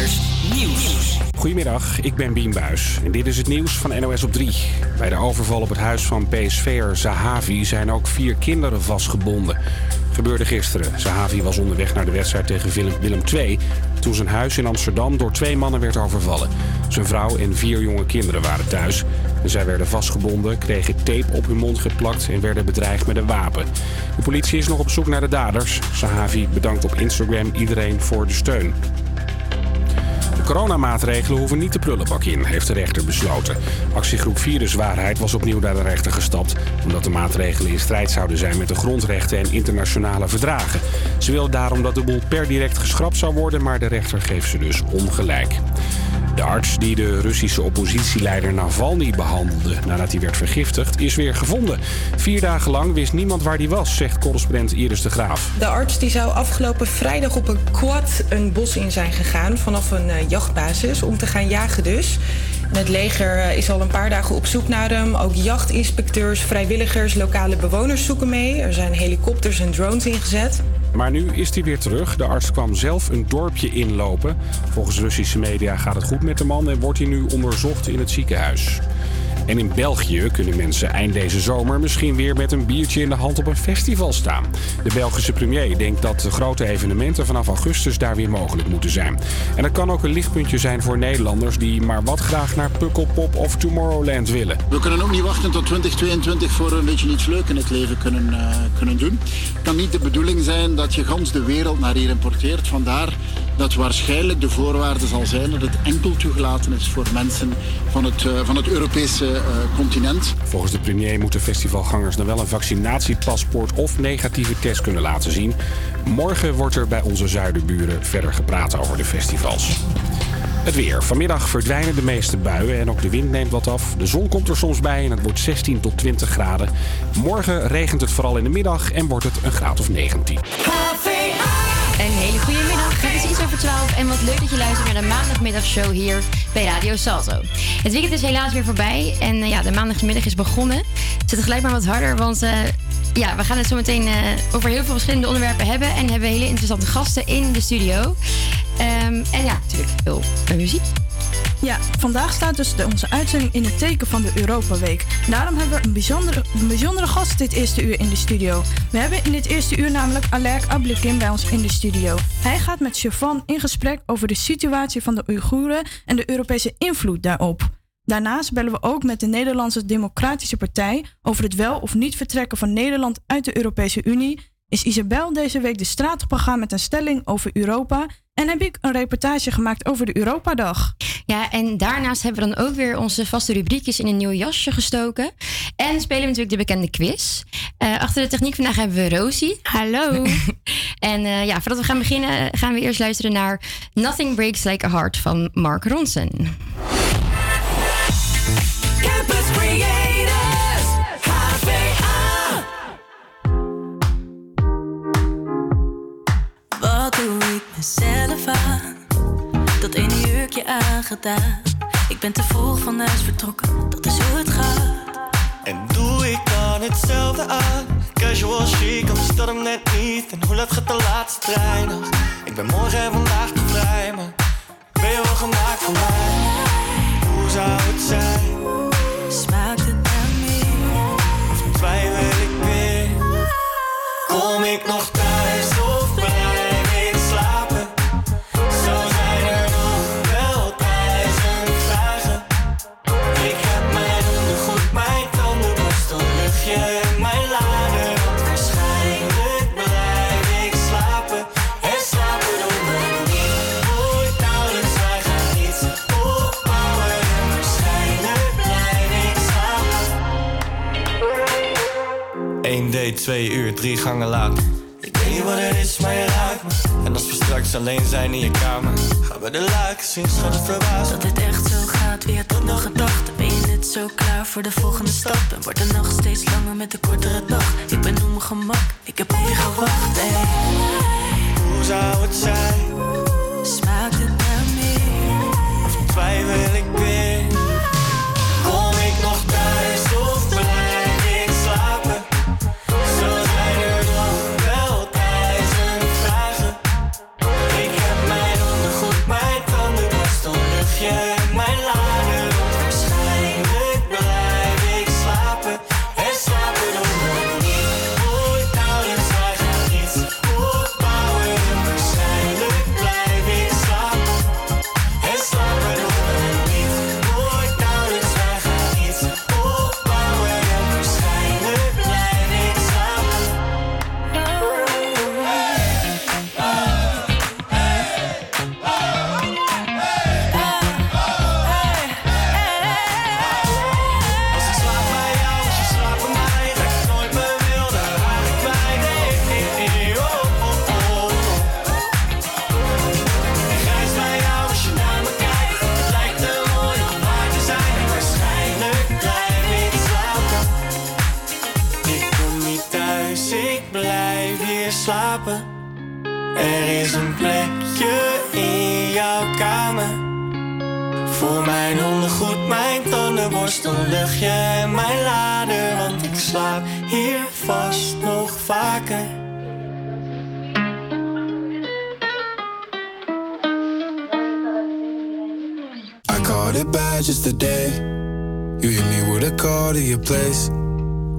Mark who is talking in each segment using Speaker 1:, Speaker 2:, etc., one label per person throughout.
Speaker 1: Nieuws.
Speaker 2: Goedemiddag, ik ben Bien Buis en dit is het nieuws van NOS op 3. Bij de overval op het huis van PSV'er Zahavi zijn ook vier kinderen vastgebonden. Gebeurde gisteren. Zahavi was onderweg naar de wedstrijd tegen Willem, Willem II... toen zijn huis in Amsterdam door twee mannen werd overvallen. Zijn vrouw en vier jonge kinderen waren thuis. En zij werden vastgebonden, kregen tape op hun mond geplakt... en werden bedreigd met een wapen. De politie is nog op zoek naar de daders. Zahavi bedankt op Instagram iedereen voor de steun. Coronamaatregelen hoeven niet de prullenbak in, heeft de rechter besloten. Actiegroep Viruswaarheid was opnieuw naar de rechter gestapt... omdat de maatregelen in strijd zouden zijn met de grondrechten en internationale verdragen. Ze wil daarom dat de boel per direct geschrapt zou worden... maar de rechter geeft ze dus ongelijk. De arts die de Russische oppositieleider Navalny behandelde nadat hij werd vergiftigd, is weer gevonden. Vier dagen lang wist niemand waar hij was, zegt correspondent Iris de Graaf.
Speaker 3: De arts die zou afgelopen vrijdag op een quad een bos in zijn gegaan vanaf een uh, jachtbasis om te gaan jagen dus. Het leger uh, is al een paar dagen op zoek naar hem. Ook jachtinspecteurs, vrijwilligers, lokale bewoners zoeken mee. Er zijn helikopters en drones ingezet.
Speaker 2: Maar nu is hij weer terug. De arts kwam zelf een dorpje inlopen. Volgens Russische media gaat het goed met de man en wordt hij nu onderzocht in het ziekenhuis. En in België kunnen mensen eind deze zomer misschien weer met een biertje in de hand op een festival staan. De Belgische premier denkt dat de grote evenementen vanaf augustus daar weer mogelijk moeten zijn. En dat kan ook een lichtpuntje zijn voor Nederlanders die maar wat graag naar Pukkelpop of Tomorrowland willen.
Speaker 4: We kunnen ook niet wachten tot 2022 voor een beetje iets leuks in het leven kunnen, uh, kunnen doen. Het kan niet de bedoeling zijn dat je gans de wereld naar hier importeert. Vandaar dat waarschijnlijk de voorwaarde zal zijn dat het enkel toegelaten is voor mensen van het, uh, van het Europese continent.
Speaker 2: Volgens de premier moeten festivalgangers dan wel een vaccinatiepaspoort of negatieve test kunnen laten zien. Morgen wordt er bij onze zuidenburen verder gepraat over de festivals. Het weer. Vanmiddag verdwijnen de meeste buien en ook de wind neemt wat af. De zon komt er soms bij en het wordt 16 tot 20 graden. Morgen regent het vooral in de middag en wordt het een graad of 19.
Speaker 5: Een hele goede middag. Het is iets over 12 en wat leuk dat je luistert naar de maandagmiddagshow hier bij Radio Salto. Het weekend is helaas weer voorbij en uh, ja, de maandagmiddag is begonnen. Het zit gelijk maar wat harder, want uh, ja, we gaan het zo meteen uh, over heel veel verschillende onderwerpen hebben en hebben hele interessante gasten in de studio. Um, en ja, natuurlijk veel muziek.
Speaker 6: Ja, vandaag staat dus de, onze uitzending in het teken van de Europa Week. Daarom hebben we een bijzondere, bijzondere gast dit eerste uur in de studio. We hebben in dit eerste uur namelijk Alek Ablikin bij ons in de studio. Hij gaat met Chavan in gesprek over de situatie van de Oeigoeren en de Europese invloed daarop. Daarnaast bellen we ook met de Nederlandse Democratische Partij over het wel of niet vertrekken van Nederland uit de Europese Unie. Is Isabel deze week de straat opgegaan met een stelling over Europa en heb ik een reportage gemaakt over de Europadag.
Speaker 5: Ja, en daarnaast hebben we dan ook weer onze vaste rubriekjes in een nieuw jasje gestoken. En spelen we natuurlijk de bekende quiz. Uh, achter de techniek vandaag hebben we Rosie.
Speaker 7: Hallo.
Speaker 5: en uh, ja, voordat we gaan beginnen gaan we eerst luisteren naar Nothing Breaks Like a Heart van Mark Ronson.
Speaker 8: Ik ben te vroeg van huis vertrokken, dat is hoe het gaat.
Speaker 9: En doe ik dan hetzelfde aan? Casual chic, anders dat hem net niet. En hoe laat gaat de laatste trein nog? Ik ben morgen en vandaag te vrij, maar ben je wel gemaakt voor mij? Hoe zou het zijn?
Speaker 8: Smaakt het naar meer?
Speaker 9: Of twijfel ik weer? Kom ik nog 1 date, 2 uur, 3 gangen later. Ik weet niet wat het is, maar je raakt me. En als we straks alleen zijn in je kamer, gaan we de laken zien, schat het verbaasd.
Speaker 8: Dat dit echt zo gaat, wie had dat nog gedacht? Ben je net zo klaar voor de volgende stap? En wordt de nacht steeds langer met de kortere dag? Ik ben op mijn gemak, ik heb op je gewacht. Hey.
Speaker 9: Hoe zou het zijn?
Speaker 8: Smaakt het naar meer?
Speaker 9: Of twijfel ik weer? Tandenborstel, luchtje en mijn lader. Want ik slaap hier vast nog vaker.
Speaker 7: I caught it bad just today. You hit me with a call to your place.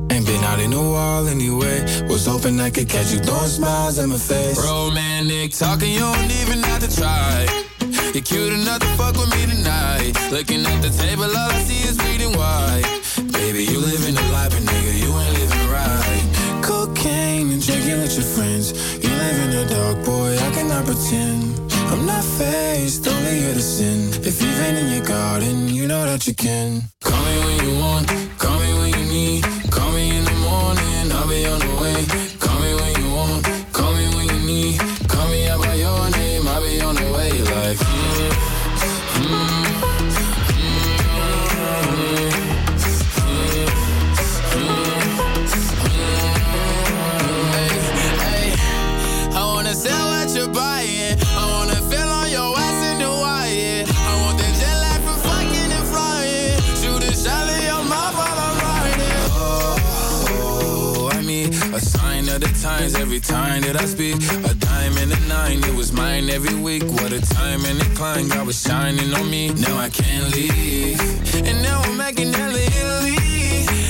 Speaker 7: Ain't been out in a while anyway. Was hoping I could catch you throwing smiles at my face.
Speaker 10: Romantic talking, you don't even have to try. You're cute enough to fuck with me tonight. Looking at the table, all I see is bleeding white. Baby, you living a life, but nigga, you ain't living right.
Speaker 7: Cocaine and drinking with your friends. You live in the dark, boy, I cannot pretend. I'm not faced, only here to sin. If you've been in your garden, you know that you can.
Speaker 10: Call me when you want, call me when you need. Call me in the morning, I'll be on the way. Call me when you want, call me when you need. Every time that I speak. A diamond and a nine, it was mine every week. What a time and a climb, God was shining on me. Now I can't leave. And now I'm making hella Italy.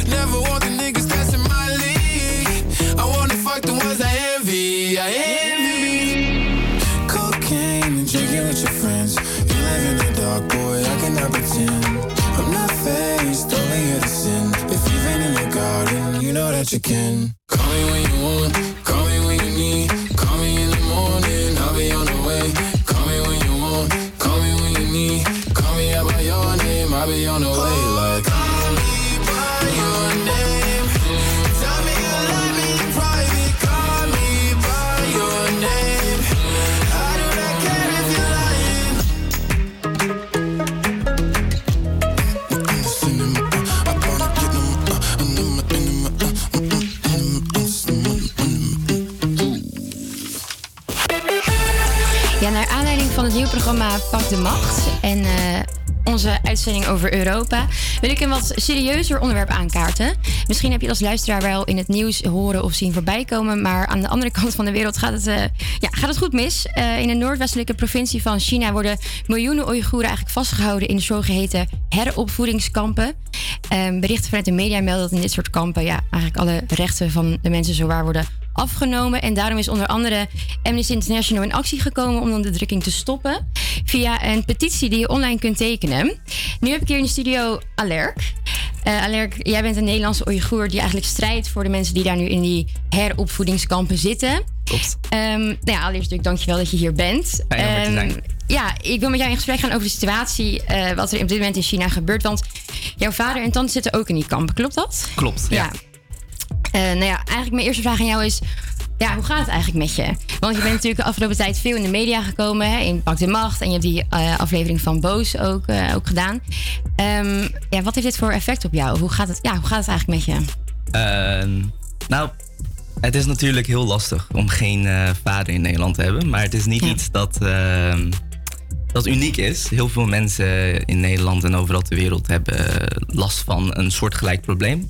Speaker 10: Never want the niggas in my league. I wanna fuck the ones I envy. I envy.
Speaker 7: Cocaine and drinking with your friends. You live in the dark, boy, I cannot pretend. I'm not faced, only sin. If you've been in your garden, you know that you can.
Speaker 5: Programma Pak de Macht en eh, onze uitzending over Europa, wil ik een wat serieuzer onderwerp aankaarten. Misschien heb je als luisteraar wel in het nieuws horen of zien voorbij komen, maar aan de andere kant van de wereld gaat het, eh, ja, gaat het goed mis. Eh, in de noordwestelijke provincie van China worden miljoenen Oeigoeren eigenlijk vastgehouden in zogeheten heropvoedingskampen. Ehm, berichten vanuit de media melden dat in dit soort kampen ja, eigenlijk alle rechten van de mensen zowaar worden afgenomen. En daarom is onder andere Amnesty International in actie gekomen om de onderdrukking te stoppen. Via een petitie die je online kunt tekenen. Nu heb ik hier in de studio Alerk. Eh Alerk, jij bent een Nederlandse Oeigoer die eigenlijk strijdt voor de mensen die daar nu in die heropvoedingskampen zitten.
Speaker 11: Klopt.
Speaker 5: Ehm, nou ja, allereerst natuurlijk dankjewel dat je hier bent.
Speaker 11: Fijn om te
Speaker 5: Ehm,
Speaker 11: zijn.
Speaker 5: ja, ik wil met jou in gesprek gaan over de situatie eh, wat er op dit moment in China gebeurt. Want jouw vader en tante zitten ook in die kampen, klopt dat?
Speaker 11: Klopt, ja.
Speaker 5: Eh, nou ja, eigenlijk mijn eerste vraag aan jou is... Ja, hoe gaat het eigenlijk met je? Want je bent natuurlijk de afgelopen tijd veel in de media gekomen. Hè, in Pak de Macht. En je hebt die eh, aflevering van Boos ook, eh, ook gedaan. Ehm, ja, wat heeft dit voor effect op jou? Hoe gaat het, ja, hoe gaat het eigenlijk met je?
Speaker 11: Ehm, nou, het is natuurlijk heel lastig om geen vader in Nederland te hebben. Maar het is niet iets dat, ehm, dat uniek is. Heel veel mensen in Nederland en overal ter wereld hebben last van een soortgelijk probleem.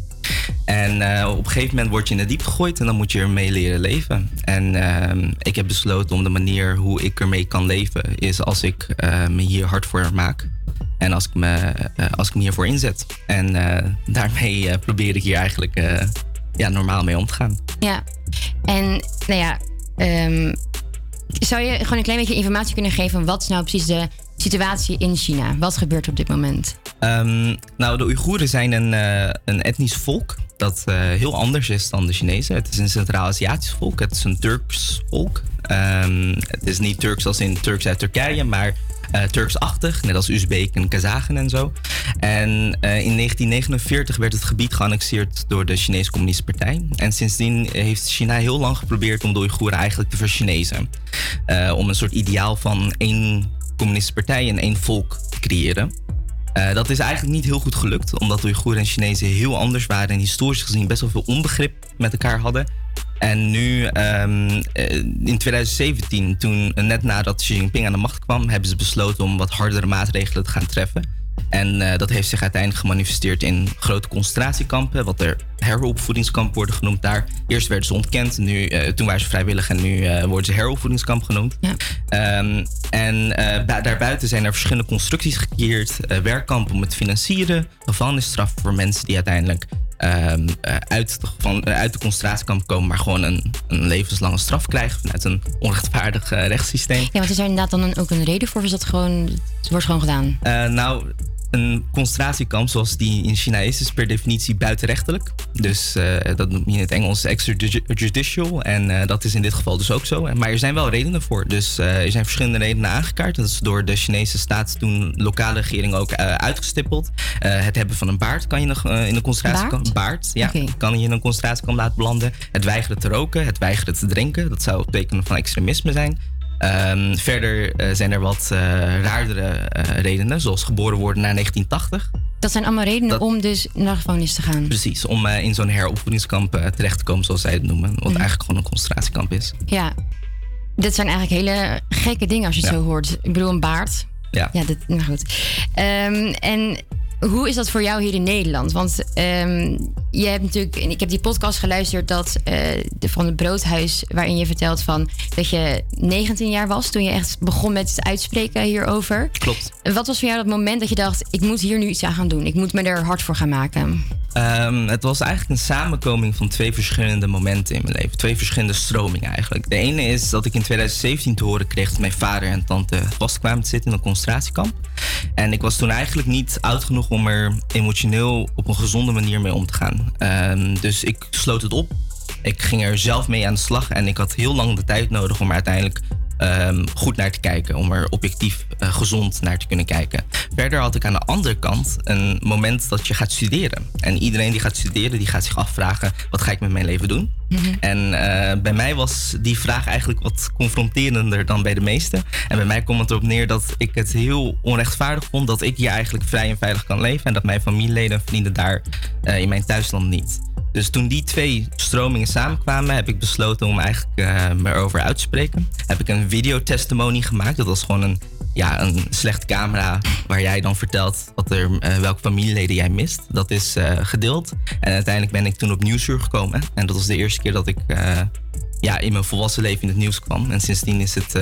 Speaker 11: En eh, op een gegeven moment word je in de diep gegooid en dan moet je ermee leren leven. En ehm, ik heb besloten om de manier hoe ik ermee kan leven, is als ik eh, me hier hard voor maak. En als ik me, eh, als ik me hiervoor inzet. En daarmee probeer ik hier eigenlijk ja, normaal mee om te gaan.
Speaker 5: Ja, en nou ja, ehm, zou je gewoon een klein beetje informatie kunnen geven wat is nou precies de situatie in China? Wat gebeurt op dit moment?
Speaker 11: Ehm, nou, de Oeigoeren zijn een, eh, een etnisch volk dat eh, heel anders is dan de Chinezen. Het is een Centraal-Aziatisch volk, het is een Turks volk. Ehm, het is niet Turks als in Turks uit Turkije, maar eh, Turksachtig, net als Uzbeken en Kazachen en zo. En in 1949 werd het gebied geannexeerd door de Chinese Communistische Partij. En sindsdien heeft China heel lang geprobeerd om de Oeigoeren eigenlijk te verchinezen. Eh, om een soort ideaal van één communistische partij en één volk creëren. Eh, dat is eigenlijk niet heel goed gelukt, omdat Oeigoeren en Chinezen heel anders waren en historisch gezien best wel veel onbegrip met elkaar hadden. En nu, ehm, eh, in 2017, toen eh, net nadat Xi Jinping aan de macht kwam, hebben ze besloten om wat hardere maatregelen te gaan treffen. En eh, dat heeft zich uiteindelijk gemanifesteerd in grote concentratiekampen, wat er heropvoedingskamp worden genoemd daar. Eerst werden ze ontkend, nu, eh, toen waren ze vrijwillig en nu eh, worden ze heropvoedingskamp genoemd. Ehm, en daarbuiten zijn er verschillende constructies gecreëerd, werkkampen om het financieren, gevangenisstraf voor mensen die uiteindelijk ehm, eh, uit, de, van, uit de concentratiekamp komen, maar gewoon een, een levenslange straf krijgen vanuit een onrechtvaardig rechtssysteem.
Speaker 5: Ja, want is er inderdaad dan ook een reden voor? Of is dat gewoon, het wordt gewoon gedaan?
Speaker 11: Nou, een concentratiekamp zoals die in China is, is per definitie buitenrechtelijk. Dus eh, dat noem je in het Engels extrajudicial. En eh, dat is in dit geval dus ook zo. Maar er zijn wel redenen voor. Dus eh, er zijn verschillende redenen aangekaart. Dat is door de Chinese staat toen lokale regering ook uitgestippeld. Het hebben van een baard kan je nog in een concentratiekamp.
Speaker 5: Baard?
Speaker 11: ja. Kan je in een concentratiekamp laten belanden. Het weigeren te roken, het weigeren te drinken. Dat zou tekenen van extremisme zijn. Ehm, verder eh, zijn er wat eh, raardere eh, redenen, zoals geboren worden na 1980.
Speaker 5: Dat zijn allemaal redenen
Speaker 11: Dat-
Speaker 5: om dus naar de gevangenis te gaan.
Speaker 11: Precies, om in zo'n heropvoedingskamp terecht te komen, zoals zij het noemen. Wat
Speaker 5: Mhm.
Speaker 11: eigenlijk gewoon een concentratiekamp is.
Speaker 5: Ja, dit zijn eigenlijk hele gekke dingen als je het
Speaker 11: Ja.
Speaker 5: zo hoort. Ik bedoel, een baard.
Speaker 11: Ja.
Speaker 5: Ja, dit, nou goed. Ehm, en hoe is dat voor jou hier in Nederland? Want ehm, je hebt natuurlijk, ik heb die podcast geluisterd dat, eh, de, van het Broodhuis, waarin je vertelt van dat je 19 jaar was toen je echt begon met het uitspreken hierover.
Speaker 11: Klopt.
Speaker 5: Wat was voor jou dat moment dat je dacht: ik moet hier nu iets aan gaan doen? Ik moet me er hard voor gaan maken?
Speaker 11: Ehm, het was eigenlijk een samenkoming van twee verschillende momenten in mijn leven. Twee verschillende stromingen eigenlijk. De ene is dat ik in 2017 te horen kreeg dat mijn vader en tante vastkwamen te zitten in een concentratiekamp. En ik was toen eigenlijk niet oud genoeg om er emotioneel op een gezonde manier mee om te gaan. Ehm, dus ik sloot het op. Ik ging er zelf mee aan de slag en ik had heel lang de tijd nodig om er uiteindelijk ehm, goed naar te kijken. Om er objectief eh, gezond naar te kunnen kijken. Verder had ik aan de andere kant een moment dat je gaat studeren. En iedereen die gaat studeren, die gaat zich afvragen: wat ga ik met mijn leven doen? En eh, bij mij was die vraag eigenlijk wat confronterender dan bij de meesten. En bij mij komt het erop neer dat ik het heel onrechtvaardig vond dat ik hier eigenlijk vrij en veilig kan leven. En dat mijn familieleden en vrienden daar eh, in mijn thuisland niet. Dus toen die twee stromingen samenkwamen, heb ik besloten om eigenlijk eh, me erover uit te spreken. Heb ik een videotestimony gemaakt. Dat was gewoon een, ja, een slecht camera waar jij dan vertelt wat er, eh, welke familieleden jij mist. Dat is eh, gedeeld. En uiteindelijk ben ik toen op Nieuwsuur gekomen. En dat was de eerste keer dat ik eh, ja, in mijn volwassen leven in het nieuws kwam. En sindsdien is het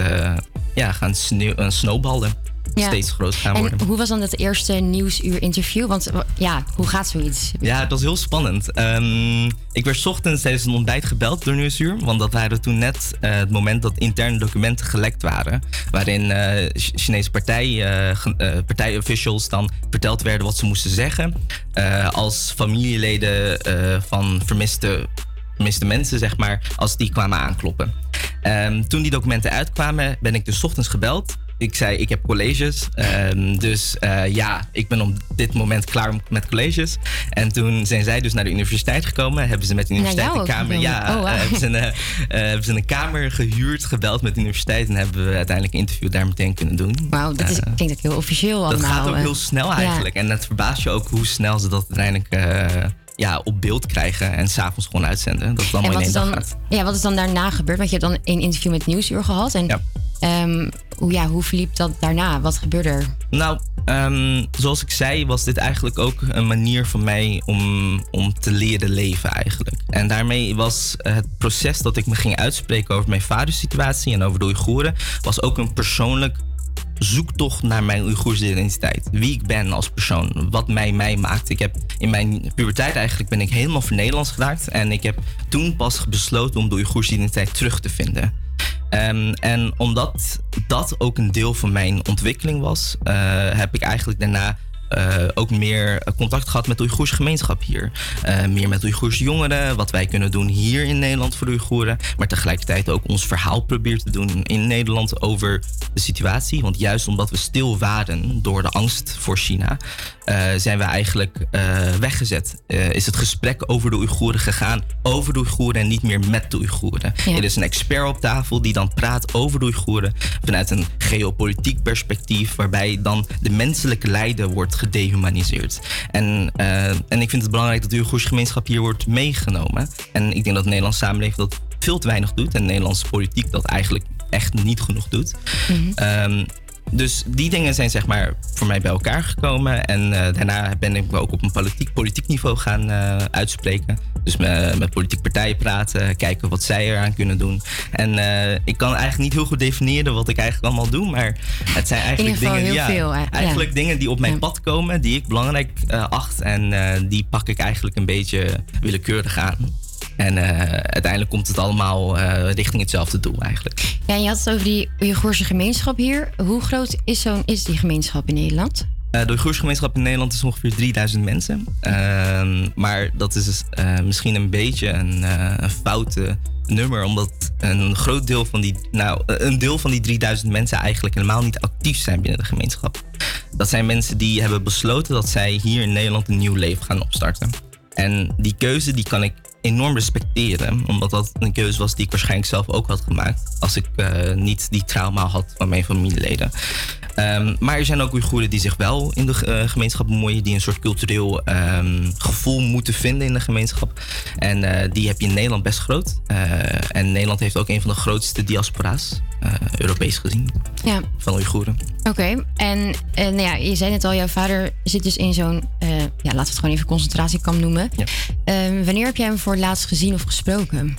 Speaker 11: ja, gaan sneeuw, snowballen.
Speaker 5: Ja.
Speaker 11: Steeds groter gaan worden.
Speaker 5: En hoe was dan dat eerste nieuwsuur interview? Want ja, hoe gaat zoiets?
Speaker 11: Ja, het was heel spannend. Ehm, ik werd 's ochtends tijdens een ontbijt gebeld door Nieuwsuur. Want dat waren toen net eh, het moment dat interne documenten gelekt waren. Waarin eh, Ch- Chinese partij, eh, partijofficials dan verteld werden wat ze moesten zeggen. als familieleden van vermiste, vermiste mensen, zeg maar, als die kwamen aankloppen. Ehm, toen die documenten uitkwamen, ben ik dus 's ochtends gebeld. Ik zei, ik heb colleges. Ehm, dus eh, ja, ik ben op dit moment klaar met colleges. En toen zijn zij dus naar de universiteit gekomen. Hebben ze met de universiteit een kamer... Ja,
Speaker 5: Oh,
Speaker 11: eh, hebben, ze een, eh, hebben ze een kamer gehuurd, gebeld met de universiteit. En hebben we uiteindelijk een interview daar meteen kunnen doen.
Speaker 5: Wauw, dat is,
Speaker 11: Eh,
Speaker 5: klinkt ook heel officieel
Speaker 11: dat
Speaker 5: allemaal.
Speaker 11: gaat ook heel snel
Speaker 5: Ja.
Speaker 11: eigenlijk. En het verbaast je ook hoe snel ze dat uiteindelijk ja, op beeld krijgen. En s'avonds gewoon uitzenden. Dat het allemaal
Speaker 5: En wat
Speaker 11: in
Speaker 5: is,
Speaker 11: één dag
Speaker 5: dan,
Speaker 11: gaat.
Speaker 5: ja, wat is dan daarna gebeurd? Want je hebt dan een interview met Nieuwsuur gehad. En ehm, hoe, ja, hoe verliep dat daarna? Wat gebeurde er?
Speaker 11: Nou, ehm, zoals ik zei, was dit eigenlijk ook een manier voor mij om, om te leren leven eigenlijk. En daarmee was het proces dat ik me ging uitspreken over mijn vaderssituatie en over de Oeigoeren, was ook een persoonlijk zoektocht naar mijn Oeigoerse identiteit. Wie ik ben als persoon, wat mij mij maakt. Ik heb in mijn puberteit eigenlijk ben ik helemaal voor Nederlands geraakt. En ik heb toen pas besloten om de Oeigoerse identiteit terug te vinden. Ehm, en omdat dat ook een deel van mijn ontwikkeling was, eh, heb ik eigenlijk daarna eh, ook meer contact gehad met de Oeigoerse gemeenschap hier. Eh, meer met Oeigoerse jongeren, wat wij kunnen doen hier in Nederland voor de Oeigoeren. Maar tegelijkertijd ook ons verhaal proberen te doen in Nederland over de situatie. Want juist omdat we stil waren door de angst voor China, eh, zijn we eigenlijk eh, weggezet. Eh, is het gesprek over de Oeigoeren gegaan over de Oeigoeren en niet meer met de Oeigoeren.
Speaker 5: Ja.
Speaker 11: Er is een expert op tafel die dan praat over de Oeigoeren vanuit een geopolitiek perspectief, waarbij dan de menselijke lijden wordt gedehumaniseerd. En, eh, en ik vind het belangrijk dat de Oeigoerse gemeenschap hier wordt meegenomen. En ik denk dat de Nederlandse samenleving dat veel te weinig doet. En de Nederlandse politiek dat eigenlijk echt niet genoeg doet. Ehm, dus die dingen zijn zeg maar voor mij bij elkaar gekomen. En eh, daarna ben ik me ook op een politiek, politiek niveau gaan eh, uitspreken. Dus met, met politieke partijen praten, kijken wat zij eraan kunnen doen. En eh, ik kan eigenlijk niet heel goed definiëren wat ik eigenlijk allemaal doe. Maar het zijn eigenlijk dingen,
Speaker 5: heel
Speaker 11: ja,
Speaker 5: veel, hè? Ja.
Speaker 11: eigenlijk dingen die op mijn pad komen, die ik belangrijk acht. En die pak ik eigenlijk een beetje willekeurig aan. En eh, uiteindelijk komt het allemaal eh, richting hetzelfde doel eigenlijk.
Speaker 5: Ja, en je had het over die Oeigoerse gemeenschap hier. Hoe groot is, zo'n, is die gemeenschap in Nederland?
Speaker 11: Eh, de Oeigoersgemeenschap in Nederland is ongeveer 3000 mensen. Ehm, maar dat is misschien een beetje een, een foute nummer, omdat een groot deel van die, nou, een deel van die 3000 mensen eigenlijk helemaal niet actief zijn binnen de gemeenschap. Dat zijn mensen die hebben besloten dat zij hier in Nederland een nieuw leven gaan opstarten. En die keuze die kan ik enorm respecteren, omdat dat een keuze was die ik waarschijnlijk zelf ook had gemaakt als ik eh, niet die trauma had van mijn familieleden. Ehm, maar er zijn ook Oeigoeren die zich wel in de eh, gemeenschap bemoeien, die een soort cultureel ehm, gevoel moeten vinden in de gemeenschap. En eh, die heb je in Nederland best groot. Eh, en Nederland heeft ook een van de grootste diaspora's, Europees gezien,
Speaker 5: Ja,
Speaker 11: van Oeigoeren.
Speaker 5: oké. En eh, nou ja, je zei net al, jouw vader zit dus in zo'n, ja, laten we het gewoon even concentratiekamp noemen. Ehm, wanneer heb jij hem voor het laatst gezien of gesproken?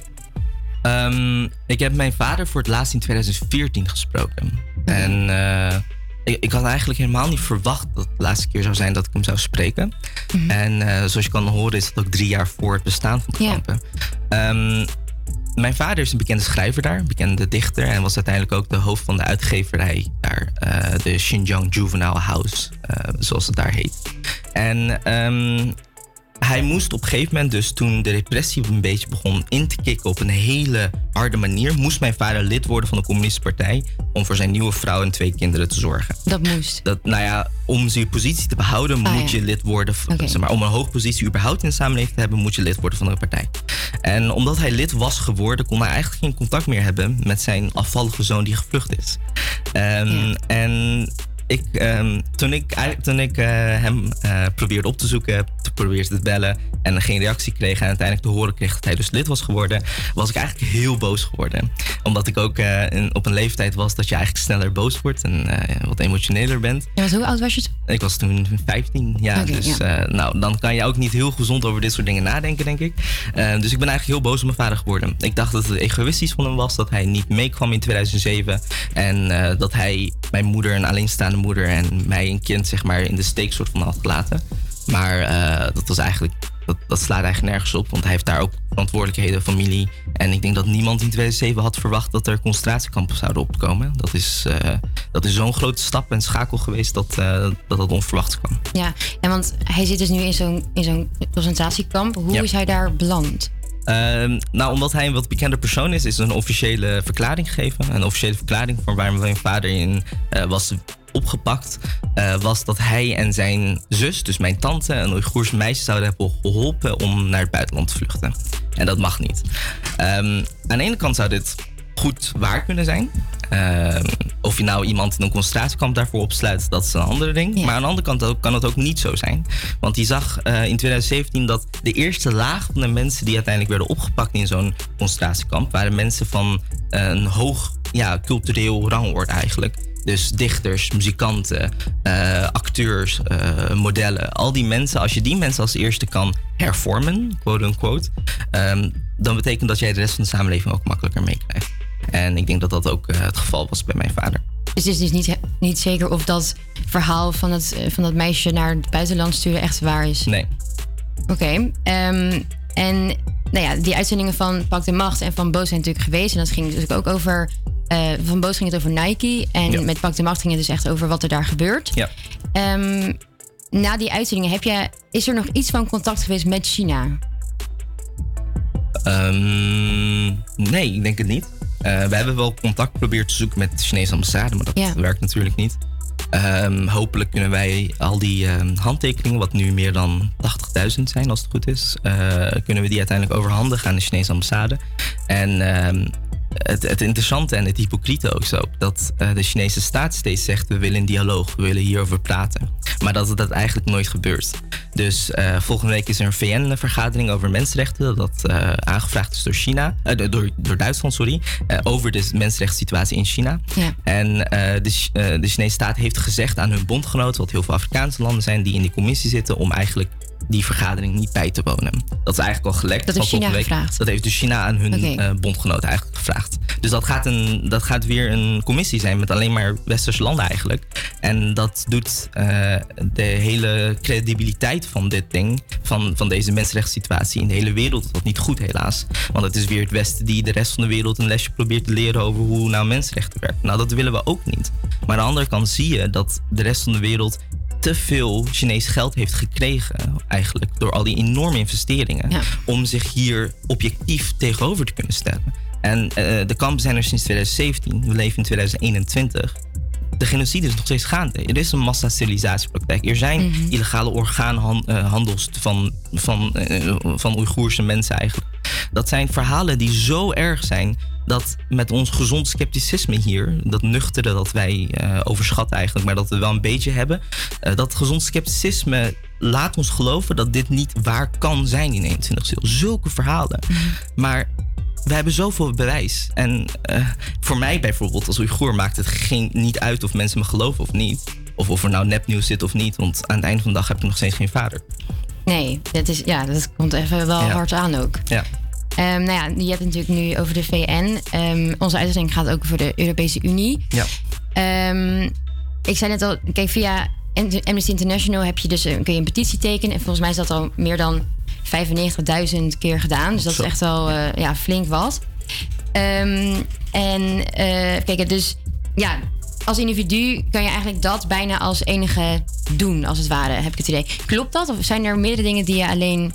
Speaker 11: Ik heb mijn vader voor het laatst in 2014 gesproken. En ik, ik had eigenlijk helemaal niet verwacht dat het de laatste keer zou zijn dat ik hem zou spreken. En eh, zoals je kan horen is dat ook drie jaar voor het bestaan van de kampen. Ehm, mijn vader is een bekende schrijver daar, een bekende dichter. En was uiteindelijk ook de hoofd van de uitgeverij daar. eh, de Xinjiang Juvenile House, eh, zoals het daar heet. En ehm, hij moest op een gegeven moment, dus toen de repressie een beetje begon in te kicken op een hele harde manier, moest mijn vader lid worden van de Communistische Partij om voor zijn nieuwe vrouw en twee kinderen te zorgen.
Speaker 5: Dat moest.
Speaker 11: Dat, nou ja, om zijn positie te behouden
Speaker 5: Ah,
Speaker 11: moet
Speaker 5: ja.
Speaker 11: je lid worden. van-. Zeg maar, om een hoge positie überhaupt in de samenleving te hebben, moet je lid worden van de partij. En omdat hij lid was geworden, kon hij eigenlijk geen contact meer hebben met zijn afvallige zoon die gevlucht is. Ehm, En ik, ehm, toen ik, toen ik eh, hem eh, probeerde op te zoeken, te probeerde te bellen en geen reactie kreeg en uiteindelijk te horen kreeg dat hij dus lid was geworden, was ik eigenlijk heel boos geworden. Omdat ik ook eh, in- op een leeftijd was dat je eigenlijk sneller boos wordt en wat emotioneler bent.
Speaker 5: Ja, hoe oud was je toen?
Speaker 11: Ik was toen 15, ja. Dus
Speaker 5: ja.
Speaker 11: nou, dan kan je ook niet heel gezond over dit soort dingen nadenken, denk ik. Dus ik ben eigenlijk heel boos op mijn vader geworden. Ik dacht dat het egoïstisch van hem was, dat hij niet meekwam in 2007. En dat hij mijn moeder, een alleenstaande moeder, en mij een kind, zeg maar, in de steek soort van had gelaten. Maar eh, dat was eigenlijk, dat, dat slaat eigenlijk nergens op, want hij heeft daar ook verantwoordelijkheden, familie. En ik denk dat niemand in 2007 had verwacht dat er concentratiekampen zouden opkomen. Dat is, eh, dat is zo'n grote stap en schakel geweest dat eh, dat, dat onverwachts kwam.
Speaker 5: Ja, en want hij zit dus nu in zo'n, in zo'n concentratiekamp. Hoe
Speaker 11: Ja.
Speaker 5: is hij daar beland?
Speaker 11: Ehm, nou, omdat hij een wat bekende persoon is, is er een officiële verklaring gegeven. Een officiële verklaring voor waar mijn vader in was opgepakt. eh, was dat hij en zijn zus, dus mijn tante, een Oeigoers meisje, zouden hebben geholpen om naar het buitenland te vluchten. En dat mag niet. Ehm, aan de ene kant zou dit goed waar kunnen zijn. Ehm, of je nou iemand in een concentratiekamp daarvoor opsluit, dat is een andere ding. Maar aan de andere kant ook, kan het ook niet zo zijn. Want die zag eh, in 2017 dat de eerste laag van de mensen die uiteindelijk werden opgepakt in zo'n concentratiekamp, waren mensen van eh, een hoog ja, cultureel rangord eigenlijk. Dus dichters, muzikanten, eh, acteurs, eh, modellen. Al die mensen, als je die mensen als eerste kan hervormen, quote unquote, ehm, dan betekent dat jij de rest van de samenleving ook makkelijker meekrijgt. En ik denk dat dat ook eh, het geval was bij mijn vader.
Speaker 5: Dus het is dus niet, niet zeker of dat verhaal van, het, van dat meisje naar het buitenland sturen echt waar is.
Speaker 11: Nee.
Speaker 5: Oké. ehm, en nou ja, die uitzendingen van Pak de Macht en van Boos zijn natuurlijk geweest. En dat ging natuurlijk ook over. Eh, van Boos ging het over Nike. En met Pak de Macht ging het dus echt over wat er daar gebeurt.
Speaker 11: Ja.
Speaker 5: Ehm, na die uitzendingen, heb je, is er nog iets van contact geweest met China?
Speaker 11: Ehm, nee, ik denk het niet. Eh, we hebben wel contact geprobeerd te zoeken met de Chinese ambassade, maar dat
Speaker 5: Ja.
Speaker 11: werkt natuurlijk niet. Ehm, hopelijk kunnen wij al die handtekeningen, wat nu meer dan 80.000 zijn als het goed is, eh, kunnen we die uiteindelijk overhandigen aan de Chinese ambassade. En het, het interessante en het hypocriete ook zo. Dat eh, de Chinese staat steeds zegt: we willen een dialoog, we willen hierover praten. Maar dat dat eigenlijk nooit gebeurt. Dus eh, volgende week is er een VN-vergadering over mensenrechten. Dat eh, aangevraagd is door China, door, door Duitsland, sorry. over de mensenrechtssituatie in China.
Speaker 5: Ja.
Speaker 11: En de, de Chinese staat heeft gezegd aan hun bondgenoten, wat heel veel Afrikaanse landen zijn die in die commissie zitten, om eigenlijk die vergadering niet bij te wonen. Dat is eigenlijk al gelekt.
Speaker 5: Dat heeft China gevraagd?
Speaker 11: Dat heeft dus China aan hun eh, bondgenoten eigenlijk gevraagd. Dus dat gaat, een, dat gaat weer een commissie zijn met alleen maar westerse landen eigenlijk. En dat doet eh, de hele credibiliteit van dit ding, van, van deze mensenrechtssituatie in de hele wereld, wat niet goed helaas. Want het is weer het Westen die de rest van de wereld een lesje probeert te leren over hoe nou mensenrechten werken. Nou, dat willen we ook niet. Maar aan de andere kant zie je dat de rest van de wereld te veel Chinees geld heeft gekregen, eigenlijk, door al die enorme investeringen, om zich hier objectief tegenover te kunnen stellen. En eh, de kampen zijn er sinds 2017, we leven in 2021. De genocide is nog steeds gaande. Er is een massasterilisatiepraktijk. Er zijn illegale orgaanhandels van, van, eh, van Oeigoerse mensen eigenlijk. Dat zijn verhalen die zo erg zijn dat met ons gezond scepticisme hier, dat nuchtere dat wij eh, overschatten eigenlijk, maar dat we wel een beetje hebben, eh, dat gezond scepticisme laat ons geloven dat dit niet waar kan zijn in 21 eeuw. Zulke verhalen. Maar we hebben zoveel bewijs. En eh, voor mij bijvoorbeeld, als Oeigoer, maakt het geen, niet uit of mensen me geloven of niet. Of of er nou nepnieuws zit of niet. Want aan het eind van de dag heb ik nog steeds geen vader.
Speaker 5: Nee, dat, is, ja, dat komt even wel
Speaker 11: Ja.
Speaker 5: hard aan ook.
Speaker 11: Ja.
Speaker 5: Ehm, nou ja, je hebt het natuurlijk nu over de VN. Ehm, onze uitzending gaat ook over de Europese Unie.
Speaker 11: Ja.
Speaker 5: Ehm, ik zei net al, kijk, via Amnesty International heb je dus kun je een petitie tekenen. En volgens mij is dat al meer dan 95.000 keer gedaan. Dus dat
Speaker 12: Zo.
Speaker 5: is echt wel eh, ja, flink wat. En eh kijk, dus ja, als individu kan je eigenlijk dat bijna als enige doen, als het ware, heb ik het idee. Klopt dat? Of zijn er meerdere dingen die je alleen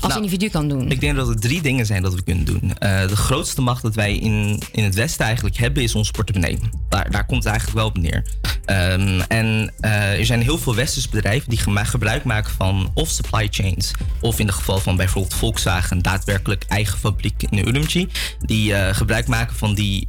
Speaker 5: als
Speaker 11: Nou,
Speaker 5: individu kan doen?
Speaker 11: Ik denk dat er drie dingen zijn dat we kunnen doen. Eh, de grootste macht dat wij in, in het Westen eigenlijk hebben is ons portemonnee. Daar, daar komt het eigenlijk wel op neer. Ehm, en eh, er zijn heel veel westerse bedrijven die gebruik maken van of supply chains. Of in het geval van bijvoorbeeld Volkswagen, daadwerkelijk eigen fabriek in Urumqi. Die eh, gebruik maken van die,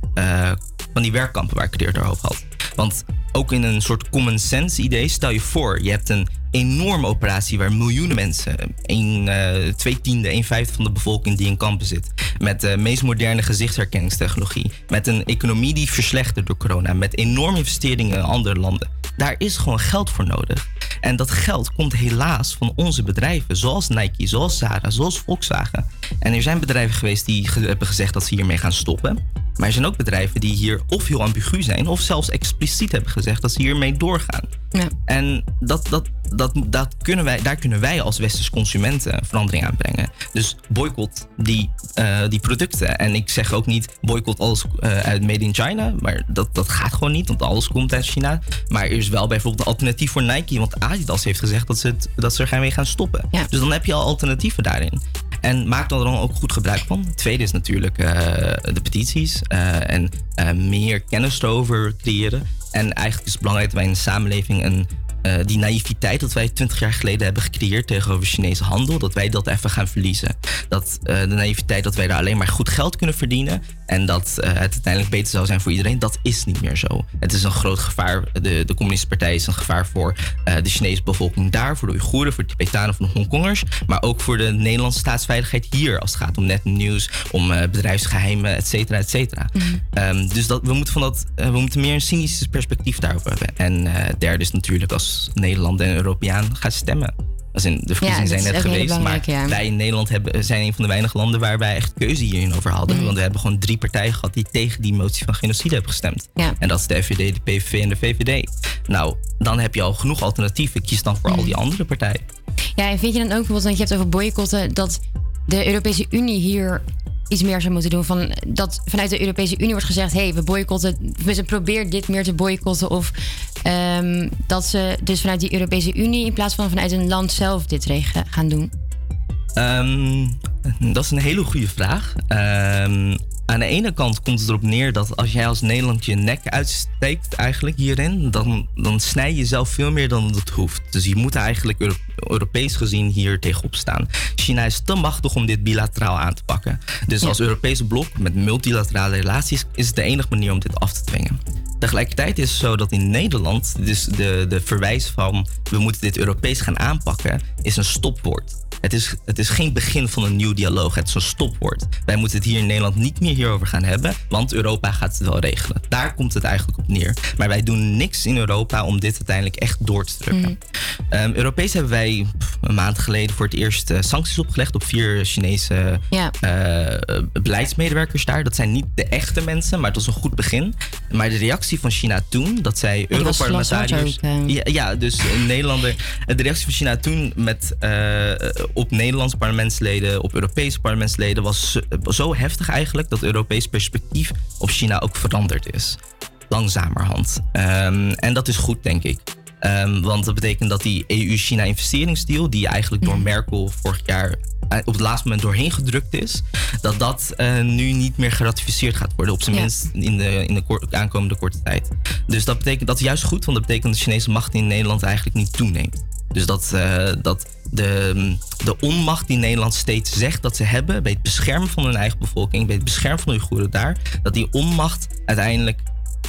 Speaker 11: van die werkkampen waar ik het eerder over had. Want ook in een soort common sense idee, stel je voor, je hebt een enorme operatie waar miljoenen mensen, een, eh, twee tiende, een vijfde van de bevolking die in kampen zit, met de meest moderne gezichtsherkenningstechnologie, met een economie die verslechtert door corona, met enorme investeringen in andere landen. Daar is gewoon geld voor nodig. En dat geld komt helaas van onze bedrijven, zoals Nike, zoals Zara, zoals Volkswagen. En er zijn bedrijven geweest die hebben gezegd dat ze hiermee gaan stoppen. Maar er zijn ook bedrijven die hier of heel ambigu zijn, of zelfs expliciet hebben gezegd dat ze hiermee doorgaan.
Speaker 5: Ja.
Speaker 11: En dat, dat, dat, dat kunnen wij, daar kunnen wij als westerse consumenten verandering aan brengen. Dus boycott die, eh, die producten. En ik zeg ook niet boycott alles eh, uit Made in China. Maar dat, dat gaat gewoon niet, want alles komt uit China. Maar er is wel bijvoorbeeld een alternatief voor Nike. Want Adidas heeft gezegd dat ze, het, dat ze er gaan mee gaan stoppen. Dus dan heb je al alternatieven daarin. En maak er dan ook goed gebruik van. Tweede is natuurlijk eh, de petities. eh, en eh, meer kennis erover creëren. En eigenlijk is het belangrijk dat wij in de samenleving een, eh, die naïviteit dat wij 20 jaar geleden hebben gecreëerd tegenover Chinese handel, dat wij dat even gaan verliezen. Dat eh, de naïviteit dat wij daar alleen maar goed geld kunnen verdienen en dat eh, het uiteindelijk beter zou zijn voor iedereen, dat is niet meer zo. Het is een groot gevaar. De, de Communistische Partij is een gevaar voor de Chinese bevolking daar, voor de Oeigoeren, voor de Tibetanen, voor de Hongkongers, maar ook voor de Nederlandse staatsveiligheid hier als het gaat om netnieuws, om eh, bedrijfsgeheimen, et cetera, et cetera. Ehm, dus dat, we, moeten van dat, we moeten meer een cynisch perspectief daarover hebben. En derde is natuurlijk als Nederland en Europeaan gaan stemmen. Als in, de verkiezingen zijn net geweest, maar
Speaker 5: ja.
Speaker 11: wij in Nederland hebben, zijn een van de weinige landen waar wij echt keuze hierin over hadden.
Speaker 5: Mhm.
Speaker 11: Want we hebben gewoon drie partijen gehad die tegen die motie van genocide hebben gestemd.
Speaker 5: Ja.
Speaker 11: En dat is de FVD, de PVV en de VVD. Nou, dan heb je al genoeg alternatieven. Kies dan voor al die
Speaker 5: Mhm.
Speaker 11: andere partijen.
Speaker 5: Ja, en vind je dan ook bijvoorbeeld, want je hebt over boycotten, dat de Europese Unie hier iets meer zou moeten doen? Van, dat vanuit de Europese Unie wordt gezegd: hé, hey, we boycotten, we probeer dit meer te boycotten. Of ehm, dat ze dus vanuit die Europese Unie in plaats van vanuit een land zelf dit gaan doen.
Speaker 11: Ehm, dat is een hele goede vraag. Ehm, aan de ene kant komt het erop neer dat als jij als Nederland je nek uitsteekt eigenlijk hierin, dan, dan snij je zelf veel meer dan het hoeft. Dus je moet eigenlijk Euro- Europees gezien hier tegenop staan. China is te machtig om dit bilateraal aan te pakken. Dus als Europese blok met multilaterale relaties is het de enige manier om dit af te dwingen. Tegelijkertijd is het zo dat in Nederland dus de, de verwijs van we moeten dit Europees gaan aanpakken is een stopwoord. Het is, het is geen begin van een nieuw dialoog. Het is een stopwoord. Wij moeten het hier in Nederland niet meer hierover gaan hebben, want Europa gaat het wel regelen. Daar komt het eigenlijk op neer. Maar wij doen niks in Europa om dit uiteindelijk echt door te drukken. Ehm, Europees hebben wij een maand geleden voor het eerst eh, sancties opgelegd op vier Chinese eh, beleidsmedewerkers daar. Dat zijn niet de echte mensen, maar het was een goed begin. Maar de reactie van China toen, dat zij Europarlementariërs... Ja, ja, dus een Nederlander. De reactie van China toen met, eh, op Nederlandse parlementsleden, op Europese parlementsleden, was zo- zo heftig eigenlijk dat Europees perspectief op China ook veranderd is. Langzamerhand. Ehm, en dat is goed, denk ik. Ehm, want dat betekent dat die EU-China investeringsdeal, die eigenlijk door Merkel vorig jaar eh, op het laatste moment doorheen gedrukt is, dat dat eh, nu niet meer geratificeerd gaat worden. Op zijn
Speaker 5: Ja.
Speaker 11: minst in de, in de aankomende korte tijd. Dus dat betekent dat is juist goed, want dat betekent dat de Chinese macht in Nederland eigenlijk niet toeneemt. Dus dat, eh, dat de, de onmacht die Nederland steeds zegt dat ze hebben bij het beschermen van hun eigen bevolking, bij het beschermen van de Oeigoeren daar, dat die onmacht uiteindelijk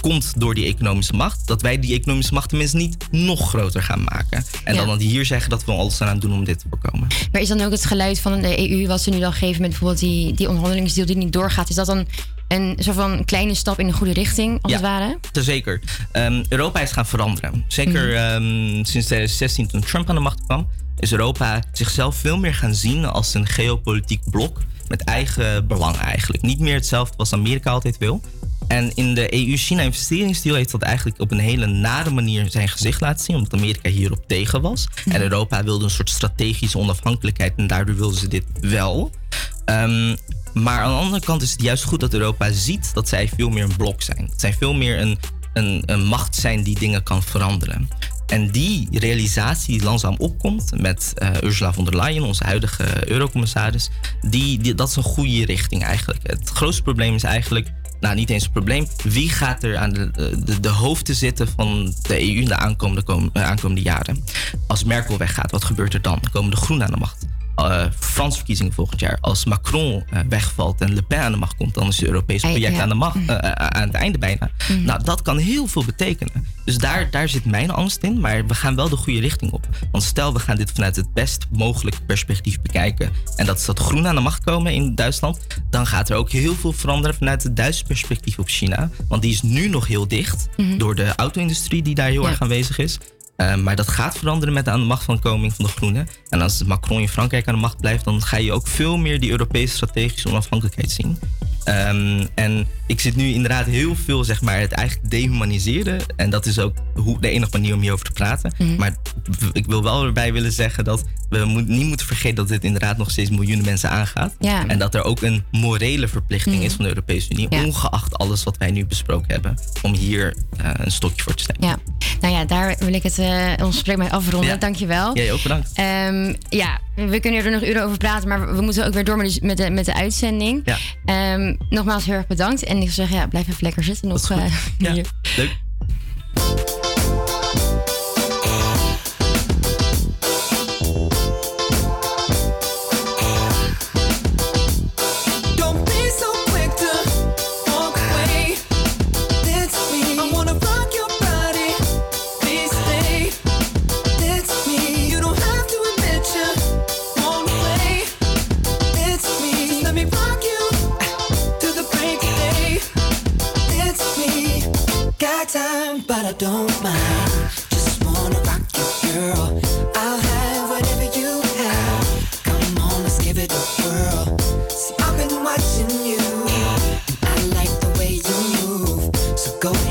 Speaker 11: komt door die economische macht. Dat wij die economische macht tenminste niet nog groter gaan maken. En
Speaker 5: Ja.
Speaker 11: dan dat hier zeggen dat we alles aan doen om dit te voorkomen.
Speaker 5: Maar is dan ook het geluid van de EU, wat ze nu dan geven met bijvoorbeeld die, die onderhandelingsdeal die niet doorgaat, is dat dan een soort van kleine stap in de goede richting, als
Speaker 11: Ja.
Speaker 5: het ware?
Speaker 11: Zeker. Ehm, Europa is gaan veranderen. Zeker
Speaker 5: Mhm.
Speaker 11: ehm, sinds 2016 toen Trump aan de macht kwam, is Europa zichzelf veel meer gaan zien als een geopolitiek blok met eigen belangen eigenlijk. Niet meer hetzelfde wat Amerika altijd wil. En in de EU-China investeringsdeal heeft dat eigenlijk op een hele nare manier zijn gezicht laten zien, omdat Amerika hierop tegen was. En Europa wilde een soort strategische onafhankelijkheid en daardoor wilden ze dit wel. Ehm, maar aan de andere kant is het juist goed dat Europa ziet dat zij veel meer een blok zijn. Dat zij veel meer een, een, een macht zijn die dingen kan veranderen. En die realisatie die langzaam opkomt met eh, Ursula von der Leyen, onze huidige eurocommissaris, die, die, dat is een goede richting eigenlijk. Het grootste probleem is eigenlijk, nou niet eens een probleem, wie gaat er aan de, de, de hoofden zitten van de EU in de aankomende, kom- eh, aankomende jaren? Als Merkel weggaat, wat gebeurt er dan? Dan komen de groenen aan de macht eh Franse verkiezingen volgend jaar. Als Macron eh, wegvalt en Le Pen aan de macht komt, dan is het Europese
Speaker 5: Ei,
Speaker 11: project
Speaker 5: ja.
Speaker 11: aan, de macht, eh, eh, aan het einde bijna.
Speaker 5: Mhm.
Speaker 11: Nou, dat kan heel veel betekenen. Dus daar, daar zit mijn angst in, maar we gaan wel de goede richting op. Want stel, we gaan dit vanuit het best mogelijke perspectief bekijken. En dat is dat groen aan de macht komen in Duitsland. Dan gaat er ook heel veel veranderen vanuit het Duitse perspectief op China. Want die is nu nog heel dicht
Speaker 5: Mhm.
Speaker 11: door de auto-industrie die daar heel
Speaker 5: Ja.
Speaker 11: erg aanwezig is. Uh, maar dat gaat veranderen met de aan de macht van koming van de Groenen. En als Macron in Frankrijk aan de macht blijft, dan ga je ook veel meer die Europese strategische onafhankelijkheid zien. Um, en ik zit nu inderdaad heel veel, zeg maar, het eigenlijk dehumaniseren. En dat is ook hoe, de enige manier om hierover te praten.
Speaker 5: Mhm.
Speaker 11: Maar ik wil wel erbij willen zeggen dat we moet, niet moeten vergeten dat dit inderdaad nog steeds miljoenen mensen aangaat.
Speaker 5: Ja.
Speaker 11: En dat er ook een morele verplichting
Speaker 5: Mhm.
Speaker 11: is van de Europese Unie,
Speaker 5: Ja.
Speaker 11: ongeacht alles wat wij nu besproken hebben, om hier uh, een stokje voor te steken.
Speaker 5: Ja, nou ja, daar wil ik het uh, ons gesprek mee afronden.
Speaker 11: Ja.
Speaker 5: Dankjewel.
Speaker 11: Jij ook bedankt.
Speaker 5: Um, ja, we kunnen er nog uren over praten, maar we moeten ook weer door met de, met de, met de uitzending.
Speaker 11: Ja.
Speaker 5: Um, nogmaals heel erg bedankt. En ik zou zeggen, ja, blijf even lekker zitten nog. Uh,
Speaker 11: ja, leuk.
Speaker 1: But I don't mind. Just wanna rock you, girl. I'll have whatever you have. Come on, let's give it a whirl. See, I've been watching you, I like the way you move. So go ahead,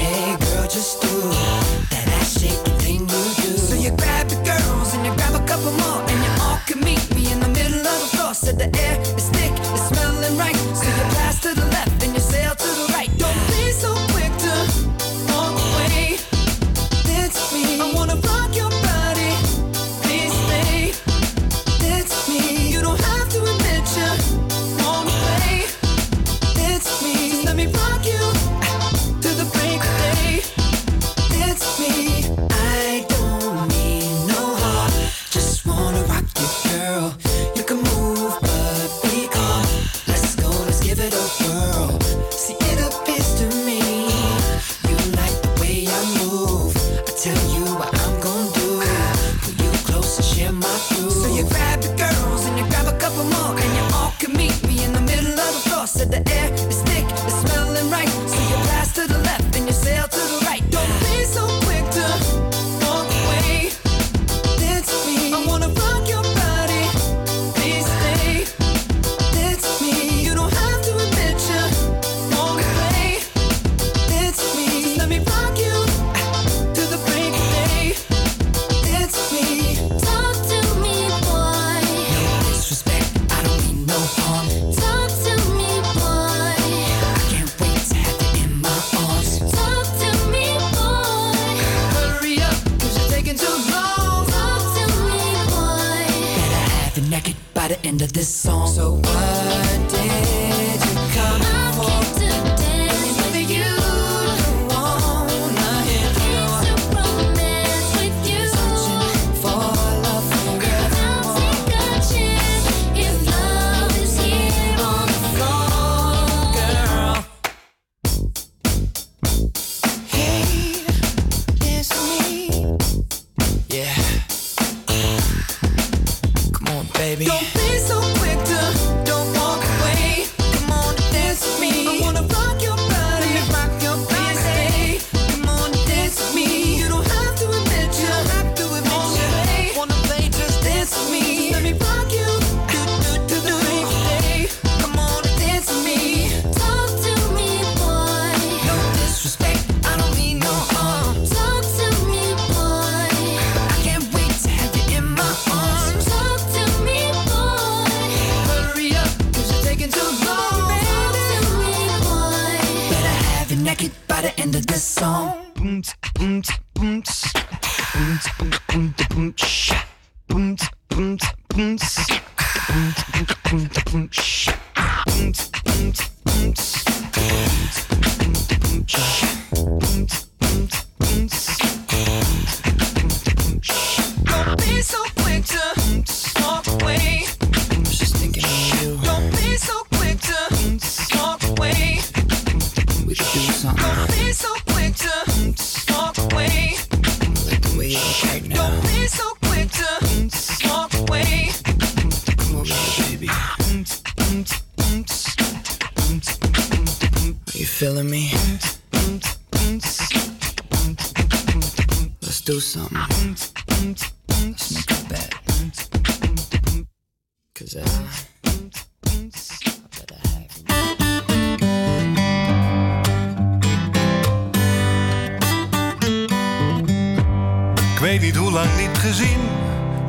Speaker 13: weet niet hoe lang niet gezien,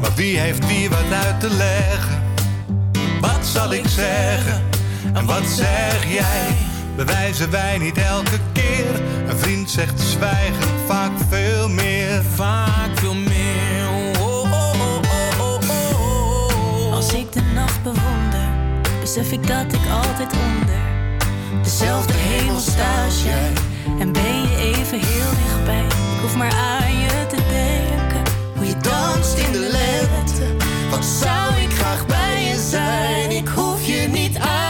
Speaker 13: maar wie heeft wie wat uit te leggen? Wat zal ik zeggen en wat zeg jij? Bewijzen wij niet elke keer? Een vriend zegt zwijgen vaak veel meer. Vaak veel meer. Oh, oh, oh, oh, oh, oh.
Speaker 8: Als ik de nacht bewonder, besef ik dat ik altijd onder dezelfde hemel sta als jij. En ben je even heel dichtbij. Ik hoef maar aan je in de lente. Wat zou ik graag bij je zijn? Ik hoef je niet uit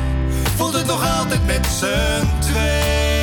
Speaker 13: Voelt het nog altijd met z'n twee.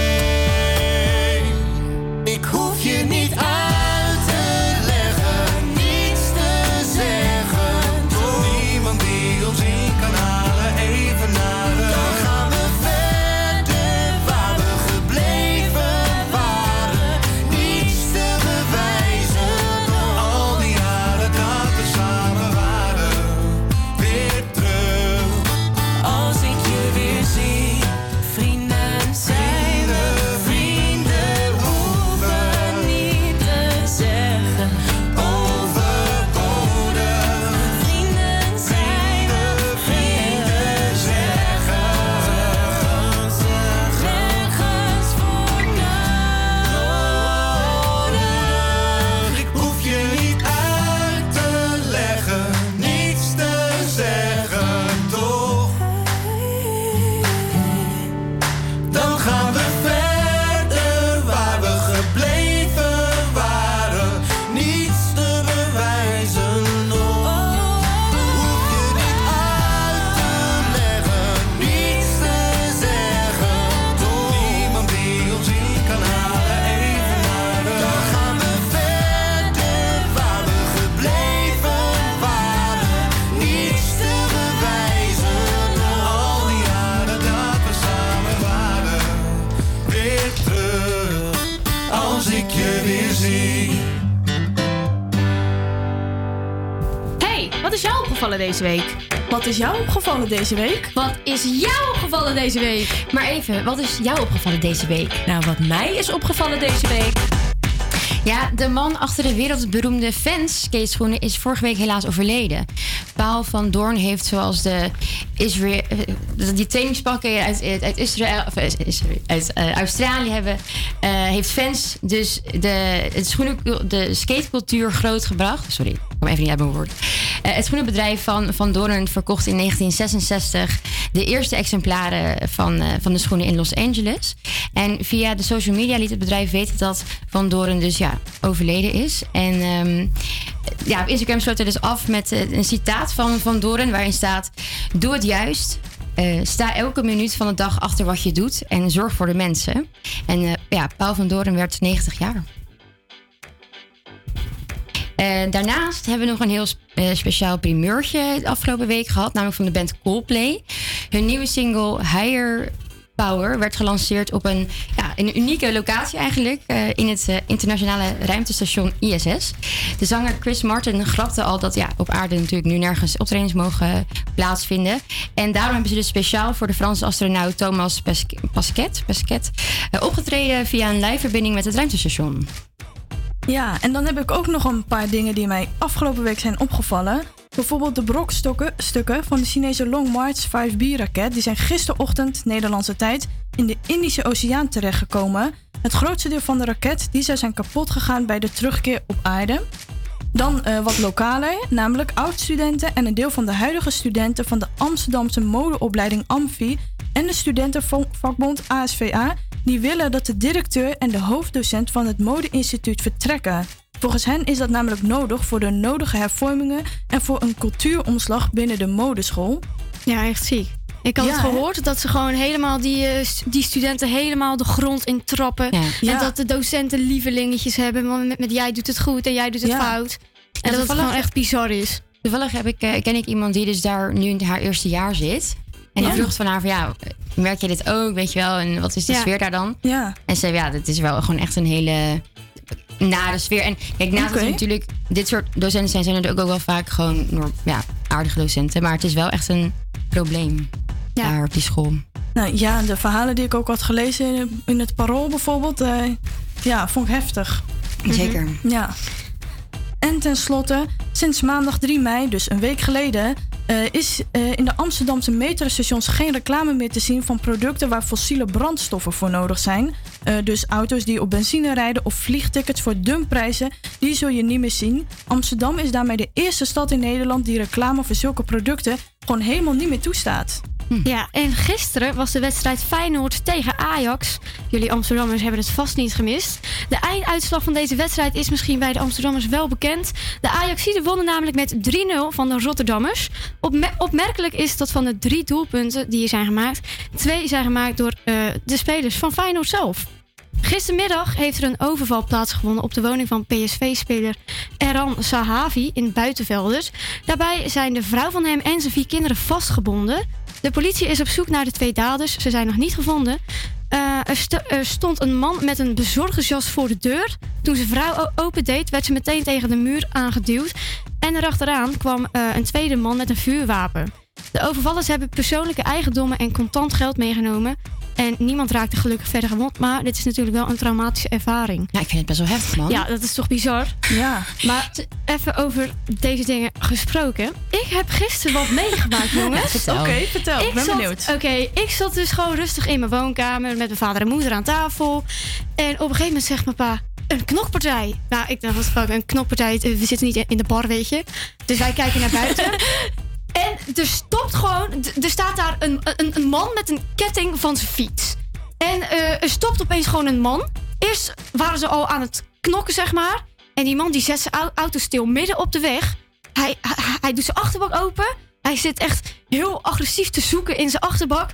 Speaker 14: Opgevallen deze week?
Speaker 6: Wat is jou opgevallen deze week?
Speaker 14: Wat is jou opgevallen deze week?
Speaker 5: Maar even, wat is jou opgevallen deze week?
Speaker 14: Nou, wat mij is opgevallen deze week.
Speaker 5: Ja, de man achter de wereldberoemde fans skateschoenen is vorige week helaas overleden. Paul van Doorn heeft zoals de Israël, eh, die trainingspakken uit, uit, Israël, of, eh, Israël, uit eh, Australië hebben, heeft fans dus de, het schoenen, de skatecultuur grootgebracht. Sorry, ik kom even niet uit mijn woord. Het schoenenbedrijf van Van Doorn verkocht in 1966 de eerste exemplaren van, van de schoenen in Los Angeles. En via de social media liet het bedrijf weten dat Van Doorn dus ja, overleden is. En ehm, ja, Instagram sloot hij dus af met eh, een citaat van Van Doorn waarin staat: Doe het juist. Eh, sta elke minuut van de dag achter wat je doet en zorg voor de mensen. En eh, ja, Paul van Doorn werd 90 jaar. Daarnaast hebben we nog een heel sp- speciaal primeurtje de afgelopen week gehad, namelijk van de band Coldplay. Hun nieuwe single Higher Power werd gelanceerd op een, ja, een unieke locatie eigenlijk, eh, in het eh, internationale ruimtestation ISS. De zanger Chris Martin grapte al dat ja, op aarde natuurlijk nu nergens optredens mogen plaatsvinden. En daarom hebben ze dus speciaal voor de Franse astronaut Thomas Pasquet, Pasquet eh, opgetreden via een live verbinding met het ruimtestation.
Speaker 6: Ja, en dan heb ik ook nog een paar dingen die mij afgelopen week zijn opgevallen. Bijvoorbeeld de brokstukken stukken van de Chinese Long March 5B-raket. Die zijn gisterochtend, Nederlandse tijd, in de Indische Oceaan terechtgekomen. Het grootste deel van de raket die zou zijn kapot gegaan bij de terugkeer op aarde. Dan eh, wat lokaler, namelijk oud-studenten en een deel van de huidige studenten van de Amsterdamse modeopleiding Amfi en de studentenvakbond ASVA, die willen dat de directeur en de hoofddocent van het modeinstituut vertrekken. Volgens hen is dat namelijk nodig voor de nodige hervormingen en voor een cultuuromslag binnen de modeschool.
Speaker 14: Ja, echt ziek. Ik had
Speaker 6: Ja,
Speaker 14: het
Speaker 6: hè?
Speaker 14: gehoord dat ze gewoon helemaal die, eh, die studenten helemaal de grond in trappen. En
Speaker 6: Ja.
Speaker 14: dat de docenten lievelingetjes hebben. want Met, met jij doet het goed en jij doet het
Speaker 5: Ja.
Speaker 14: fout. En dat het gewoon echt bizar is.
Speaker 5: Toevallig heb ik, eh, ken ik iemand die dus daar nu in haar eerste jaar zit. En
Speaker 14: Ja.
Speaker 5: ik vroeg van haar van ja, merk je dit ook, weet je wel? En wat is de
Speaker 6: Ja.
Speaker 5: sfeer daar dan?
Speaker 6: Ja.
Speaker 5: En ze zei ja, dit is wel gewoon echt een hele nare sfeer. En kijk, naast er natuurlijk dit soort docenten zijn, zijn er ook wel vaak gewoon ja, aardige docenten. Maar het is wel echt een probleem daar op die school.
Speaker 6: Nou ja, de verhalen die ik ook had gelezen in- in het Parool bijvoorbeeld, eh, ja, vond ik heftig.
Speaker 5: Zeker.
Speaker 6: Ja. En tenslotte, sinds maandag 3 mei, dus een week geleden, eh, is eh, in de Amsterdamse metrostations geen reclame meer te zien van producten waar fossiele brandstoffen voor nodig zijn. Eh, dus auto's die op benzine rijden of vliegtickets voor dumpprijzen, die zul je niet meer zien. Amsterdam is daarmee de eerste stad in Nederland die reclame voor zulke producten gewoon helemaal niet meer toestaat.
Speaker 14: Ja, en gisteren was de wedstrijd Feyenoord tegen Ajax. Jullie Amsterdammers hebben het vast niet gemist. De einduitslag van deze wedstrijd is misschien bij de Amsterdammers wel bekend. De Ajaxiden wonnen namelijk met 3-0 van de Rotterdammers. Opme- opmerkelijk is dat van de drie doelpunten die er zijn gemaakt... twee zijn gemaakt door eh, de spelers van Feyenoord zelf. Gistermiddag heeft er een overval plaatsgevonden op de woning van PSV-speler Eran Sahavi in Buitenvelders. Daarbij zijn de vrouw van hem en zijn vier kinderen vastgebonden. De politie is op zoek naar de twee daders. Ze zijn nog niet gevonden. Eh, er, sto- stond een man met een bezorgersjas voor de deur. Toen zijn vrouw opendeed, werd ze meteen tegen de muur aangeduwd. En erachteraan kwam eh, een tweede man met een vuurwapen. De overvallers hebben persoonlijke eigendommen en contant geld meegenomen. En niemand raakte gelukkig verder gewond. Maar dit is natuurlijk wel een traumatische ervaring.
Speaker 5: Ja, ik vind het best wel heftig, man.
Speaker 14: Ja, dat is toch bizar?
Speaker 6: Ja.
Speaker 14: Maar even over deze dingen gesproken. Ik heb gisteren wat meegemaakt, jongens.
Speaker 6: vertel. Oké, vertel. Ik ben
Speaker 14: zat-
Speaker 6: benieuwd.
Speaker 14: Oké, ik zat dus gewoon rustig in mijn woonkamer met mijn vader en moeder aan tafel. En op een gegeven moment zegt mijn pa, een knokpartij. Nou, ik dacht, wat fuck, een knokpartij. We zitten niet in de bar, weet je. Dus wij kijken naar buiten. En er stopt gewoon, er staat daar een, een, een man met een ketting van zijn fiets. En eh, er stopt opeens gewoon een man. Eerst waren ze al aan het knokken, zeg maar. En die man die zet zijn au- auto stil midden op de weg. Hij, hij doet zijn achterbak open. Hij zit echt heel agressief te zoeken in zijn achterbak.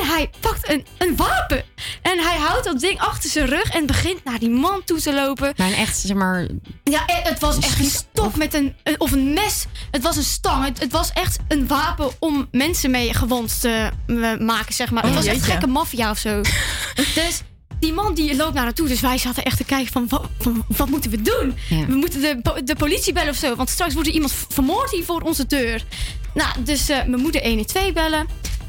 Speaker 14: En hij pakt een, een wapen. En hij houdt dat ding achter zijn rug en begint naar die man toe te lopen.
Speaker 5: Maar een echt, zeg maar...
Speaker 14: Ja, eh, het was echt een stok met een, een- of een mes. Het was een stang. Het, het was echt een wapen om mensen mee gewond te eh, maken, zeg maar.
Speaker 5: Oh,
Speaker 14: het was echt
Speaker 5: jeetje.
Speaker 14: gekke maffia of zo. dus die man die loopt naar haar toe. Dus wij zaten echt te kijken van, wat, van, wat moeten we doen?
Speaker 5: Ja.
Speaker 14: We moeten de, de politie bellen of zo. Want straks wordt er iemand vermoord hier voor onze deur. Nou, dus eh mijn moeder 112 bellen.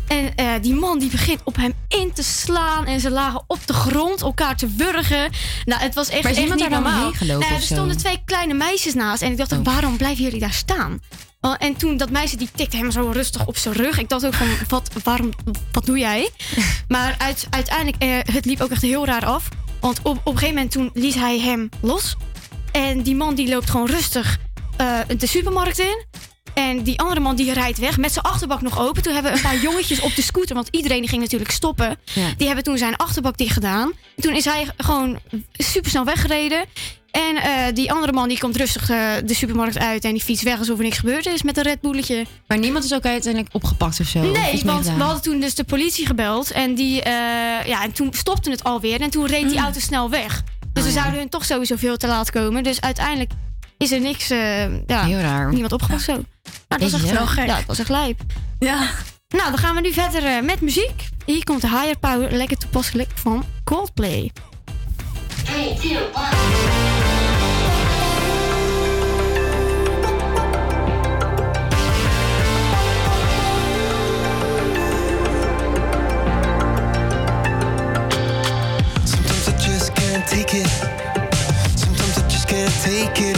Speaker 14: En eh, die man die begint op hem in te slaan. En ze lagen op de grond elkaar te wurgen. Nou, het was echt,
Speaker 5: Maar is
Speaker 14: echt
Speaker 5: iemand
Speaker 14: niet normaal. Nou, er stonden twee kleine meisjes naast. En ik dacht, ook, waarom blijven jullie daar staan? Oh, En toen dat meisje die tikte hem zo rustig op zijn rug. Ik dacht ook van, wat, waarom, wat doe jij? Maar uit, uiteindelijk, eh, het liep ook echt heel raar af. Want op, op een gegeven moment toen liet hij hem los. En die man die loopt gewoon rustig eh, de supermarkt in. En die andere man die rijdt weg met zijn achterbak nog open. Toen hebben een paar jongetjes op de scooter, want iedereen die ging natuurlijk stoppen.
Speaker 5: Ja.
Speaker 14: Die hebben toen zijn achterbak dicht gedaan. Toen is hij gewoon super snel weggereden. En eh, die andere man die komt rustig eh, de supermarkt uit en die fietst weg alsof er niks gebeurd is met een Red Bulletje.
Speaker 5: Maar niemand is ook uiteindelijk opgepakt of zo?
Speaker 14: Nee, want we hadden toen dus de politie gebeld. En, die, eh, ja, en toen stopte het alweer. En toen reed die auto snel weg. Dus
Speaker 5: Oh,
Speaker 14: we zouden hun toch sowieso veel te laat komen. Dus uiteindelijk is er niks... eh, ja,
Speaker 5: Heel raar.
Speaker 14: Niemand opgepakt zo. Maar het was echt wel gek. Ja, het was echt lijp. Ja. Nou, dan gaan we nu verder eh, met muziek. Hier komt de Higher Power, lekker toepasselijk, van Coldplay.
Speaker 1: 3, 2, 1.
Speaker 13: Sometimes I just can't take it. Sometimes I just can't take it,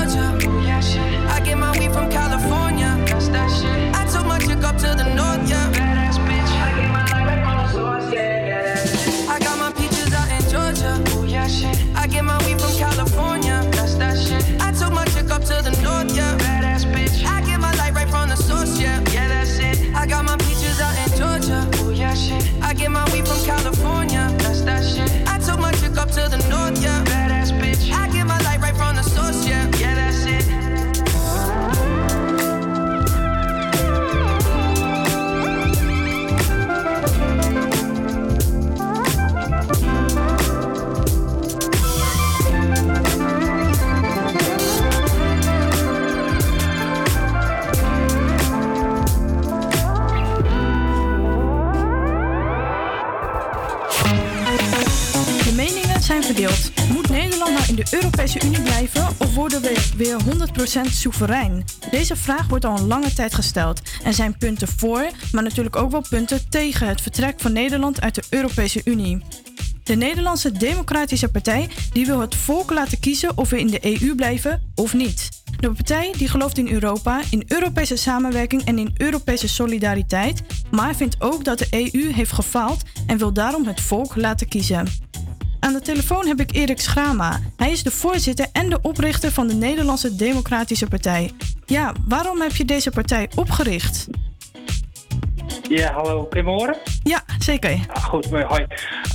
Speaker 6: De Europese Unie blijven of worden we weer 100% soeverein? Deze vraag wordt al een lange tijd gesteld. Er zijn punten voor, maar natuurlijk ook wel punten tegen het vertrek van Nederland uit de Europese Unie. De Nederlandse Democratische Partij die wil het volk laten kiezen of we in de EU blijven of niet. De partij die gelooft in Europa, in Europese samenwerking en in Europese solidariteit, maar vindt ook dat de EU heeft gefaald en wil daarom het volk laten kiezen. Aan de telefoon heb ik Erik Schrama. Hij is de voorzitter en de oprichter van de Nederlandse Democratische Partij. Ja, waarom heb je deze partij opgericht?
Speaker 15: Ja, hallo, kun je me horen?
Speaker 6: Ja, zeker.
Speaker 15: Ah, goed, mooi, hoi.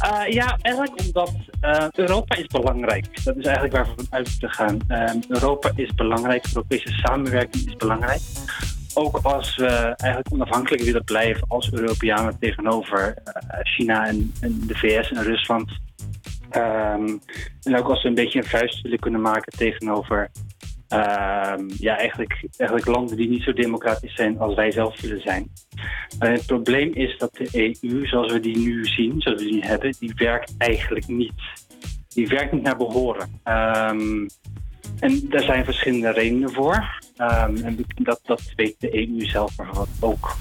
Speaker 15: Eh, ja, eigenlijk omdat eh, Europa is belangrijk. Dat is eigenlijk waar we van uit te gaan. Eh, Europa is belangrijk, Europese samenwerking is belangrijk. Ook als we eigenlijk onafhankelijk willen blijven als Europeanen tegenover eh, China en, en de VS en Rusland. Ehm, en ook als we een beetje een vuist willen kunnen maken tegenover ehm, ja, eigenlijk, eigenlijk landen die niet zo democratisch zijn als wij zelf willen zijn. Het probleem is dat de EU, zoals we die nu zien, zoals we die hebben, die werkt eigenlijk niet. Die werkt niet naar behoren. Ehm, en daar zijn verschillende redenen voor. En dat, dat weet de EU zelf bijvoorbeeld ook.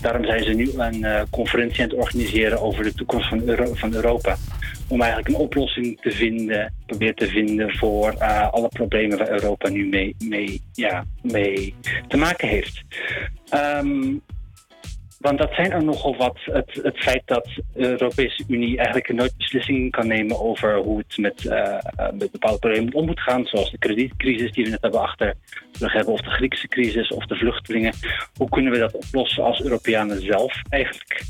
Speaker 15: Daarom zijn ze nu een eh, conferentie aan het organiseren over de toekomst van, van Europa. Om eigenlijk een oplossing te vinden, proberen te vinden voor eh, alle problemen waar Europa nu mee, mee, ja, mee te maken heeft. Ehm, want dat zijn er nogal wat. Het, het feit dat de Europese Unie eigenlijk nooit beslissingen kan nemen over hoe het met, eh, eh, met bepaalde problemen om moet gaan. Zoals de kredietcrisis die we net hebben achter de hebben, of de Griekse crisis, of de vluchtelingen. Hoe kunnen we dat oplossen als Europeanen zelf eigenlijk?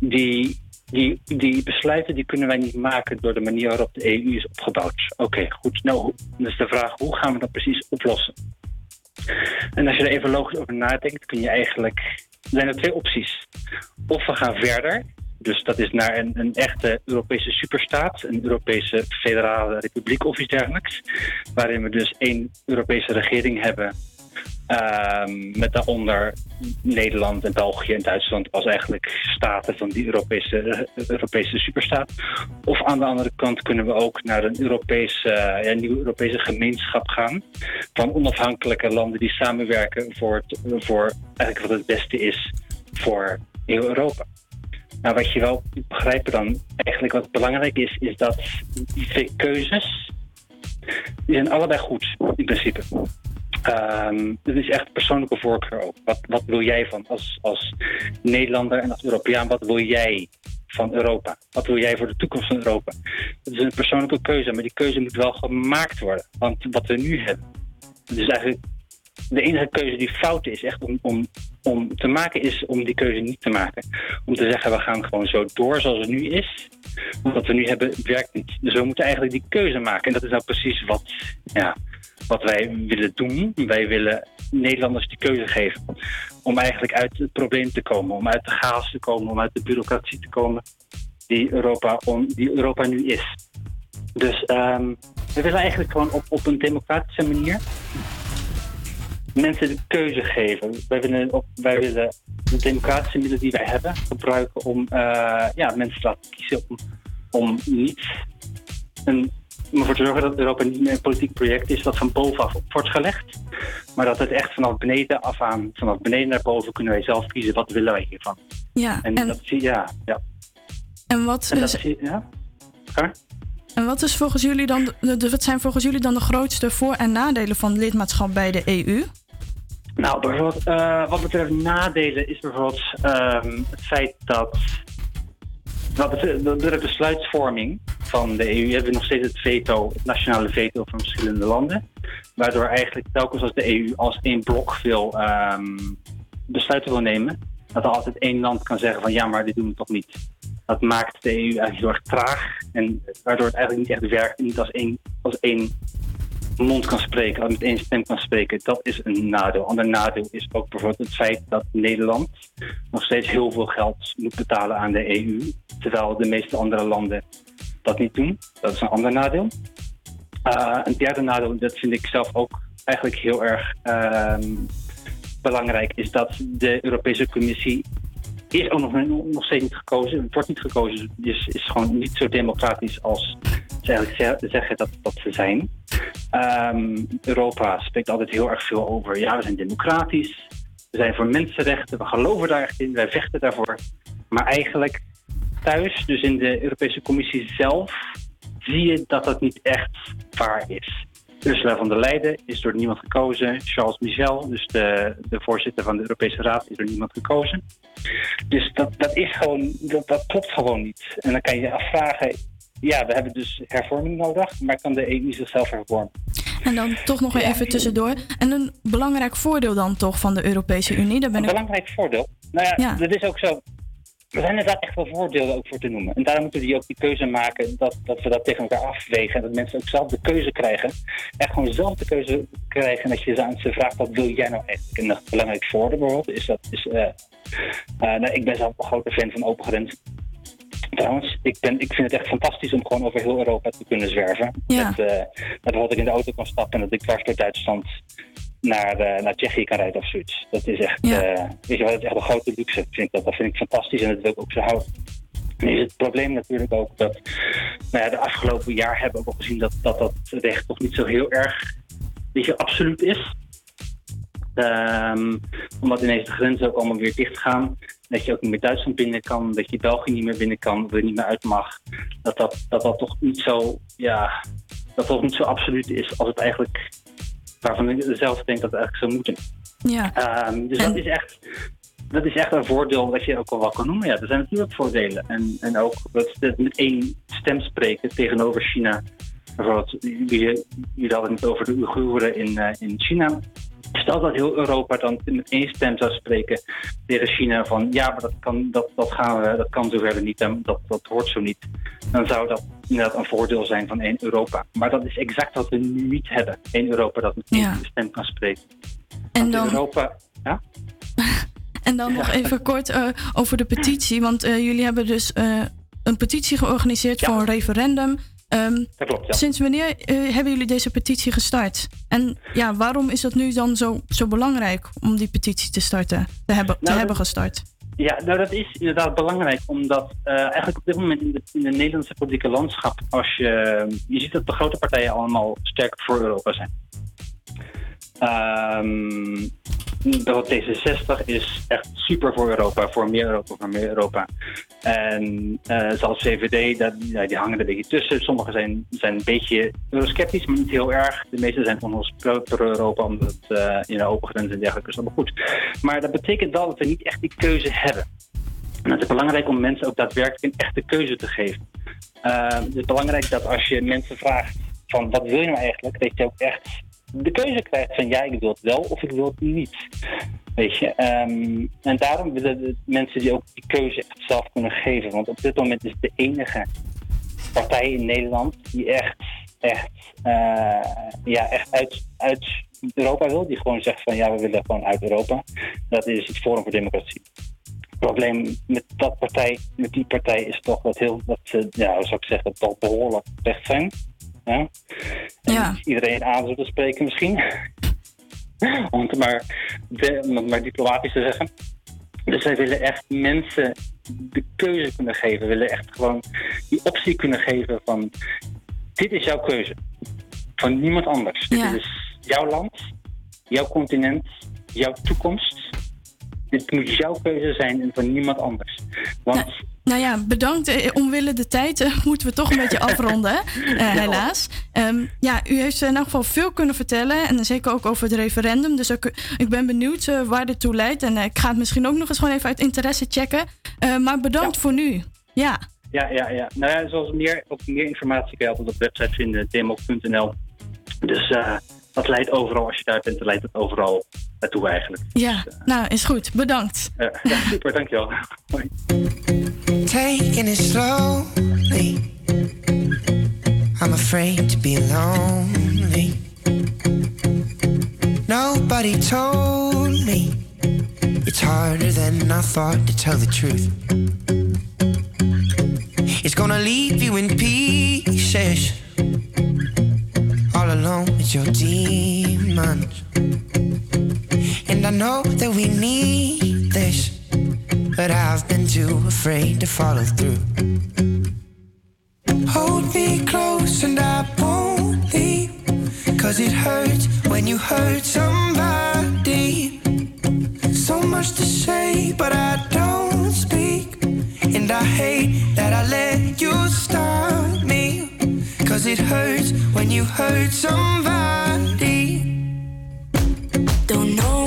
Speaker 15: Die, die, die besluiten die kunnen wij niet maken door de manier waarop de EU is opgebouwd. Oké, goed. Nou, is de vraag, hoe gaan we dat precies oplossen? En als je er even logisch over nadenkt, kun je eigenlijk. Zijn er twee opties. Of we gaan verder. Dus dat is naar een, een echte Europese superstaat, een Europese federale republiek of iets dergelijks. Waarin we dus één Europese regering hebben. Ehm, met daaronder Nederland en België en Duitsland als eigenlijk staten van die Europese, Europese superstaat. Of aan de andere kant kunnen we ook naar een Europese, ja, een nieuwe Europese gemeenschap gaan. Van onafhankelijke landen die samenwerken voor, voor eigenlijk wat het beste is voor heel Europa. Nou, wat je wel begrijpen dan, eigenlijk wat belangrijk is, is dat die twee keuzes, die zijn allebei goed in principe. Ehm het is echt persoonlijke voorkeur ook. Wat, wat wil jij van als, als Nederlander en als Europeaan, wat wil jij van Europa? Wat wil jij voor de toekomst van Europa? Dat is een persoonlijke keuze, maar die keuze moet wel gemaakt worden. Want wat we nu hebben, is eigenlijk de enige keuze die fout is, echt om, om, om te maken, is om die keuze niet te maken. Om te zeggen, we gaan gewoon zo door zoals het nu is. Wat we nu hebben, werkt niet. Dus we moeten eigenlijk die keuze maken. En dat is nou precies wat, ja, wat wij willen doen. Wij willen Nederlanders die keuze geven. Om eigenlijk uit het probleem te komen. Om uit de chaos te komen. Om uit de bureaucratie te komen. Die Europa, on, die Europa nu is. Dus ehm, we willen eigenlijk gewoon op, op een democratische manier mensen de keuze geven. Wij willen, op, wij willen de democratische middelen die wij hebben gebruiken om eh, ja, mensen te laten kiezen om, om niet een, om ervoor te zorgen dat Europa niet meer een politiek project is dat van bovenaf op wordt gelegd. Maar dat het echt vanaf beneden af aan, vanaf beneden naar boven kunnen wij zelf kiezen wat willen wij hiervan.
Speaker 6: Ja,
Speaker 15: En,
Speaker 6: en,
Speaker 15: dat zie je, ja, ja.
Speaker 6: en wat
Speaker 15: En dat
Speaker 6: is,
Speaker 15: zie je, ja.
Speaker 6: En wat, is volgens jullie dan de, de- wat zijn volgens jullie dan de grootste voor- en nadelen van lidmaatschap bij de EU?
Speaker 15: Nou, bijvoorbeeld, eh, wat betreft nadelen is bijvoorbeeld ehm, het feit dat. Wat wat betreft besluitvorming van de EU hebben we nog steeds het veto, het nationale veto van verschillende landen. Waardoor eigenlijk telkens als de EU als één blok wil ehm, besluiten wil nemen, dat er altijd één land kan zeggen van ja, maar dit doen we toch niet. Dat maakt de EU eigenlijk heel erg traag en waardoor het eigenlijk niet echt werkt en niet als één, als één mond kan spreken, met één stem kan spreken, dat is een nadeel. Ander nadeel is ook bijvoorbeeld het feit dat Nederland nog steeds heel veel geld moet betalen aan de EU, terwijl de meeste andere landen dat niet doen. Dat is een ander nadeel. Uh, een derde nadeel, dat vind ik zelf ook eigenlijk heel erg ehm, belangrijk, is dat de Europese Commissie is ook nog, nog steeds niet gekozen. Wordt niet gekozen, dus is gewoon niet zo democratisch als ze eigenlijk ze- zeggen dat, dat ze zijn. Ehm, Europa spreekt altijd heel erg veel over, ja, we zijn democratisch, we zijn voor mensenrechten, we geloven daar echt in, wij vechten daarvoor. Maar eigenlijk thuis, dus in de Europese Commissie zelf, zie je dat dat niet echt waar is. Ursula von der Leyen is door niemand gekozen. Charles Michel, dus de, de voorzitter van de Europese Raad, is door niemand gekozen. Dus dat, dat is gewoon, dat, dat klopt gewoon niet. En dan kan je je afvragen, ja, we hebben dus hervorming nodig, maar kan de EU zichzelf hervormen?
Speaker 6: En dan toch nog even tussendoor. En een belangrijk voordeel dan toch van de Europese Unie. Daar ben
Speaker 15: Een
Speaker 6: ik...
Speaker 15: belangrijk voordeel. Nou ja,
Speaker 6: Ja.
Speaker 15: dat is ook zo. Er zijn inderdaad echt wel voordelen ook voor te noemen. En daarom moeten we die ook die keuze maken dat, dat we dat tegen elkaar afwegen. En dat mensen ook zelf de keuze krijgen. Echt gewoon zelf de keuze krijgen. En dat je ze aan ze vraagt, wat wil jij nou eigenlijk? En een belangrijk voordeel bijvoorbeeld is dat... Is, eh, eh, nou, ik ben zelf een grote fan van open grenzen. Trouwens, ik, ben, ik vind het echt fantastisch om gewoon over heel Europa te kunnen zwerven.
Speaker 6: Ja.
Speaker 15: Dat, eh, dat bijvoorbeeld ik in de auto kan stappen en dat ik dwars door Duitsland naar, eh, naar Tsjechië kan rijden of zoiets. Dat is echt,
Speaker 6: Ja.
Speaker 15: eh, weet je wel, dat is echt een grote luxe. Vind ik dat. dat vind ik fantastisch en dat wil ik ook zo houden. Nu is het probleem natuurlijk ook dat nou ja, de afgelopen jaar hebben we ook gezien dat dat, dat recht toch niet zo heel erg weet je, absoluut is. Ehm, omdat ineens de grenzen ook allemaal weer dicht gaan. Dat je ook niet meer Duitsland binnen kan, dat je België niet meer binnen kan, dat er niet meer uit mag. Dat dat, dat, dat toch niet zo, ja, dat toch niet zo absoluut is als het eigenlijk, waarvan ik zelf denk dat het eigenlijk zou moeten.
Speaker 6: Ja.
Speaker 15: Ehm, dus dat is echt. Dat is echt een voordeel dat je ook al wel kan noemen. Ja, er zijn natuurlijk voordelen. En, en ook dat met één stem spreken tegenover China. Bijvoorbeeld, jullie, jullie hadden het over de Oeigoeren in, eh, in China. Stel dat heel Europa dan met één stem zou spreken tegen China van ja, maar dat kan, dat, dat gaan we, dat kan zo verder niet, en dat, dat hoort zo niet. Dan zou dat inderdaad een voordeel zijn van één Europa. Maar dat is exact wat we nu niet hebben. Één Europa dat met één
Speaker 6: Ja.
Speaker 15: stem kan spreken.
Speaker 6: En dan,
Speaker 15: Europa, ja?
Speaker 6: en dan nog even kort eh, over de petitie. Want eh, jullie hebben dus eh, een petitie georganiseerd voor een referendum. Ehm,
Speaker 15: Dat klopt, ja.
Speaker 6: Sinds wanneer eh, hebben jullie deze petitie gestart? En ja, waarom is het nu dan zo, zo belangrijk om die petitie te starten? Te hebben, te
Speaker 15: Nou,
Speaker 6: hebben
Speaker 15: dat-
Speaker 6: gestart?
Speaker 15: Ja, nou dat is inderdaad belangrijk, omdat eh, eigenlijk op dit moment in de, in de Nederlandse politieke landschap, als je, je ziet dat de grote partijen allemaal sterk voor Europa zijn. Ehm bijvoorbeeld D66 is echt super voor Europa, voor meer Europa, voor meer Europa. En zoals VVD, dat, ja, die hangen er een beetje tussen. Sommigen zijn, zijn een beetje eurosceptisch, maar niet heel erg. De meeste zijn gewoon ons pro- pro-Europa, omdat eh, in de open grenzen en dergelijke is allemaal goed. Maar dat betekent wel dat we niet echt die keuze hebben. En het is belangrijk om mensen ook daadwerkelijk een echte keuze te geven. Eh, het is belangrijk dat als je mensen vraagt van wat wil je nou eigenlijk, dat je ook echt de keuze krijgt van ja, ik wil het wel of ik wil het niet. Weet je, ehm, en daarom willen mensen die ook die keuze echt zelf kunnen geven. Want op dit moment is de enige partij in Nederland die echt, echt, eh, ja, echt uit, uit Europa wil. Die gewoon zegt van ja, we willen gewoon uit Europa. Dat is het Forum voor Democratie. Het probleem met dat partij, met die partij is toch dat heel, dat ze, ja, zou ik zeggen, toch behoorlijk recht zijn. Ja? Niet iedereen aan zullen spreken misschien. om het maar, de- maar diplomatisch te zeggen. Dus wij willen echt mensen de keuze kunnen geven. We willen echt gewoon die optie kunnen geven van... dit is jouw keuze. Van niemand anders.
Speaker 6: Ja.
Speaker 15: Dit is jouw land, jouw continent, jouw toekomst. Dit moet jouw keuze zijn en van niemand anders. Want
Speaker 6: Nou ja, bedankt. Eh, Omwille de tijd eh, moeten we toch een beetje afronden? Eh, helaas. Ehm, ja, u heeft in elk geval veel kunnen vertellen. En zeker ook over het referendum. Dus ook, ik ben benieuwd waar dit toe leidt. En ik ga het misschien ook nog eens gewoon even uit interesse checken. Maar bedankt voor nu. Ja.
Speaker 15: Ja, ja, ja. Nou ja, zoals meer, ook meer informatie kan je altijd op de website vinden, demo.nl. Dus dat leidt overal, als je daar bent, dan leidt het overal naartoe eigenlijk.
Speaker 6: Ja, nou is goed. Bedankt.
Speaker 15: Ja, super, dankjewel. Hoi.
Speaker 16: taking it slowly. I'm afraid to be lonely. Nobody told me it's harder than I thought to tell the truth. It's gonna leave you in pieces, all alone with your demons. And I know that we need this but I've been too afraid to follow through. Hold me close and I won't leave. Cause it hurts when you hurt somebody. So much to say, but I don't speak. And I hate that I let you stop me. Cause it hurts when you hurt somebody.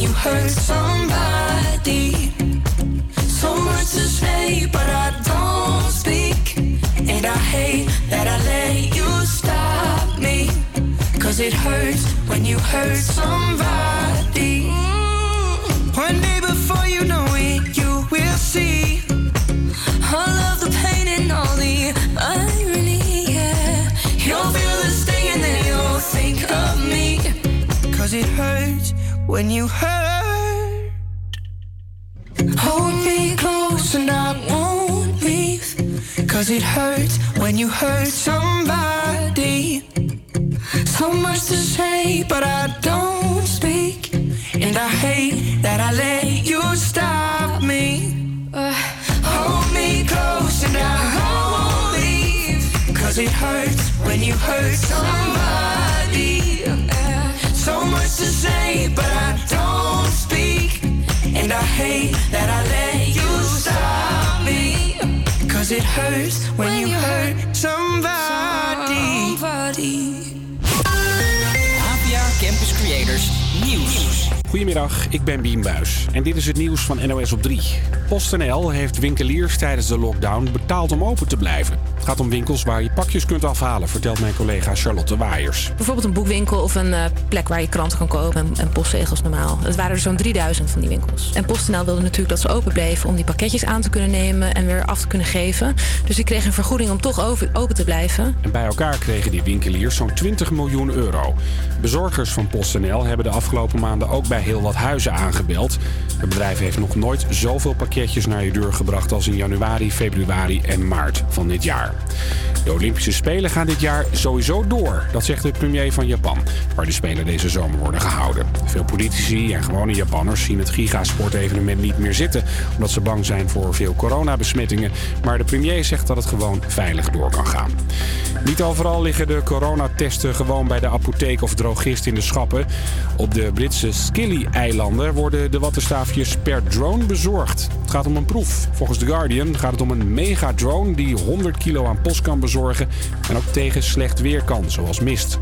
Speaker 8: you hurt somebody. So much to say, but I don't speak. And I hate that I let you stop me. Cause it hurts when you hurt somebody. Mm.
Speaker 16: One day before you know it, you will see.
Speaker 8: All of the pain and all the irony, yeah.
Speaker 16: You'll feel the sting and then you'll think of me. Cause it hurts when you hurt. Hold me close and I won't leave. Cause it hurts when you hurt somebody. So much to say, but I don't speak. And I hate that I let you stop me. Uh, hold me close and I won't leave. Cause it hurts when you hurt somebody. So much to say, but I don't speak. And I hate that I let you stop me. Cause it hurts when you hurt somebody.
Speaker 17: APA Campus Creators Nieuws.
Speaker 2: Goedemiddag, ik ben Bien Buis en dit is het nieuws van NOS op 3. PostNL heeft winkeliers tijdens de lockdown betaald om open te blijven. Het gaat om winkels waar je pakjes kunt afhalen, vertelt mijn collega Charlotte Waaiers.
Speaker 18: Bijvoorbeeld een boekwinkel of een eh, plek waar je kranten kan kopen en, en postzegels normaal. Het waren er zo'n 3000 van die winkels. En PostNL wilde natuurlijk dat ze open bleven om die pakketjes aan te kunnen nemen en weer af te kunnen geven. Dus die kregen een vergoeding om toch open, open te blijven.
Speaker 2: En bij elkaar kregen die winkeliers zo'n 20 miljoen euro. Bezorgers van PostNL hebben de afgelopen maanden ook bij heel wat huizen aangebeld. Het bedrijf heeft nog nooit zoveel pakketjes naar je deur gebracht als in januari, februari en maart van dit jaar. De Olympische Spelen gaan dit jaar sowieso door. Dat zegt de premier van Japan, waar de Spelen deze zomer worden gehouden. Veel politici en gewone Japanners zien het gigasportevenement niet meer zitten... omdat ze bang zijn voor veel coronabesmettingen. Maar de premier zegt dat het gewoon veilig door kan gaan. Niet overal liggen de coronatesten gewoon bij de apotheek of drogist in de schappen. Op de Britse Scilly-eilanden worden de wattenstaafjes per drone bezorgd. Het gaat om een proef. Volgens The Guardian gaat het om een megadrone die 100 kilo aan post kan bezorgen en ook tegen slecht weer kan, zoals mist.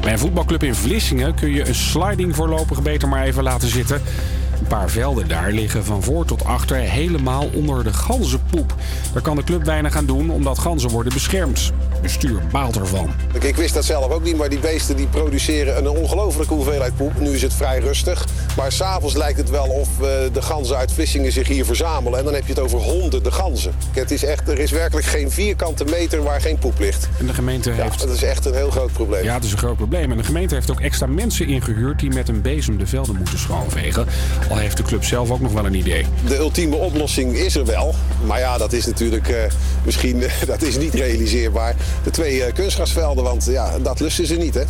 Speaker 2: Bij een voetbalclub in Vlissingen kun je een sliding voorlopig beter maar even laten zitten.
Speaker 19: Een paar velden daar liggen van voor tot achter helemaal onder de ganzenpoep. Daar kan de club weinig aan doen omdat ganzen worden beschermd. Bestuur baalt ervan.
Speaker 20: Ik, ik wist dat zelf ook niet, maar die beesten die produceren een ongelofelijke hoeveelheid poep. Nu is het vrij rustig, maar s'avonds lijkt het wel of eh, de ganzen uit Vlissingen zich hier verzamelen. En dan heb je het over honderden ganzen. Het is echt, er is werkelijk geen vierkante meter waar geen poep ligt.
Speaker 19: En de gemeente
Speaker 20: Ja,
Speaker 19: heeft...
Speaker 20: dat is echt een heel groot probleem.
Speaker 19: Ja, het is een groot probleem. En de gemeente heeft ook extra mensen ingehuurd die met een bezem de velden moeten schoonvegen. Al heeft de club zelf ook nog wel een idee.
Speaker 20: De ultieme oplossing is er wel. Maar ja, dat is natuurlijk eh, misschien dat is niet realiseerbaar. De twee eh, kunstgrasvelden, want ja, dat lusten ze niet, hè?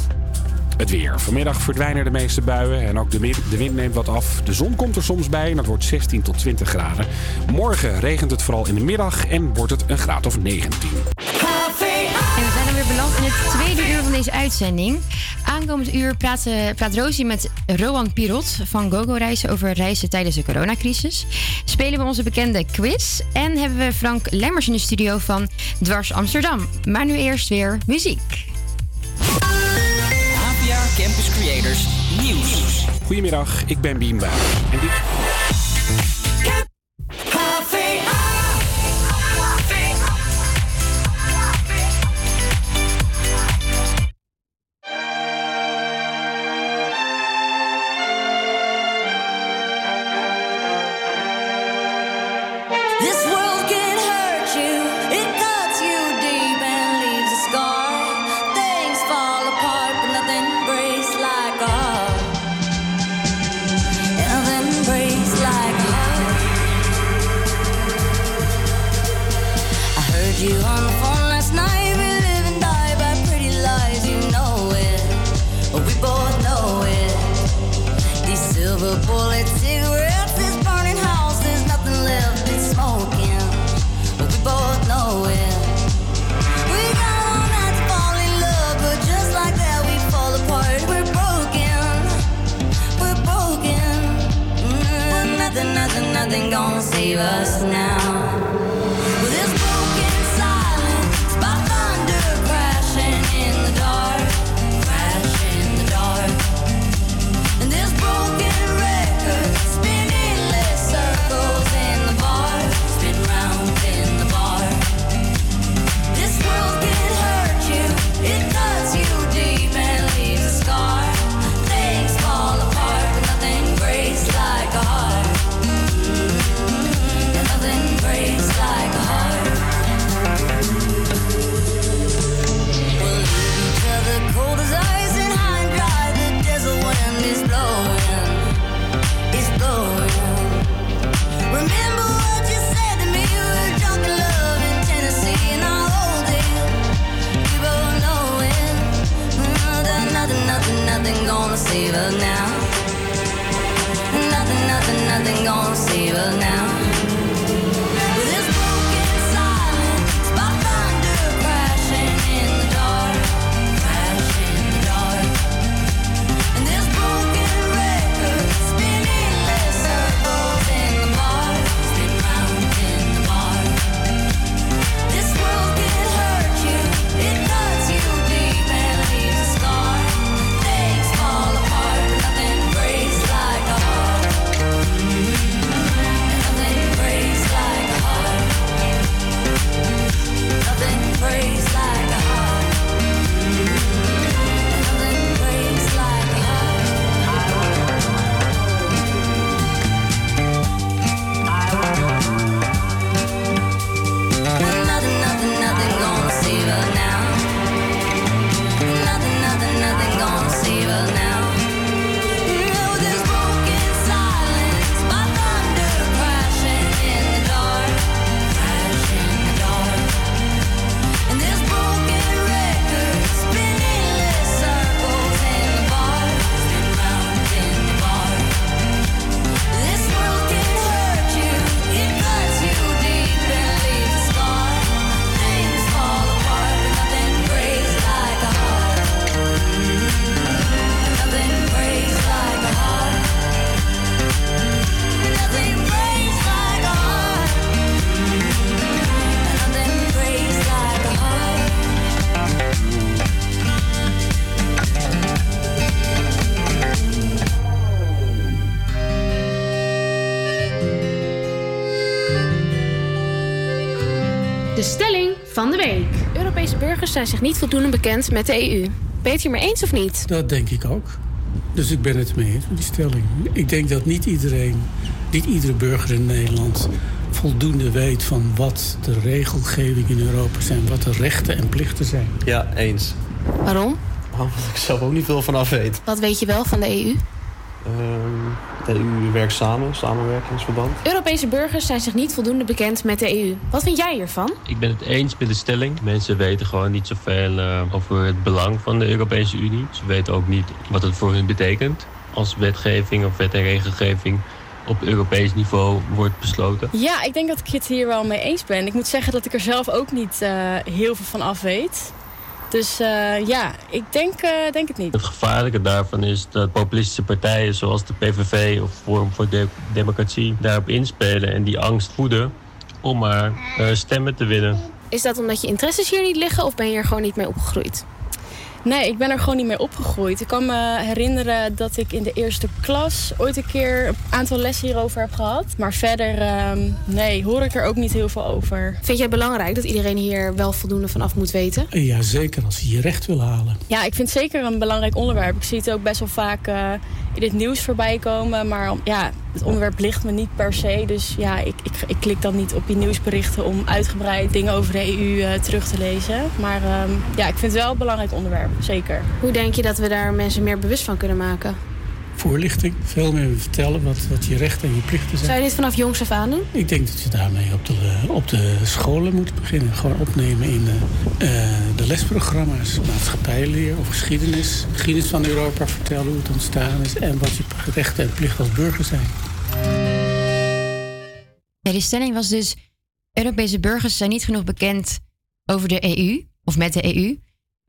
Speaker 19: Het weer. Vanmiddag verdwijnen de meeste buien en ook de, de wind neemt wat af. De zon komt er soms bij en dat wordt 16 tot 20 graden. Morgen regent het vooral in de middag en wordt het een graad of 19.
Speaker 5: Weer beland in het tweede uur van deze uitzending. Aankomend uur praat, eh, praat Rosie met Rowan Pirot van GoGo Reizen over reizen tijdens de coronacrisis. Spelen we onze bekende quiz en hebben we Frank Lemmers in de studio van Dwars Amsterdam. Maar nu eerst weer muziek.
Speaker 17: APA Campus Creators Nieuws.
Speaker 19: Goedemiddag, ik ben Biem Buijs. En dit...
Speaker 21: zijn zich niet voldoende bekend met de EU. Ben je het eens of niet?
Speaker 22: Dat denk ik ook. Dus ik ben het mee eens met die stelling. Ik denk dat niet iedereen, niet iedere burger in Nederland voldoende weet van wat de regelgeving in Europa zijn, wat de rechten en plichten zijn.
Speaker 23: Ja, eens.
Speaker 21: Waarom?
Speaker 23: Omdat ik zelf ook niet veel van af weet.
Speaker 21: Wat weet je wel van de EU?
Speaker 23: De EU werkt samen, samenwerkingsverband.
Speaker 21: Europese burgers zijn zich niet voldoende bekend met de EU. Wat vind jij hiervan?
Speaker 24: Ik ben het eens met de stelling. Mensen weten gewoon niet zoveel uh, over het belang van de Europese Unie. Ze weten ook niet wat het voor hun betekent als wetgeving of wet en regelgeving op Europees niveau wordt besloten.
Speaker 25: Ja, ik denk dat ik het hier wel mee eens ben. Ik moet zeggen dat ik er zelf ook niet uh, heel veel van af weet. Dus uh, ja, ik denk, uh, denk het niet.
Speaker 24: Het gevaarlijke daarvan is dat populistische partijen zoals de PVV of Forum voor de Democratie daarop inspelen en die angst voeden om maar uh, stemmen te winnen.
Speaker 21: Is dat omdat je interesses hier niet liggen of ben je er gewoon niet mee opgegroeid?
Speaker 25: Nee, ik ben er gewoon niet mee opgegroeid. Ik kan me herinneren dat ik in de eerste klas ooit een keer een aantal lessen hierover heb gehad. Maar verder, um, nee, hoor ik er ook niet heel veel over.
Speaker 21: Vind jij het belangrijk dat iedereen hier wel voldoende vanaf moet weten?
Speaker 22: Ja, zeker als je je recht wil halen.
Speaker 25: Ja, ik vind het zeker een belangrijk onderwerp. Ik zie het ook best wel vaak uh, het nieuws voorbij komen. Maar ja, het onderwerp ligt me niet per se. Dus ja, ik, ik, ik klik dan niet op die nieuwsberichten om uitgebreid dingen over de EU uh, terug te lezen. Maar um, ja, ik vind het wel een belangrijk onderwerp zeker.
Speaker 21: Hoe denk je dat we daar mensen meer bewust van kunnen maken?
Speaker 22: Voorlichting, veel meer vertellen wat, wat je rechten en je plichten zijn.
Speaker 21: Zou je dit vanaf jongs af aan doen?
Speaker 22: Ik denk dat je daarmee op de, op de scholen moet beginnen. Gewoon opnemen in de, uh, de lesprogramma's. Maatschappijleer of geschiedenis. Geschiedenis van Europa vertellen hoe het ontstaan is... en wat je rechten en plichten als burger zijn.
Speaker 5: Ja, die stelling was dus... Europese burgers zijn niet genoeg bekend over de EU... of met de EU...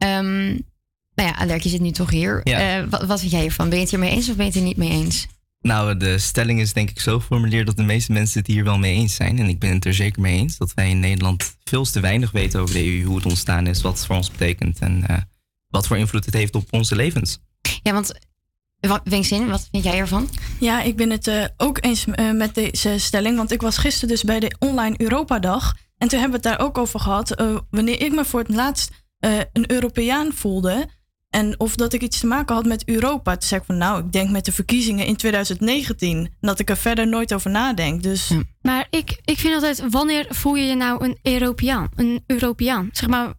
Speaker 5: Um, nou ja, Alerk, je zit nu toch hier.
Speaker 11: Ja.
Speaker 5: Uh, wat, wat vind jij ervan? Ben je het hiermee eens of ben je het er niet mee eens?
Speaker 11: Nou, de stelling is denk ik zo geformuleerd dat de meeste mensen het hier wel mee eens zijn. En ik ben het er zeker mee eens dat wij in Nederland veel te weinig weten over de EU, hoe het ontstaan is, wat het voor ons betekent en uh, wat voor invloed het heeft op onze levens.
Speaker 5: Ja, want Wingzin, wat vind jij ervan?
Speaker 6: Ja, ik ben het uh, ook eens uh, met deze stelling. Want ik was gisteren dus bij de Online Europa-dag. En toen hebben we het daar ook over gehad. Uh, wanneer ik me voor het laatst uh, een Europeaan voelde. En of dat ik iets te maken had met Europa. Toen zei ik van nou, ik denk met de verkiezingen in 2019. Dat ik er verder nooit over nadenk. Dus... Ja.
Speaker 14: Maar ik, ik vind altijd, wanneer voel je je nou een Europeaan? Een Europeaan? Zeg maar,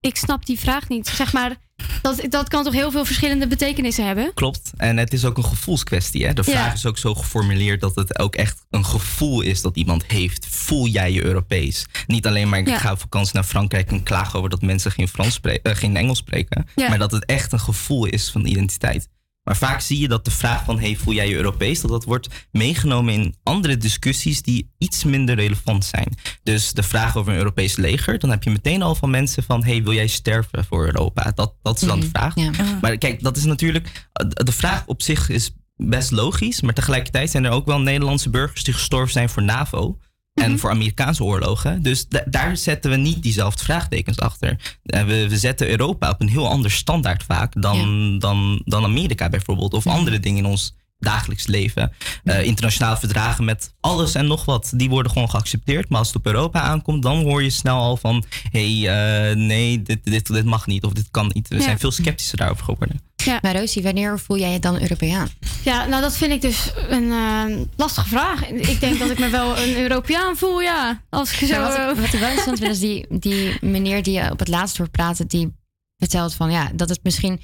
Speaker 14: ik snap die vraag niet. Zeg maar, dat, dat kan toch heel veel verschillende betekenissen hebben?
Speaker 11: Klopt. En het is ook een gevoelskwestie. Hè? De vraag ja. is ook zo geformuleerd dat het ook echt een gevoel is dat iemand heeft. Voel jij je Europees? Niet alleen maar ik ja. ga op vakantie naar Frankrijk en klaag over dat mensen geen, Frans spreken, uh, geen Engels spreken. Ja. Maar dat het echt een gevoel is van identiteit. Maar vaak zie je dat de vraag van hey, voel jij je Europees, dat dat wordt meegenomen in andere discussies die iets minder relevant zijn. Dus de vraag over een Europees leger, dan heb je meteen al van mensen van hey, wil jij sterven voor Europa? Dat, dat is dan de vraag.
Speaker 5: Ja.
Speaker 11: Maar kijk, dat is natuurlijk, de vraag op zich is best logisch, maar tegelijkertijd zijn er ook wel Nederlandse burgers die gestorven zijn voor NAVO. En -hmm. voor Amerikaanse oorlogen. Dus daar zetten we niet diezelfde vraagtekens achter. Uh, we, we, zetten Europa op een heel ander standaard vaak dan, ja. dan, dan Amerika bijvoorbeeld. Of ja. andere dingen in ons dagelijks leven. Uh, internationale verdragen met alles en nog wat, die worden gewoon geaccepteerd. Maar als het op Europa aankomt, dan hoor je snel al van... hé, hey, uh, nee, dit, dit, dit mag niet of dit kan niet. We zijn veel sceptischer daarover geworden.
Speaker 5: Ja. Maar Rosie, wanneer voel jij je dan Europeaan?
Speaker 14: Ja, nou dat vind ik dus een uh, lastige vraag. Ik denk dat ik me wel een Europeaan voel, ja. Als ik zo...
Speaker 5: Wat, ik, wat ik wel interessant vind, is die, die meneer die je op het laatst hoort praten... die vertelt van ja, dat het misschien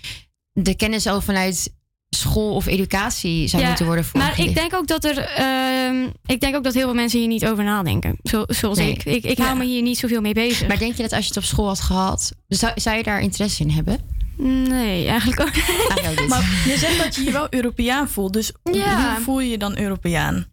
Speaker 5: de kennis al vanuit school of educatie zou
Speaker 14: ja,
Speaker 5: moeten worden
Speaker 14: Maar ik denk ook dat er, uh, ik denk ook dat heel veel mensen hier niet over nadenken. Zo, zoals
Speaker 5: Nee.
Speaker 14: ik. Ik, ik
Speaker 5: Ja.
Speaker 14: hou me hier niet zoveel mee bezig.
Speaker 5: Maar denk je dat als je het op school had gehad, zou, zou je daar interesse in hebben?
Speaker 14: Nee, eigenlijk ook
Speaker 5: niet.
Speaker 6: Maar je zegt dat je je wel Europeaan voelt. Dus
Speaker 14: Ja.
Speaker 6: hoe voel je je dan Europeaan?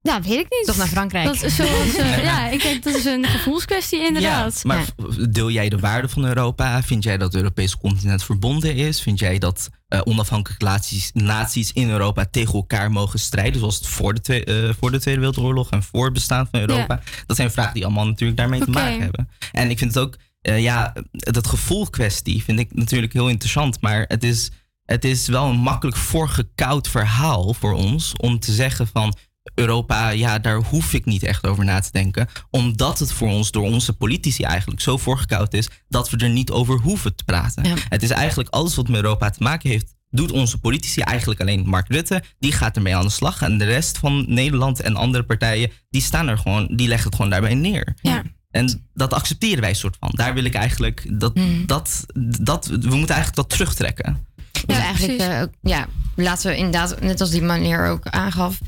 Speaker 14: Ja, weet ik niet.
Speaker 5: Toch naar Frankrijk.
Speaker 14: Dat is zoals, eh, ja, ik denk dat is een gevoelskwestie inderdaad.
Speaker 11: Maar deel jij de waarde van Europa? Vind jij dat het Europese continent verbonden is? Vind jij dat uh, onafhankelijke naties, naties in Europa tegen elkaar mogen strijden? Zoals het voor de, twee, uh, voor de Tweede Wereldoorlog en voor het bestaan van Europa?
Speaker 14: Ja.
Speaker 11: Dat zijn vragen die allemaal natuurlijk daarmee te maken hebben. En ik vind het ook, ja, dat gevoelkwestie vind ik natuurlijk heel interessant. Maar het is, het is wel een makkelijk voorgekoud verhaal voor ons om te zeggen van Europa, ja, daar hoef ik niet echt over na te denken. Omdat het voor ons door onze politici eigenlijk zo voorgekoud is dat we er niet over hoeven te praten. Het is eigenlijk alles wat met Europa te maken heeft, doet onze politici eigenlijk alleen Mark Rutte. Die gaat ermee aan de slag. En de rest van Nederland en andere partijen, die staan er gewoon, die leggen het gewoon daarbij neer.
Speaker 5: Ja.
Speaker 11: En dat accepteren wij soort van. Daar wil ik eigenlijk dat,
Speaker 5: hmm.
Speaker 11: dat, dat we moeten eigenlijk dat terugtrekken.
Speaker 5: Ja, eigenlijk, ja, eh, laten we inderdaad, net als die meneer ook aangaf,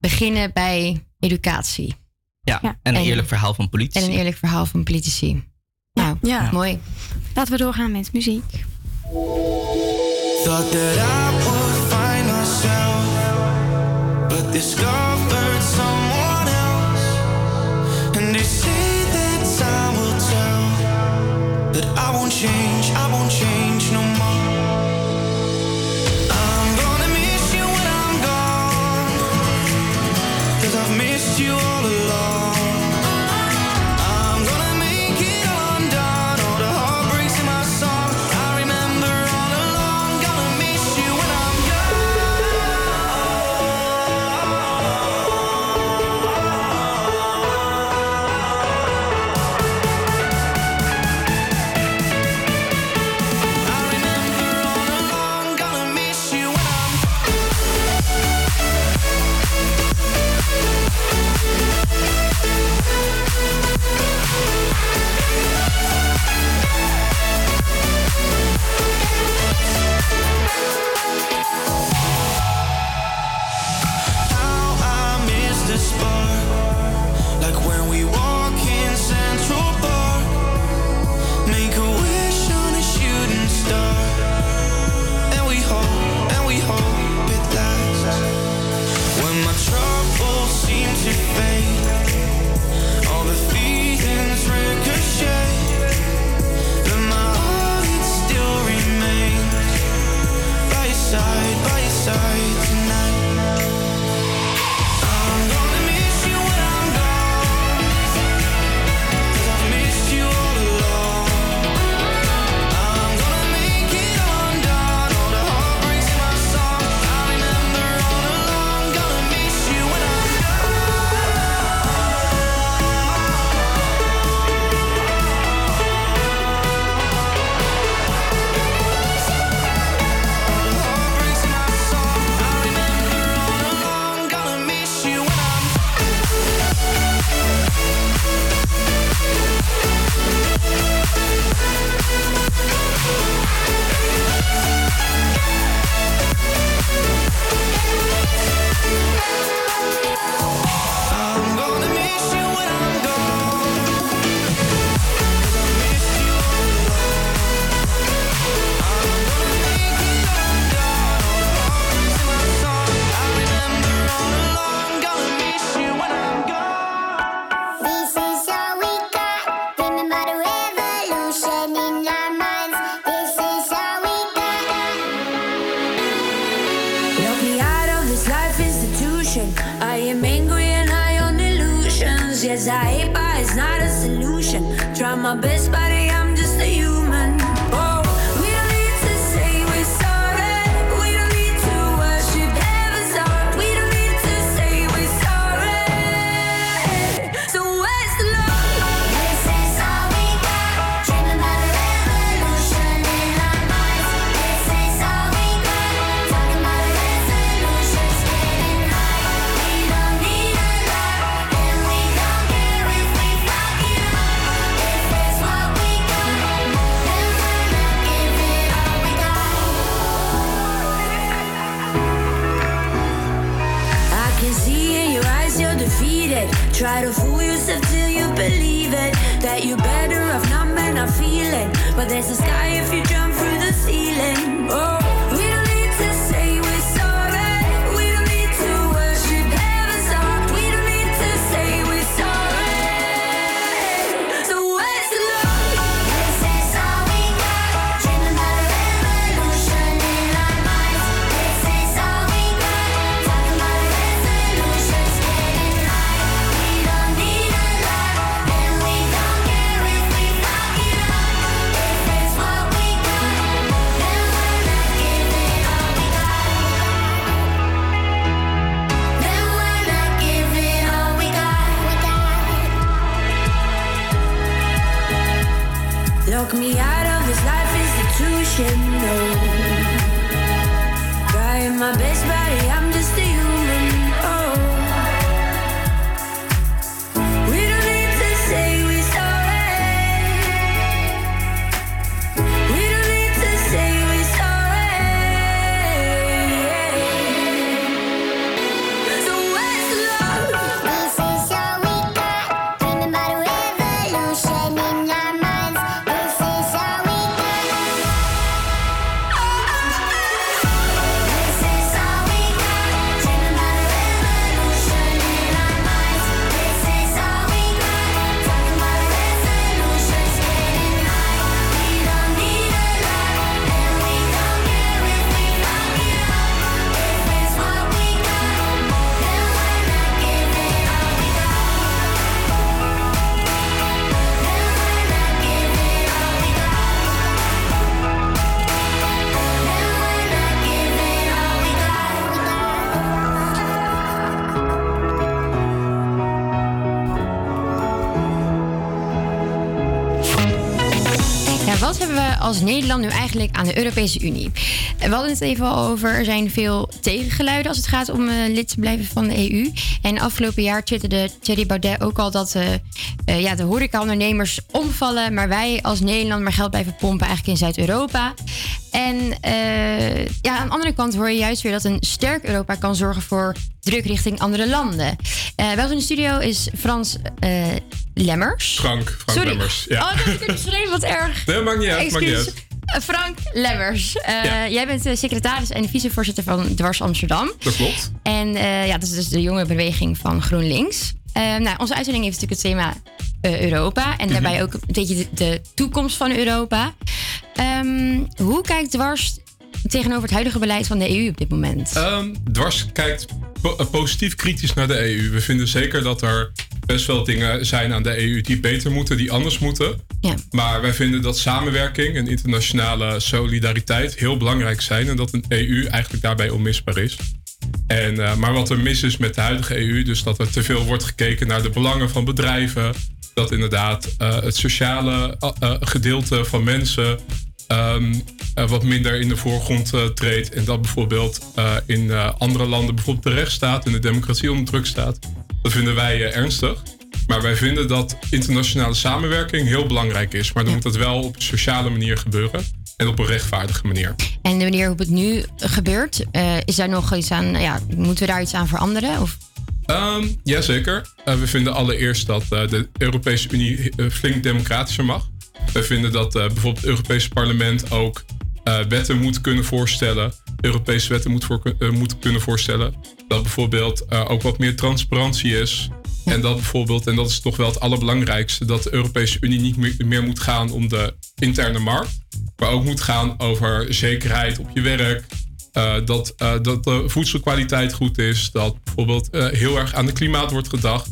Speaker 5: beginnen bij educatie.
Speaker 11: Ja, ja. en een
Speaker 5: en,
Speaker 11: eerlijk verhaal van politici.
Speaker 5: En een eerlijk verhaal van politici. Nou,
Speaker 14: ja. ja.
Speaker 5: mooi.
Speaker 14: Laten we doorgaan met muziek.
Speaker 13: Thought that I would find myself, but discovered someone else. And they say that time will tell that I won't change, I won't change.
Speaker 5: Als Nederland nu eigenlijk aan de Europese Unie? We hadden het even al over. Er zijn veel tegengeluiden als het gaat om eh, lid te blijven van de EU. En afgelopen jaar twitterde Thierry Baudet ook al dat eh, ja, de horecaondernemers omvallen. Maar wij als Nederland maar geld blijven pompen eigenlijk in Zuid-Europa. En eh, ja, aan de andere kant hoor je juist weer dat een sterk Europa kan zorgen voor druk richting andere landen. Eh wel in de studio is Frans eh, Lemmers.
Speaker 26: Frank, Frank
Speaker 5: Sorry.
Speaker 26: Lemmers. Ja.
Speaker 5: Oh, dat heb ik het geschreven, wat erg.
Speaker 26: Nee, maakt niet uit, maakt niet uit.
Speaker 5: Frank Lemmers.
Speaker 26: Ja.
Speaker 5: Jij bent secretaris en vicevoorzitter van Dwars Amsterdam.
Speaker 26: Dat klopt.
Speaker 5: En ja, dat is dus de jonge beweging van GroenLinks. Eh, nou, onze uitzending heeft natuurlijk het thema eh, Europa. En daarbij ook een beetje de, de toekomst van Europa. Ehm, hoe kijkt Dwars tegenover het huidige beleid van de EU op dit moment?
Speaker 26: Ehm, Dwars kijkt po- eh, positief kritisch naar de EU. We vinden zeker dat er best wel dingen zijn aan de EU die beter moeten, die anders moeten.
Speaker 5: Ja.
Speaker 26: Maar wij vinden dat samenwerking en internationale solidariteit heel belangrijk zijn. En dat een EU eigenlijk daarbij onmisbaar is. En, eh, maar wat er mis is met de huidige EU, dus dat er te veel wordt gekeken naar de belangen van bedrijven. Dat inderdaad eh, het sociale eh, gedeelte van mensen ehm, eh, wat minder in de voorgrond treedt. En dat bijvoorbeeld in andere landen bijvoorbeeld de rechtsstaat en de democratie onder druk staat. Dat vinden wij ernstig. Maar wij vinden dat internationale samenwerking heel belangrijk is. Maar dan moet dat wel op een sociale manier gebeuren. En op een rechtvaardige manier.
Speaker 5: En de manier hoe het nu gebeurt, eh, is daar nog iets aan, ja, moeten we daar iets aan veranderen? Of?
Speaker 26: Ehm jazeker. Eh, we vinden allereerst dat eh, de Europese Unie flink democratischer mag. We vinden dat bijvoorbeeld het Europese parlement ook wetten moet kunnen voorstellen. Europese wetten moet, voor, moet kunnen voorstellen. Dat bijvoorbeeld ook wat meer transparantie is. En dat bijvoorbeeld, en dat is toch wel het allerbelangrijkste, dat de Europese Unie niet meer, meer moet gaan om de interne markt. Maar ook moet gaan over zekerheid op je werk. Eh, dat, eh, dat de voedselkwaliteit goed is. Dat bijvoorbeeld eh, heel erg aan het klimaat wordt gedacht.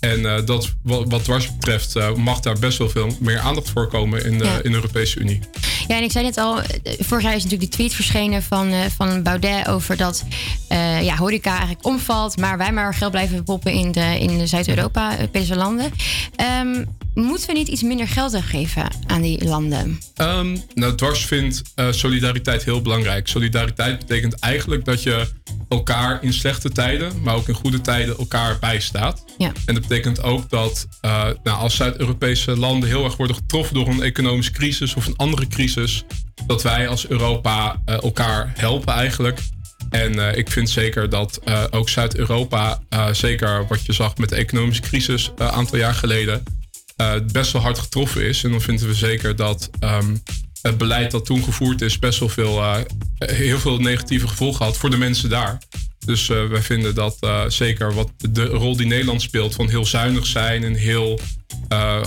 Speaker 26: En dat wat, wat dwars betreft mag daar best wel veel meer aandacht voor komen in
Speaker 5: Ja.
Speaker 26: in de Europese Unie.
Speaker 5: Ja, en ik zei net al, eh, vorig jaar is natuurlijk die tweet verschenen van, eh, van Baudet over dat eh, ja, horeca eigenlijk omvalt, maar wij maar geld blijven poppen in de, in de Zuid-Europa-Europese landen. Ehm, moeten we niet iets minder geld geven aan die landen?
Speaker 26: Ehm, nou, Dwars vindt eh, solidariteit heel belangrijk. Solidariteit betekent eigenlijk dat je elkaar in slechte tijden, maar ook in goede tijden elkaar bijstaat.
Speaker 5: Ja.
Speaker 26: En dat betekent ook dat eh, nou, als Zuid-Europese landen heel erg worden getroffen door een economische crisis of een andere crisis, dat wij als Europa eh, elkaar helpen eigenlijk. En ik vind zeker dat ook Zuid-Europa, zeker wat je zag met de economische crisis een aantal jaar geleden, eh, best wel hard getroffen is. En dan vinden we zeker dat ehm, het beleid dat toen gevoerd is best wel veel, eh, heel veel negatieve gevolgen had voor de mensen daar. Dus eh, wij vinden dat zeker wat de rol die Nederland speelt van heel zuinig zijn en heel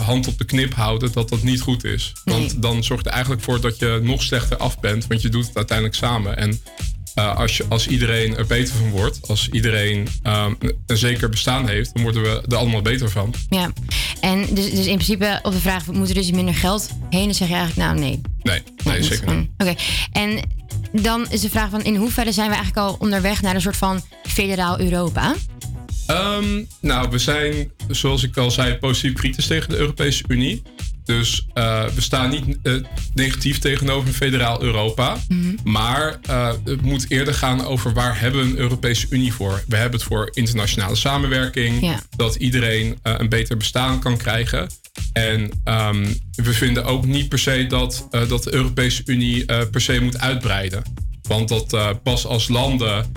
Speaker 26: hand op de knip houden, dat dat niet goed is. Want dan zorgt er eigenlijk voor dat je nog slechter af bent, want je doet het uiteindelijk samen. En eh, als, je, als iedereen er beter van wordt, als iedereen ehm, een zeker bestaan heeft, dan worden we er allemaal beter van.
Speaker 5: Ja, en dus, dus in principe op de vraag, moet er dus minder geld heen? Dan zeg je eigenlijk, nou nee.
Speaker 26: Nee, nee zeker niet.
Speaker 5: Oké, en dan is de vraag van in hoeverre zijn we eigenlijk al onderweg naar een soort van federaal Europa?
Speaker 26: Ehm, nou, we zijn, zoals ik al zei, positief kritisch tegen de Europese Unie. Dus eh, we staan niet eh, negatief tegenover een federaal Europa.
Speaker 5: Mhm.
Speaker 26: Maar eh, het moet eerder gaan over waar hebben we een Europese Unie voor. We hebben het voor internationale samenwerking.
Speaker 5: Ja.
Speaker 26: Dat iedereen een beter bestaan kan krijgen. En ehm, we vinden ook niet per se dat, dat de Europese Unie per se moet uitbreiden. Want dat pas als landen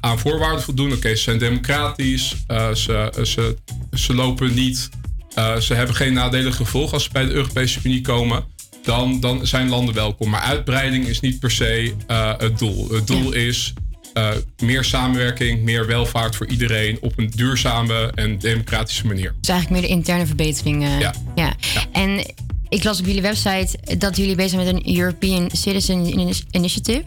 Speaker 26: aan voorwaarden voldoen. Oké, ze zijn democratisch. ze, ze, ze lopen niet. Eh, ze hebben geen nadelige gevolgen als ze bij de Europese Unie komen. Dan, dan zijn landen welkom. Maar uitbreiding is niet per se eh, het doel. Het doel is eh, meer samenwerking, meer welvaart voor iedereen op een duurzame en democratische manier.
Speaker 5: Dus eigenlijk meer de interne verbeteringen.
Speaker 26: Ja.
Speaker 5: ja. En ik las op jullie website dat jullie bezig zijn met een European Citizen Ini- Initiative.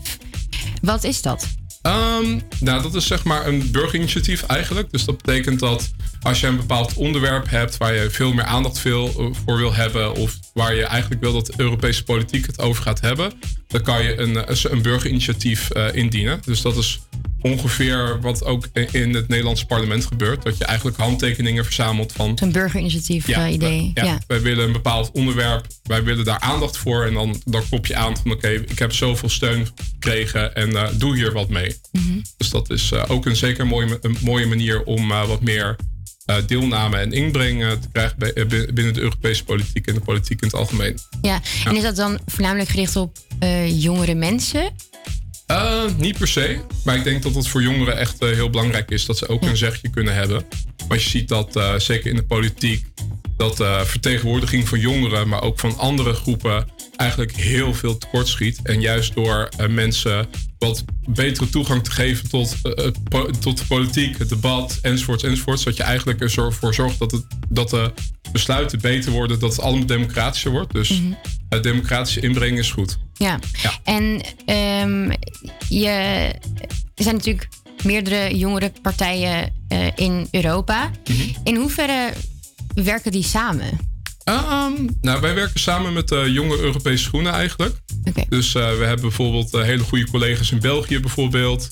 Speaker 5: Wat is dat?
Speaker 26: Ehm, nou, dat is zeg maar een burgerinitiatief eigenlijk. Dus dat betekent dat als je een bepaald onderwerp hebt waar je veel meer aandacht eh, voor wil hebben, of waar je eigenlijk wil dat de Europese politiek het over gaat hebben, dan kan je een, eh, een burgerinitiatief eh, indienen. Dus dat is ongeveer wat ook in het Nederlandse parlement gebeurt. Dat je eigenlijk handtekeningen verzamelt van
Speaker 5: Zo'n burgerinitiatief eh, idee.
Speaker 26: ja,
Speaker 5: Ja.
Speaker 26: wij willen een bepaald onderwerp, wij willen daar aandacht voor. En dan, dan klop je aan van oké, ik heb zoveel steun gekregen en eh, doe hier wat mee.
Speaker 5: Mhm.
Speaker 26: Dus dat is eh, ook een zeker mooie, een mooie manier om wat meer deelname en inbreng te krijgen bij- binnen de Europese politiek en de politiek in het algemeen.
Speaker 5: Ja. En is dat dan voornamelijk gericht op jongere mensen?
Speaker 26: Eh, niet per se, maar ik denk dat het voor jongeren echt eh, heel belangrijk is dat ze ook een zegje kunnen hebben. Want je ziet dat eh, zeker in de politiek dat vertegenwoordiging van jongeren, maar ook van andere groepen eigenlijk heel veel tekort schiet. En juist door eh, mensen wat betere toegang te geven tot, eh, po- tot de politiek, het debat, enzovoorts, enzovoorts. Dat je eigenlijk ervoor zorgt dat, het, dat de besluiten beter worden, dat het allemaal democratischer wordt. Dus
Speaker 5: Mhm.
Speaker 26: eh, democratische inbreng is goed.
Speaker 5: Ja.
Speaker 26: Ja.
Speaker 5: En ehm, je, er zijn natuurlijk meerdere jongere partijen eh, in Europa.
Speaker 26: Mhm.
Speaker 5: In hoeverre werken die samen?
Speaker 26: Ehm, nou, wij werken samen met de jonge Europese Groenen eigenlijk. Dus eh, we hebben bijvoorbeeld eh, hele goede collega's in België bijvoorbeeld.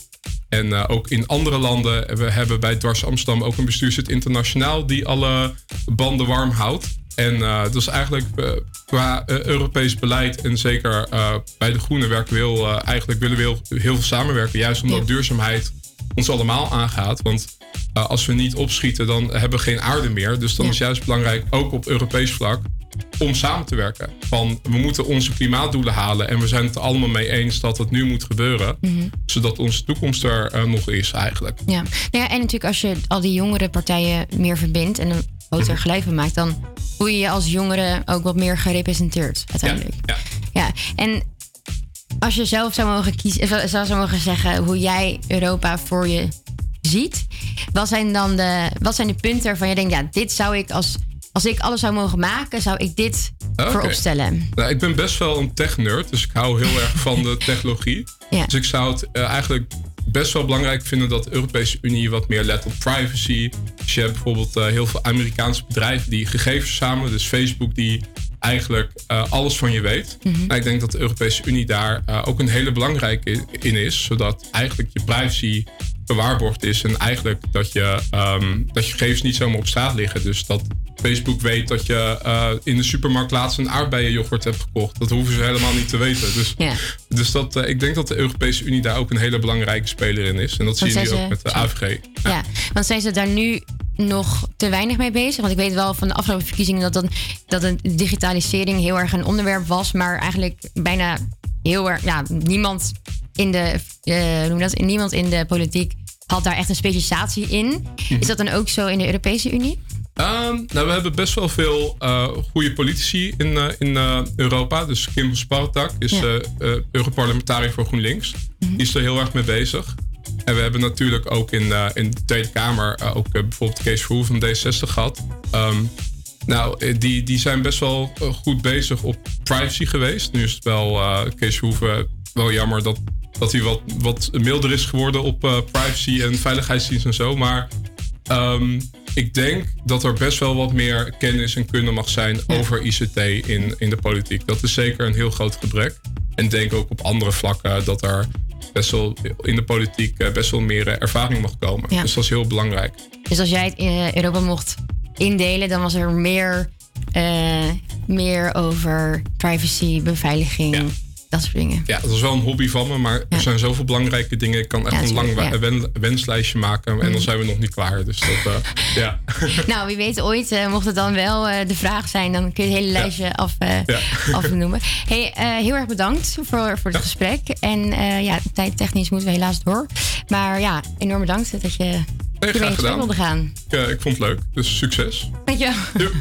Speaker 26: En eh, ook in andere landen. En We hebben bij Dwars Amsterdam ook een bestuurslid internationaal die alle banden warm houdt. En eh, dat is eigenlijk eh, qua eh, Europees beleid en zeker eh, bij de Groenen werken we heel, eh, eigenlijk willen we heel, heel veel samenwerken. Juist omdat duurzaamheid ons allemaal aangaat. Want eh, als we niet opschieten, dan hebben we geen aarde meer. Dus dan is juist belangrijk, ook op Europees vlak, om samen te werken. Van we moeten onze klimaatdoelen halen. En we zijn het er allemaal mee eens dat het nu moet gebeuren.
Speaker 5: Mhm.
Speaker 26: Zodat onze toekomst er eh, nog is eigenlijk.
Speaker 5: Ja. Nou ja, en natuurlijk als je al die jongere partijen meer verbindt en een groter geluid van maakt, dan voel je je als jongere ook wat meer gerepresenteerd uiteindelijk.
Speaker 26: Ja.
Speaker 5: Ja, en als je zelf zou mogen kiezen, zou zou mogen zeggen hoe jij Europa voor je ziet, wat zijn dan de, wat zijn de punten waarvan je denkt, ja, dit zou ik als, als ik alles zou mogen maken, zou ik dit
Speaker 26: Oké.
Speaker 5: voor opstellen?
Speaker 26: Nou, ik ben best wel een tech-nerd, dus ik hou heel erg van de technologie.
Speaker 5: Ja.
Speaker 26: Dus ik zou het eh, eigenlijk best wel belangrijk vinden dat de Europese Unie wat meer let op privacy. Dus je hebt bijvoorbeeld eh, heel veel Amerikaanse bedrijven die gegevens verzamelen. Dus Facebook die eigenlijk eh, alles van je weet.
Speaker 5: Mhm.
Speaker 26: Nou, ik denk dat de Europese Unie daar ook een hele belangrijke in is. Zodat eigenlijk je privacy gewaarborgd is. En eigenlijk dat je, ehm, dat je gegevens niet zomaar op straat liggen. Dus dat Facebook weet dat je eh, in de supermarkt laatst een aardbeienyoghurt hebt gekocht. Dat hoeven ze helemaal niet te weten. Dus,
Speaker 5: Ja.
Speaker 26: dus dat, eh, ik denk dat de Europese Unie daar ook een hele belangrijke speler in is. En dat zie je nu ook met de AVG.
Speaker 5: Ja, want zijn ze daar nu nog te weinig mee bezig? Want ik weet wel van de afgelopen verkiezingen dat, dan, dat een digitalisering heel erg een onderwerp was, maar eigenlijk bijna heel erg, ja, niemand in de, eh, noem dat, niemand in de politiek had daar echt een specialisatie in. Is dat dan ook zo in de Europese Unie?
Speaker 26: Ehm, nou, we hebben best wel veel eh, goede politici in, eh, in eh, Europa. Dus Kim Spartak is
Speaker 5: Ja.
Speaker 26: Europarlementariër voor GroenLinks. Die is er heel erg mee bezig. En we hebben natuurlijk ook in, in de Tweede Kamer ook bijvoorbeeld Kees Verhoeven van D60 gehad. Ehm, nou, die, die zijn best wel goed bezig op privacy geweest. Nu is het wel, Kees Verhoeven, wel jammer dat, dat hij wat, wat milder is geworden op eh, privacy en veiligheidsdienst en zo. Maar ehm, ik denk dat er best wel wat meer kennis en kunde mag zijn over ICT in, in de politiek. Dat is zeker een heel groot gebrek. En denk ook op andere vlakken dat er best wel in de politiek eh, best wel meer eh, ervaring mag komen.
Speaker 5: Ja.
Speaker 26: Dus dat is heel belangrijk.
Speaker 5: Dus als jij het in Europa mocht indelen, dan was er meer, meer over privacy, beveiliging dat soort dingen.
Speaker 26: Ja, dat is wel een hobby van me, maar er zijn zoveel belangrijke dingen. Ik kan echt een lang wenslijstje maken en dan
Speaker 5: mhm.
Speaker 26: zijn we nog niet klaar. Dus dat, eh, ja.
Speaker 5: Nou, wie weet ooit, eh, mocht het dan wel eh, de vraag zijn, dan kun je het hele lijstje af, afnoemen. Hey, heel erg bedankt voor, voor het gesprek. En ja, tijdtechnisch moeten we helaas door. Maar ja, enorm bedankt dat je...
Speaker 26: Nee, graag gedaan.
Speaker 5: Wilde gaan.
Speaker 26: Ik, ik vond het leuk, dus succes.
Speaker 5: Dankjewel.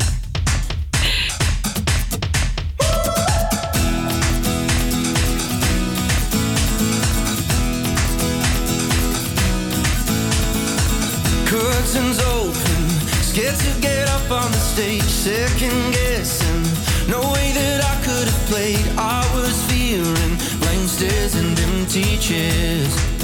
Speaker 13: curtains open, scared to get up on the stage, second guessing. No way that I could have played. I was fearing blank stares and empty chairs.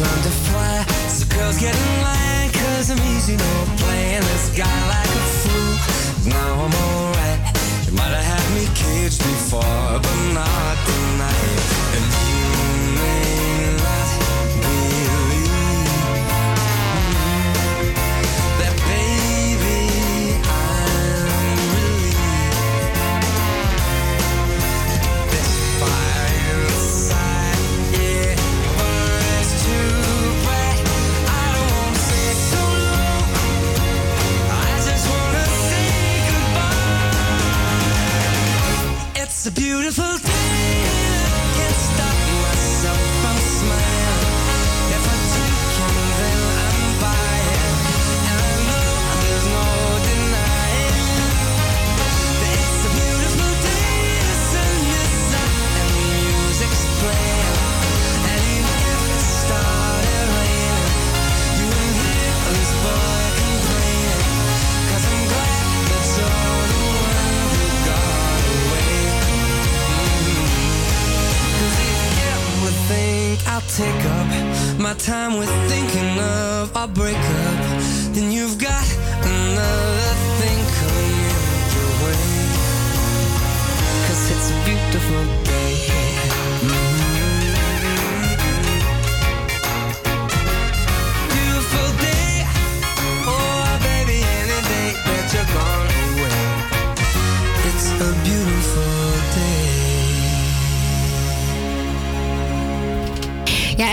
Speaker 13: Time to fly. So girls getting line, cause I'm easy, no take up my time with thinking of our breakup,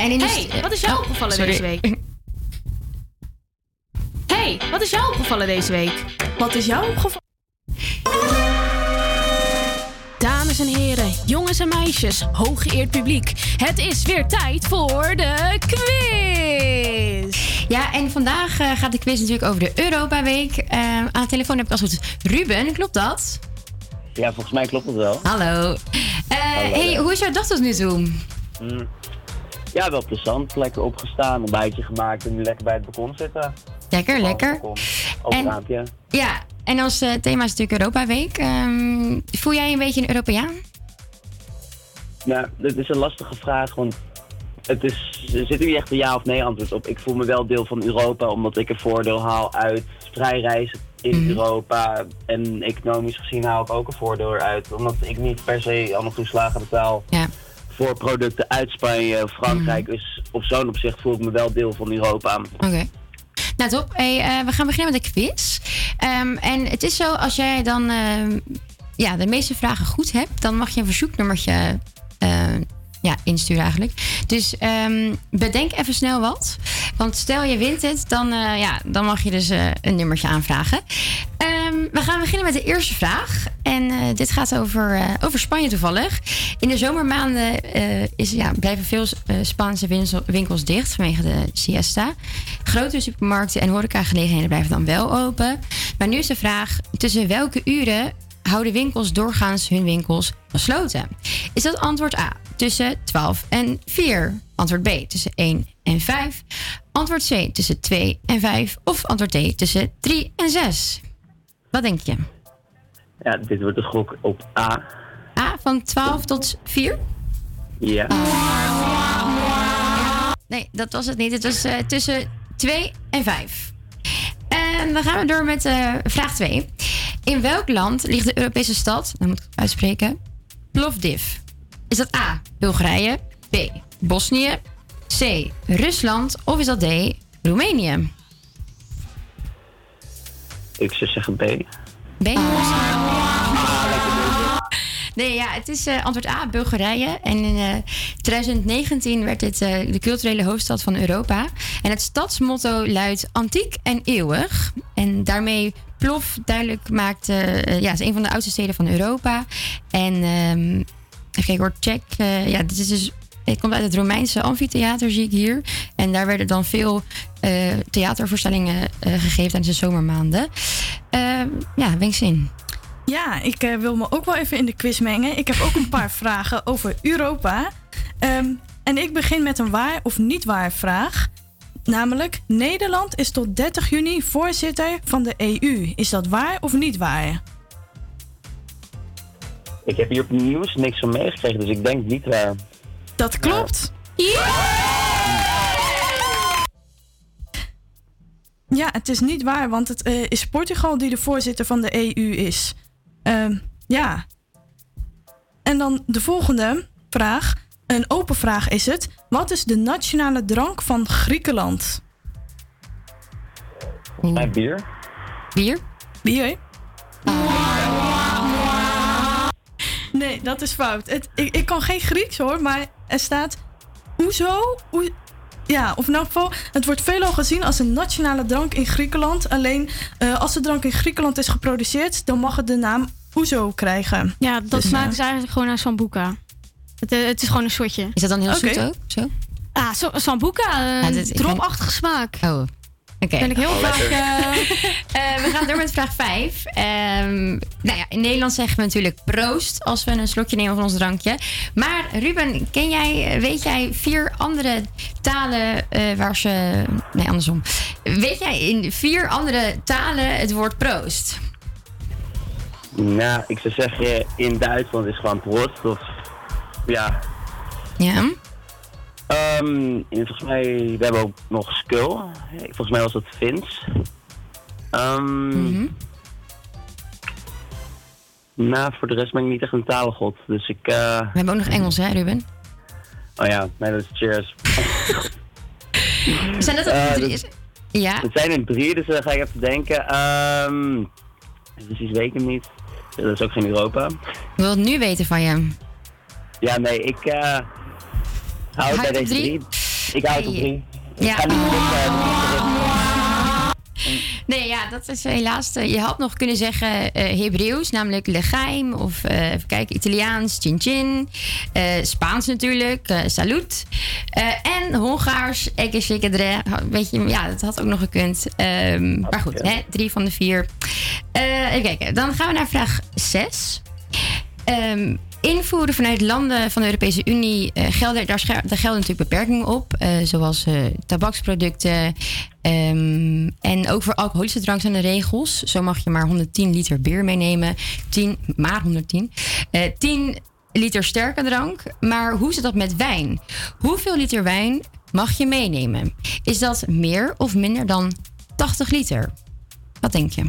Speaker 5: en in de
Speaker 21: Hey, wat is jou
Speaker 5: Oh,
Speaker 21: opgevallen
Speaker 5: sorry.
Speaker 21: deze week? Hey, wat is jou opgevallen deze week?
Speaker 6: Wat is jou opgevallen?
Speaker 21: Dames en heren, jongens en meisjes, hooggeëerd publiek. Het is weer tijd voor de quiz.
Speaker 5: Ja, en vandaag eh, gaat de quiz natuurlijk over de Europa Week. Eh, aan de telefoon heb ik als het goed Ruben, klopt dat?
Speaker 27: Ja, volgens mij klopt het wel.
Speaker 5: Hallo. Eh, hey, hoe is jouw dag tot nu toe?
Speaker 27: Mm. Ja, wel plezant. Lekker opgestaan, ontbijtje gemaakt en nu lekker bij het balkon zitten.
Speaker 5: Lekker, lekker.
Speaker 27: Open raampje.
Speaker 5: Ja, en als eh, thema is natuurlijk Europa Week. Ehm, voel jij je een beetje een Europeaan?
Speaker 27: Nou, dit is een lastige vraag, want het is, er zit hier echt een ja of nee antwoord op. Ik voel me wel deel van Europa, omdat ik een voordeel haal uit vrij reizen in Europa. En economisch gezien haal ik ook een voordeel eruit, omdat ik niet per se allemaal toeslagen betaal voor producten uit Spanje of Frankrijk. Dus op zo'n opzicht voel ik me wel deel van Europa.
Speaker 5: Oké. Nou, top. Hey, eh, we gaan beginnen met de quiz. Ehm, en het is zo, als jij dan ehm, ja, de meeste vragen goed hebt, dan mag je een verzoeknummertje eh, ja, insturen eigenlijk. Dus ehm, bedenk even snel wat. Want stel je wint het, dan, eh, ja, dan mag je dus eh, een nummertje aanvragen. Ehm, we gaan beginnen met de eerste vraag. En eh, dit gaat over, over Spanje toevallig. In de zomermaanden is, ja, blijven veel Spaanse winkels dicht vanwege de siesta. Grote supermarkten en horecagelegenheden blijven dan wel open. Maar nu is de vraag, tussen welke uren houden winkels doorgaans hun winkels gesloten? Is dat antwoord A tussen 12 en 4? Antwoord B tussen 1 en 5? Antwoord C tussen 2 en 5? Of antwoord D tussen 3 en 6? Wat denk je?
Speaker 27: Ja, dit wordt een gok op A.
Speaker 5: A van 12 tot 4?
Speaker 27: Ja.
Speaker 5: Nee, dat was het niet. Het was eh, tussen 2 en 5. En dan gaan we door met eh, vraag 2. In welk land ligt de Europese stad, dan moet ik het uitspreken, Plovdiv? Is dat A, Bulgarije, B, Bosnië, C, Rusland of is dat D, Roemenië?
Speaker 27: Ik zou zeggen B.
Speaker 5: B? Nee, ja, het is eh, antwoord A, Bulgarije. En in eh, 2019 werd dit eh, de culturele hoofdstad van Europa. En het stadsmotto luidt antiek en eeuwig. En daarmee Plov duidelijk maakt... eh, ja, is een van de oudste steden van Europa. En ehm even hoor, check. eh, ja, dit is dus... Het komt uit het Romeinse amfitheater, zie ik hier. En daar werden dan veel eh, theatervoorstellingen eh, gegeven tijdens de zomermaanden. Ehm, ja, wenk zin.
Speaker 6: Ja, ik eh, wil me ook wel even in de quiz mengen. Ik heb ook een paar vragen over Europa. Ehm, en ik begin met een waar of niet waar vraag. Namelijk, Nederland is tot 30 juni voorzitter van de EU. Is dat waar of niet waar?
Speaker 27: Ik heb hier op het nieuws niks van meegekregen, dus ik denk niet waar.
Speaker 6: Dat klopt. het is niet waar, want het eh, is Portugal die de voorzitter van de EU is. Ehm, ja. En dan de volgende vraag. Een open vraag is het. Wat is de nationale drank van Griekenland?
Speaker 27: Mijn bier.
Speaker 5: Bier?
Speaker 6: Bier? Nee, dat is fout. Het, ik, ik kan geen Grieks hoor, maar er staat Oezo. Oe- ja, of in elk geval, het wordt veelal gezien als een nationale drank in Griekenland. Alleen eh, als de drank in Griekenland is geproduceerd, dan mag het de naam Oezo krijgen.
Speaker 14: Ja, dat
Speaker 6: Dus, eh,
Speaker 14: smaakt dus eigenlijk gewoon naar sambuca. Het, eh, het is gewoon een shotje.
Speaker 5: Is dat dan heel
Speaker 14: Oké.
Speaker 5: zoet ook? Zo?
Speaker 14: Ah, so, sambuca,
Speaker 5: Ja,
Speaker 14: een
Speaker 5: dit- ik
Speaker 14: dropachtige smaak.
Speaker 5: Oh, oké.
Speaker 14: Ben ik heel
Speaker 5: Oh,
Speaker 14: vaak... eh,
Speaker 5: Eh, we gaan door met vraag 5. nou ja, in Nederland zeggen we natuurlijk proost als we een slokje nemen van ons drankje. Maar Ruben, ken jij, weet jij vier andere talen eh, waar ze. Nee, andersom. Weet jij in vier andere talen het woord proost?
Speaker 27: Nou, ik zou zeggen, in Duitsland is gewoon Prost of... Ja.
Speaker 5: Ja.
Speaker 27: En volgens mij, we hebben ook nog Skull. Volgens mij was dat Fins. Ehm, Nou, voor de rest ben ik niet echt een talengod. Dus ik... eh,
Speaker 5: We hebben ook nog Engels, hè, Ruben?
Speaker 27: Oh ja, nee, dat is cheers.
Speaker 5: Zijn dat
Speaker 27: Eh,
Speaker 5: drie?
Speaker 27: dat-
Speaker 5: Ja.
Speaker 27: Het zijn er drie, dus dan ga ik even denken. Ehm precies weet ik hem niet. Dat is ook geen Europa.
Speaker 5: Ik wil het nu weten van je.
Speaker 27: Ja, nee, ik eh hou het bij deze
Speaker 5: drie?
Speaker 27: drie. Ik hou het op drie.
Speaker 5: Ja.
Speaker 27: Ik ga niet terug.
Speaker 5: Nee, ja, dat is helaas. eh, Je had nog kunnen zeggen eh Hebreeuws, namelijk legaim. Of eh, even kijken, Italiaans, chin chin. Spaans natuurlijk, salut. En Hongaars, eke shikadre. Weet je, ja, dat had ook nog gekund. Ehm, maar goed, hè, drie van de vier. Even kijken, dan gaan we naar vraag 6. Ehm, invoeren vanuit landen van de Europese Unie eh, gelden, daar, daar natuurlijk beperkingen op, eh, zoals eh, tabaksproducten. ehm, en ook voor alcoholische drank zijn er regels. Zo mag je maar 110 liter bier meenemen, 10, maar 110. eh 10 liter sterke drank. Maar hoe zit dat met wijn? Hoeveel liter wijn mag je meenemen? Is dat meer of minder dan 80 liter? Wat denk je?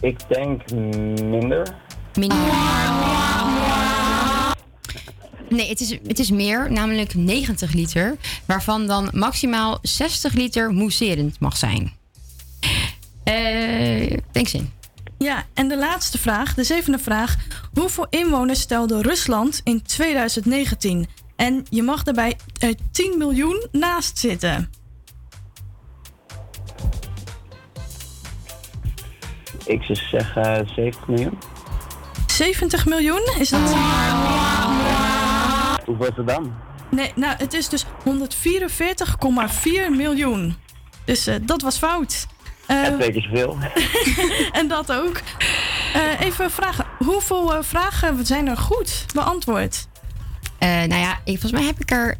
Speaker 27: Ik denk minder.
Speaker 5: Minder. Nee, het is, het is meer, namelijk 90 liter, waarvan dan maximaal 60 liter mousserend mag zijn. Eh, denk zin.
Speaker 6: Ja, en de laatste vraag, de zevende vraag. Hoeveel inwoners stelde Rusland in 2019? En je mag daarbij eh, 10 miljoen naast zitten.
Speaker 27: Ik zou zeggen 70 miljoen.
Speaker 6: 70 miljoen? Is dat...
Speaker 27: Hoeveel is het dan?
Speaker 6: Nee, nou, het is dus 144,4 miljoen. Dus eh, dat was fout. Eh,
Speaker 27: Ja, twee keer zoveel.
Speaker 6: en dat ook. Eh, even vragen. Hoeveel vragen zijn er goed beantwoord?
Speaker 5: Eh, nou ja, ik, volgens mij heb ik er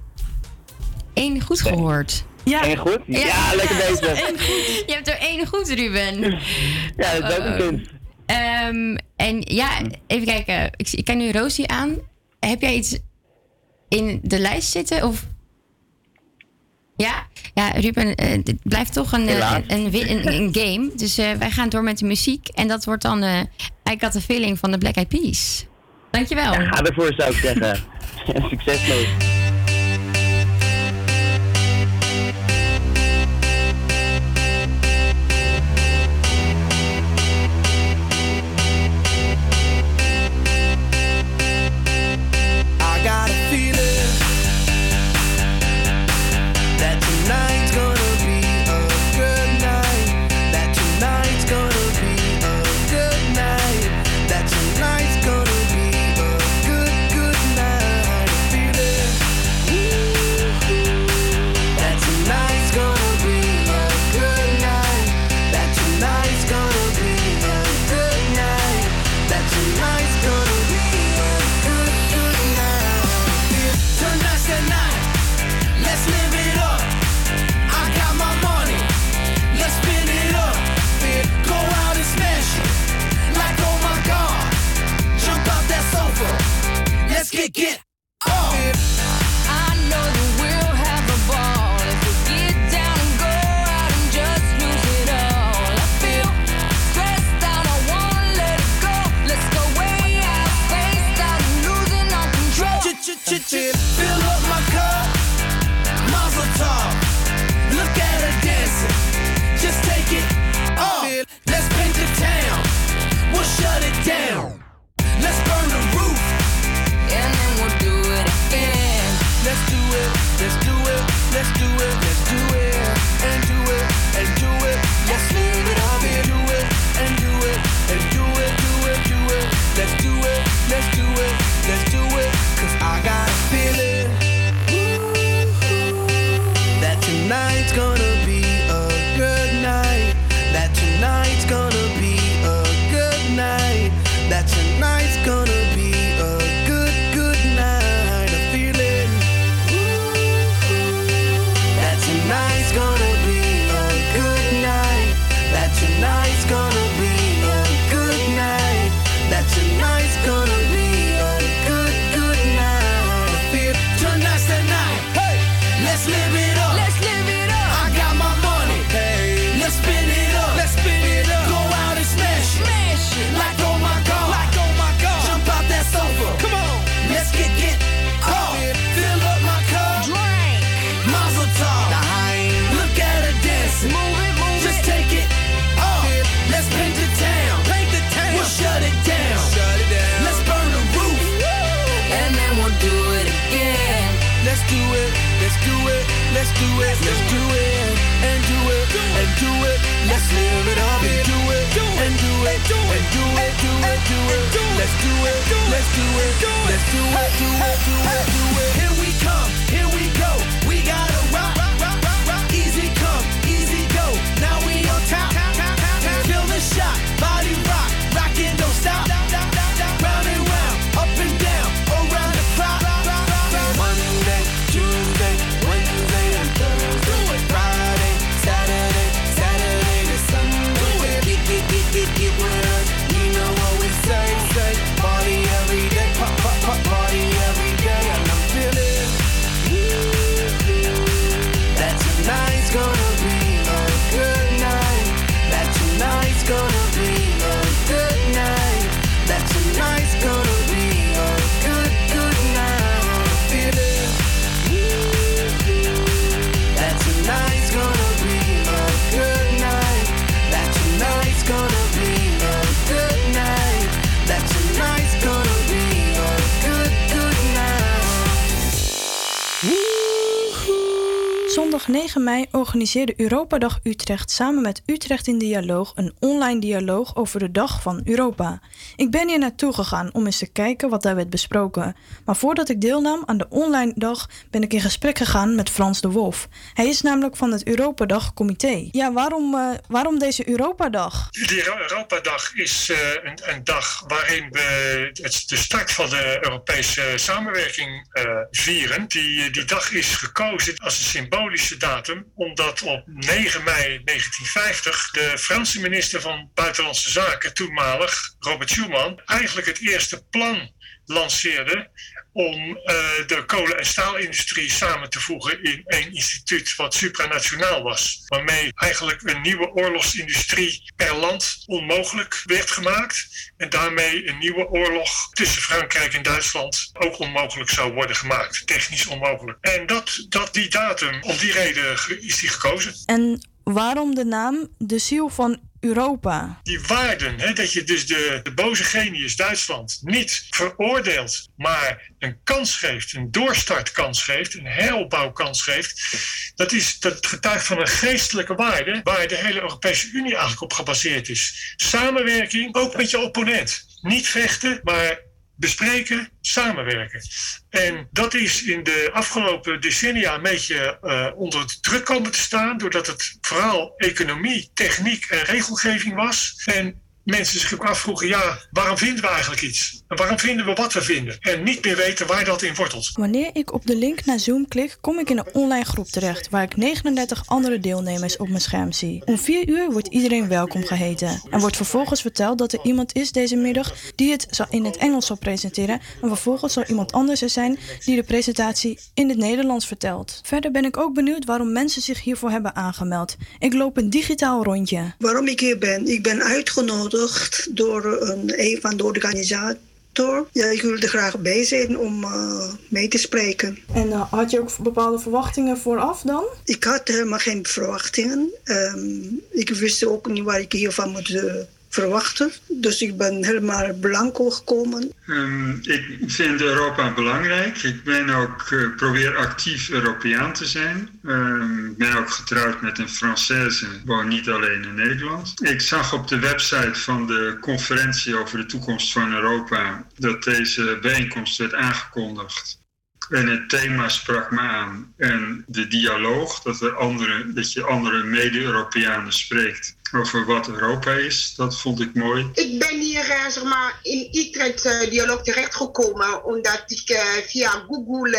Speaker 5: één goed gehoord.
Speaker 6: Ja.
Speaker 27: Eén goed? Ja, lekker bezig.
Speaker 5: Eén goed. Je hebt er één goed, Ruben.
Speaker 27: Ja, dat is ook een
Speaker 5: Oh.
Speaker 27: kunst.
Speaker 5: Ehm, en ja, even kijken. Ik, ik kijk nu Rosie aan. Heb jij iets in de lijst zitten? Of... Ja, ja Ruben, eh, dit blijft toch een, eh, een, een, een game. Dus eh, wij gaan door met de muziek. En dat wordt dan eh I Got The Feeling van de Black Eyed Peas. Dankjewel.
Speaker 27: Ja, ga ervoor zou ik zeggen. Succes mee.
Speaker 13: make it.
Speaker 6: Organiseerde Europadag Utrecht samen met Utrecht in Dialoog een online dialoog over de Dag van Europa. Ik ben hier naartoe gegaan om eens te kijken wat daar werd besproken. Maar voordat ik deelnam aan de online dag ben ik in gesprek gegaan met Frans de Wolf. Hij is namelijk van het Europadag Comité. Ja, waarom, eh, waarom deze Europadag?
Speaker 28: De Euro- Europadag is eh, een, een dag waarin we het, de start van de Europese samenwerking eh, vieren. Die, die dag is gekozen als een symbolische datum, omdat op 9 mei 1950 de Franse minister van Buitenlandse Zaken, toenmalig Robert Schuman, eigenlijk het eerste plan lanceerde om eh, de kolen- en staalindustrie samen te voegen in één instituut wat supranationaal was. Waarmee eigenlijk een nieuwe oorlogsindustrie per land onmogelijk werd gemaakt. En daarmee een nieuwe oorlog tussen Frankrijk en Duitsland ook onmogelijk zou worden gemaakt. Technisch onmogelijk. En dat, dat die datum, om die reden is die gekozen.
Speaker 6: En waarom de naam De Ziel van Europa?
Speaker 28: die waarden, hè, dat je dus de, de boze genius Duitsland niet veroordeelt, maar een kans geeft, een doorstartkans geeft, een heropbouwkans geeft, dat, is, dat getuigt van een geestelijke waarde waar de hele Europese Unie eigenlijk op gebaseerd is. Samenwerking, ook met je opponent. Niet vechten, maar bespreken, samenwerken. En dat is in de afgelopen decennia een beetje eh, onder de druk komen te staan, doordat het vooral economie, techniek en regelgeving was. En mensen zich ook afvroegen, ja, waarom vinden we eigenlijk iets? En waarom vinden we wat we vinden? En niet meer weten waar dat in wortelt.
Speaker 6: Wanneer ik op de link naar Zoom klik, kom ik in een online groep terecht waar ik 39 andere deelnemers op mijn scherm zie. Om 4 uur wordt iedereen welkom geheten. En wordt vervolgens verteld dat er iemand is deze middag die het zal- in het Engels zal presenteren. En vervolgens zal iemand anders er zijn die de presentatie in het Nederlands vertelt. Verder ben ik ook benieuwd waarom mensen zich hiervoor hebben aangemeld. Ik loop een digitaal rondje.
Speaker 29: Waarom ik hier ben? Ik ben uitgenodigd door een, een van de organisator. Ja, ik wilde graag bij zijn om eh, mee te spreken.
Speaker 6: En eh, had je ook bepaalde verwachtingen vooraf dan?
Speaker 29: Ik had helemaal geen verwachtingen. Ehm, ik wist ook niet waar ik hiervan moet eh, verwachten. Dus ik ben helemaal blanco gekomen.
Speaker 30: Ehm, ik vind Europa belangrijk. Ik ben ook, eh, probeer actief Europeaan te zijn. Ehm, Ik ben ook getrouwd met een Française, woon niet alleen in Nederland. Ik zag op de website van de conferentie over de toekomst van Europa dat deze bijeenkomst werd aangekondigd. En het thema sprak me aan. En de dialoog, dat, er andere, dat je andere mede-Europeanen spreekt over wat Europa is, dat vond ik mooi.
Speaker 31: Ik ben hier eh, zeg maar, in Utrecht eh, dialoog terechtgekomen omdat ik eh, via Google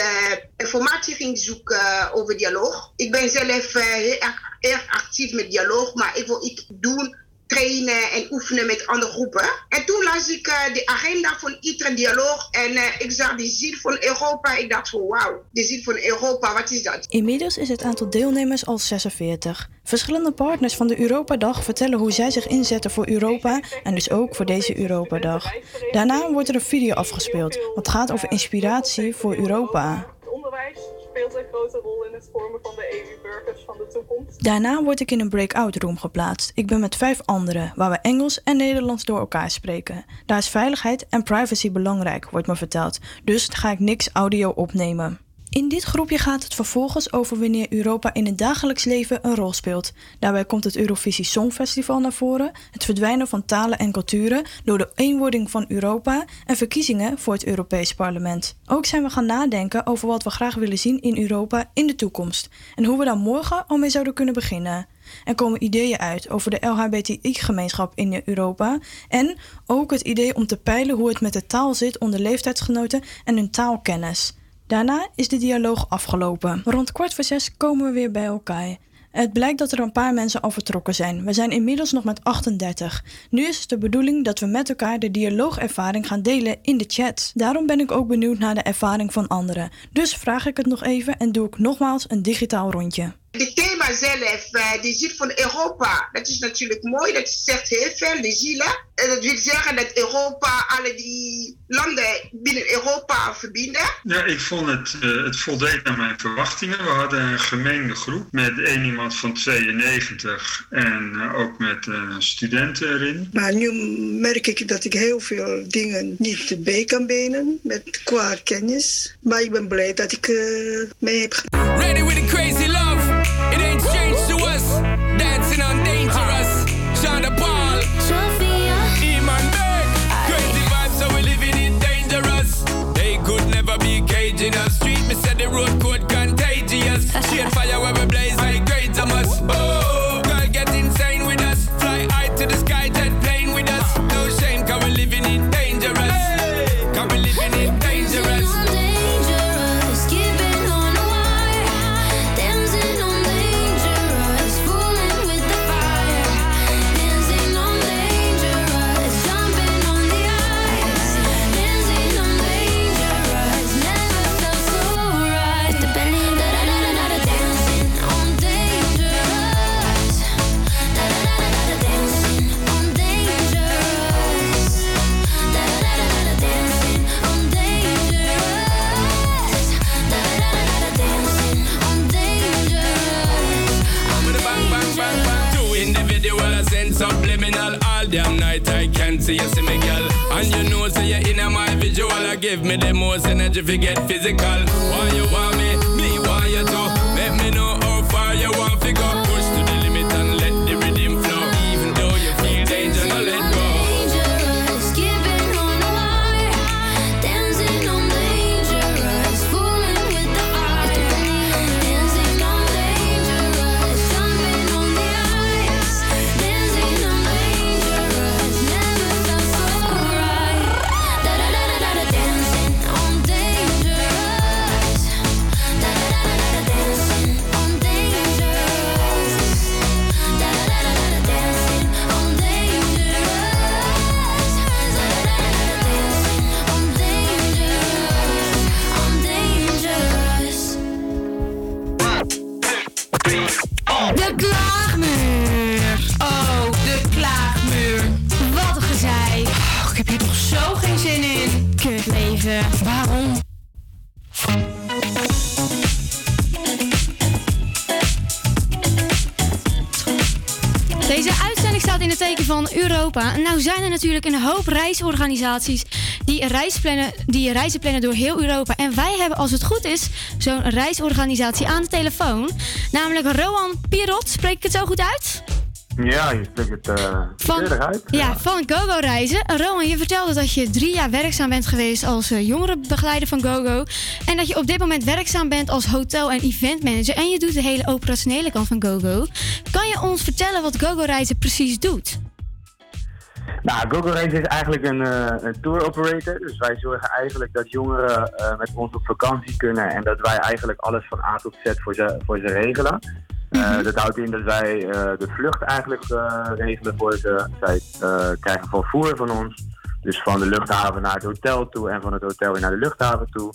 Speaker 31: informatie ging zoeken over dialoog. Ik ben zelf heel erg, erg actief met dialoog, maar ik wil iets doen, trainen en oefenen met andere groepen. En toen las ik eh, de agenda van Utrecht dialoog en eh, ik zag de ziel van Europa. Ik dacht van wauw, de ziel van Europa, wat is dat?
Speaker 6: Inmiddels is het aantal deelnemers al 46. Verschillende partners van de Europadag vertellen hoe zij zich inzetten voor Europa en dus ook voor deze Europadag. Daarna wordt er een video afgespeeld wat gaat over inspiratie voor Europa.
Speaker 32: Onderwijs speelt een grote rol in het vormen van de EU-burgers van de toekomst.
Speaker 6: Daarna word ik in een breakout room geplaatst. Ik ben met vijf anderen, waar we Engels en Nederlands door elkaar spreken. Daar is veiligheid en privacy belangrijk, wordt me verteld. Dus ga ik niks audio opnemen. In dit groepje gaat het vervolgens over wanneer Europa in het dagelijks leven een rol speelt. Daarbij komt het Eurovisie Songfestival naar voren, het verdwijnen van talen en culturen door de eenwording van Europa en verkiezingen voor het Europees Parlement. Ook zijn we gaan nadenken over wat we graag willen zien in Europa in de toekomst en hoe we daar morgen al mee zouden kunnen beginnen. Er komen ideeën uit over de LHBTI-gemeenschap in Europa en ook het idee om te peilen hoe het met de taal zit onder leeftijdsgenoten en hun taalkennis. Daarna is de dialoog afgelopen. Rond kwart voor zes komen we weer bij elkaar. Het blijkt dat er een paar mensen al vertrokken zijn. We zijn inmiddels nog met 38. Nu is het de bedoeling dat we met elkaar de dialoogervaring gaan delen in de chat. Daarom ben ik ook benieuwd naar de ervaring van anderen. Dus vraag ik het nog even en doe ik nogmaals een digitaal rondje.
Speaker 31: Zelf, eh, die ziel van Europa, dat is natuurlijk mooi. Dat zegt heel veel, de zielen. En dat wil zeggen dat Europa alle die landen binnen Europa verbinden.
Speaker 30: Ja, ik vond het, eh, het voldeed aan mijn verwachtingen. We hadden een gemengde groep met één iemand van 92 en eh, ook met eh, studenten erin.
Speaker 29: Maar nu merk ik dat ik heel veel dingen niet bij kan benen met qua kennis. Maar ik ben blij dat ik mee heb gedaan.
Speaker 19: Road
Speaker 14: natuurlijk een hoop reisorganisaties die, reisplannen, die reizen plannen door heel Europa. En wij hebben, als het goed is, zo'n reisorganisatie aan de telefoon. Namelijk Roan Pirot. Spreek ik het zo goed uit?
Speaker 33: Ja, je spreekt het
Speaker 14: Van-
Speaker 33: eerder uit.
Speaker 14: Ja, van GoGo Reizen. Rowan, je vertelde dat je drie jaar werkzaam bent geweest als eh, jongerenbegeleider van GoGo. En dat je op dit moment werkzaam bent als hotel- en eventmanager. En je doet de hele operationele kant van GoGo. Kan je ons vertellen wat GoGo Reizen precies doet?
Speaker 33: Nou, GoGo Race is eigenlijk een, een tour operator. Dus wij zorgen eigenlijk dat jongeren eh, met ons op vakantie kunnen. En dat wij eigenlijk alles van A tot Z voor ze, voor ze regelen. Eh, dat houdt in dat wij de vlucht eigenlijk regelen voor ze. Zij krijgen vervoer van ons. Dus van de luchthaven naar het hotel toe en van het hotel weer naar de luchthaven toe.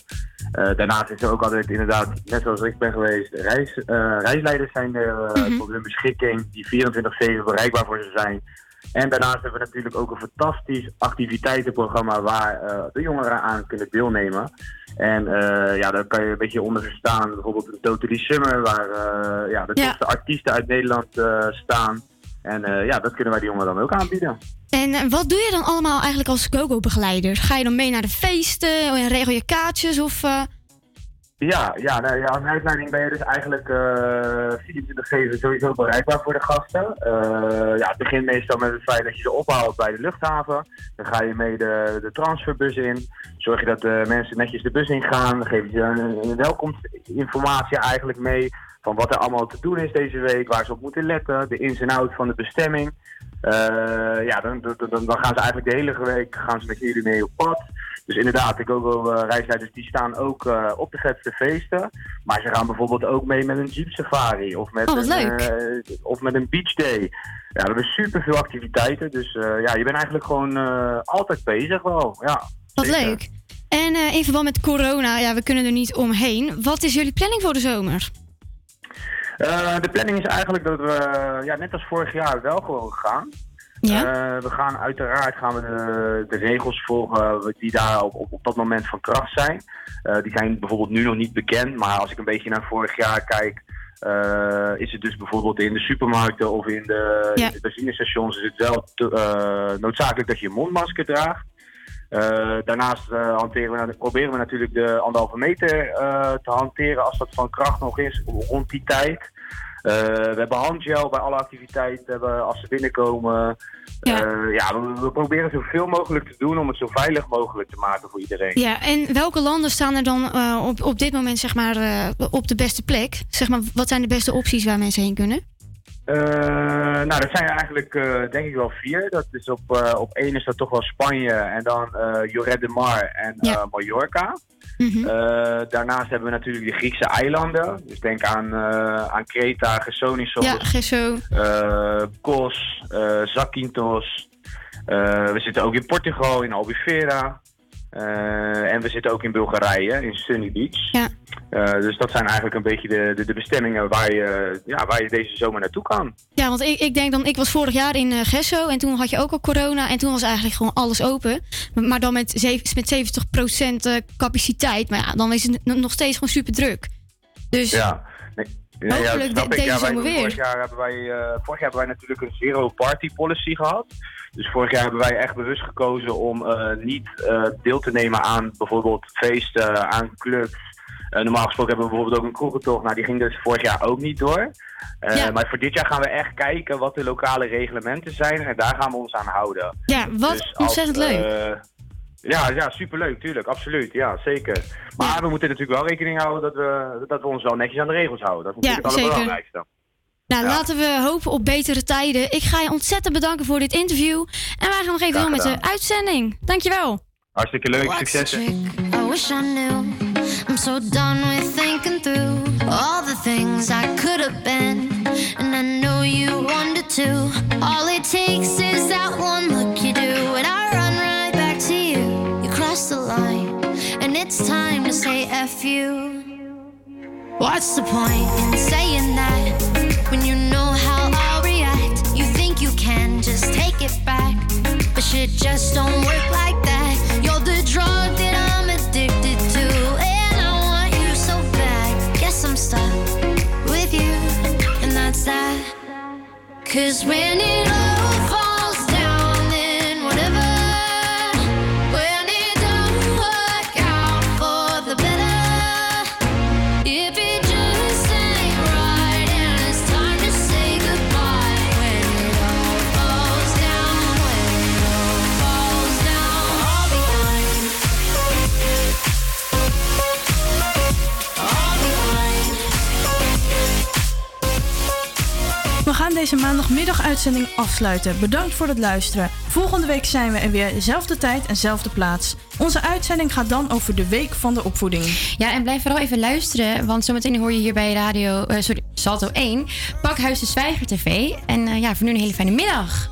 Speaker 33: Daarnaast is er ook altijd inderdaad, net zoals ik ben geweest, reis, reisleiders zijn er tot hun beschikking die 24-7 bereikbaar voor ze zijn. En daarnaast hebben we natuurlijk ook een fantastisch activiteitenprogramma waar eh, de jongeren aan kunnen deelnemen. En eh, ja, daar kan je een beetje onder verstaan. Bijvoorbeeld een Totally Summer, waar eh, ja, de
Speaker 14: Ja.
Speaker 33: topste artiesten uit Nederland staan. En ja, dat kunnen wij die jongeren dan ook aanbieden.
Speaker 14: En wat doe je dan allemaal eigenlijk als GoGo-begeleider? Ga je dan mee naar de feesten en regel je kaartjes? Of,
Speaker 33: Ja, ja, nou, ja, ben je dus eigenlijk eh 24-7 sowieso bereikbaar voor de gasten. Eh, ja, het begint meestal met het feit dat je ze ophaalt bij de luchthaven. Dan ga je mee de, de transferbus in. Zorg je dat de mensen netjes de bus ingaan. Dan geef je ze een, welkomstinformatie eigenlijk mee. Van wat er allemaal te doen is deze week, waar ze op moeten letten. De ins en outs van de bestemming. Eh, ja, dan, dan, dan dan gaan ze eigenlijk de hele week gaan ze met jullie mee op pad. Dus inderdaad, de GoGo-reisleiders die staan ook eh, op de vetste feesten. Maar ze gaan bijvoorbeeld ook mee met een Jeep Safari of met,
Speaker 14: Oh,
Speaker 33: een, eh, of met een Beach Day. Ja, we hebben super veel activiteiten. Dus eh, ja, je bent eigenlijk gewoon eh, altijd bezig wel. Ja,
Speaker 14: Wat
Speaker 33: zeker.
Speaker 14: leuk. En eh, in verband met corona, ja, we kunnen er niet omheen. Wat is jullie planning voor de zomer?
Speaker 33: Eh, de planning is eigenlijk dat we, ja, net als vorig jaar, wel gewoon gaan.
Speaker 14: Ja?
Speaker 33: Eh, we gaan uiteraard gaan we de, de regels volgen die daar op, op, op dat moment van kracht zijn. Eh, die zijn bijvoorbeeld nu nog niet bekend, maar als ik een beetje naar vorig jaar kijk, eh, is het dus bijvoorbeeld in de supermarkten of in de,
Speaker 14: Ja.
Speaker 33: in de benzinestations is het wel te- eh, noodzakelijk dat je een mondmasker draagt. Eh, daarnaast eh, hanteren we, proberen we natuurlijk de anderhalve meter eh, te hanteren als dat van kracht nog is rond die tijd. Eh, we hebben handgel bij alle activiteiten als ze binnenkomen. Ja, ja we, we proberen zoveel mogelijk te doen om het zo veilig mogelijk te maken voor iedereen.
Speaker 14: Ja, en welke landen staan er dan eh, op, op dit moment zeg maar, eh, op de beste plek? Zeg maar, wat zijn de beste opties waar mensen heen kunnen?
Speaker 33: Eh, nou, dat zijn er eigenlijk eh, denk ik wel vier. Dat is op, eh, op één is dat toch wel Spanje en dan Lloret de Mar en Mallorca.
Speaker 14: Mhm.
Speaker 33: Daarnaast hebben we natuurlijk de Griekse eilanden. Dus denk aan, aan Kreta, Gersonisos,
Speaker 14: Ja, Gesso.
Speaker 33: Kos, Zakynthos. We zitten ook in Portugal, in Albufeira. En we zitten ook in Bulgarije, in Sunny Beach.
Speaker 14: Ja.
Speaker 33: Eh, dus dat zijn eigenlijk een beetje de, de, de bestemmingen waar je, ja, waar je deze zomer naartoe kan.
Speaker 14: Ja, want ik, ik denk dan, ik was vorig jaar in eh Gesso en toen had je ook al corona en toen was eigenlijk gewoon alles open. Maar- Maar dan met, met 70% eh, capaciteit. Maar ja, dan is het nog steeds gewoon super druk. Dus
Speaker 33: Ja. Nee.
Speaker 14: Hopelijk de- deze
Speaker 33: Ja, wij,
Speaker 14: zomer weer.
Speaker 33: Vorig jaar, hebben wij, vorig jaar hebben wij natuurlijk een zero party policy gehad. Dus vorig jaar hebben wij echt bewust gekozen om niet deel te nemen aan bijvoorbeeld feesten, aan clubs. Eh, normaal gesproken hebben we bijvoorbeeld ook een kroegentocht. Nou, die ging dus vorig jaar ook niet door. Eh, Maar voor dit jaar gaan we echt kijken wat de lokale reglementen zijn. En daar gaan we ons aan houden.
Speaker 14: ja, wat
Speaker 33: Dus als,
Speaker 14: ontzettend leuk.
Speaker 33: eh, ja, ja, superleuk, tuurlijk, absoluut. Ja, zeker. Maar we moeten natuurlijk wel rekening houden dat we, dat we ons wel netjes aan de regels houden. Dat is
Speaker 14: Ja,
Speaker 33: natuurlijk het
Speaker 14: zeker.
Speaker 33: allerbelangrijkste.
Speaker 14: Nou,
Speaker 33: Ja.
Speaker 14: laten we hopen op betere tijden. Ik ga je ontzettend bedanken voor dit interview. En wij gaan nog even door met de uitzending. Dankjewel.
Speaker 33: Hartstikke leuk, succes. hè.
Speaker 19: I wish I knew. So done with thinking through all the things I could have been. And I know you wanted to. All it takes is that one look you do. And I run right back to you. You cross the line. And it's time to say F you. What's the point in saying that when you know how I'll react? You think you can just take it back, but shit just don't work like that. You're the Cause when it all
Speaker 6: deze maandagmiddag uitzending afsluiten. Bedankt voor het luisteren. Volgende week zijn we er weer, dezelfde tijd en dezelfde plaats. Onze uitzending gaat dan over de week van de opvoeding.
Speaker 5: Ja, en blijf vooral even luisteren, want zometeen hoor je hier bij radio, eh, sorry, Salto 1, Pakhuis de Zwijger TV. En eh, ja, voor nu een hele fijne middag.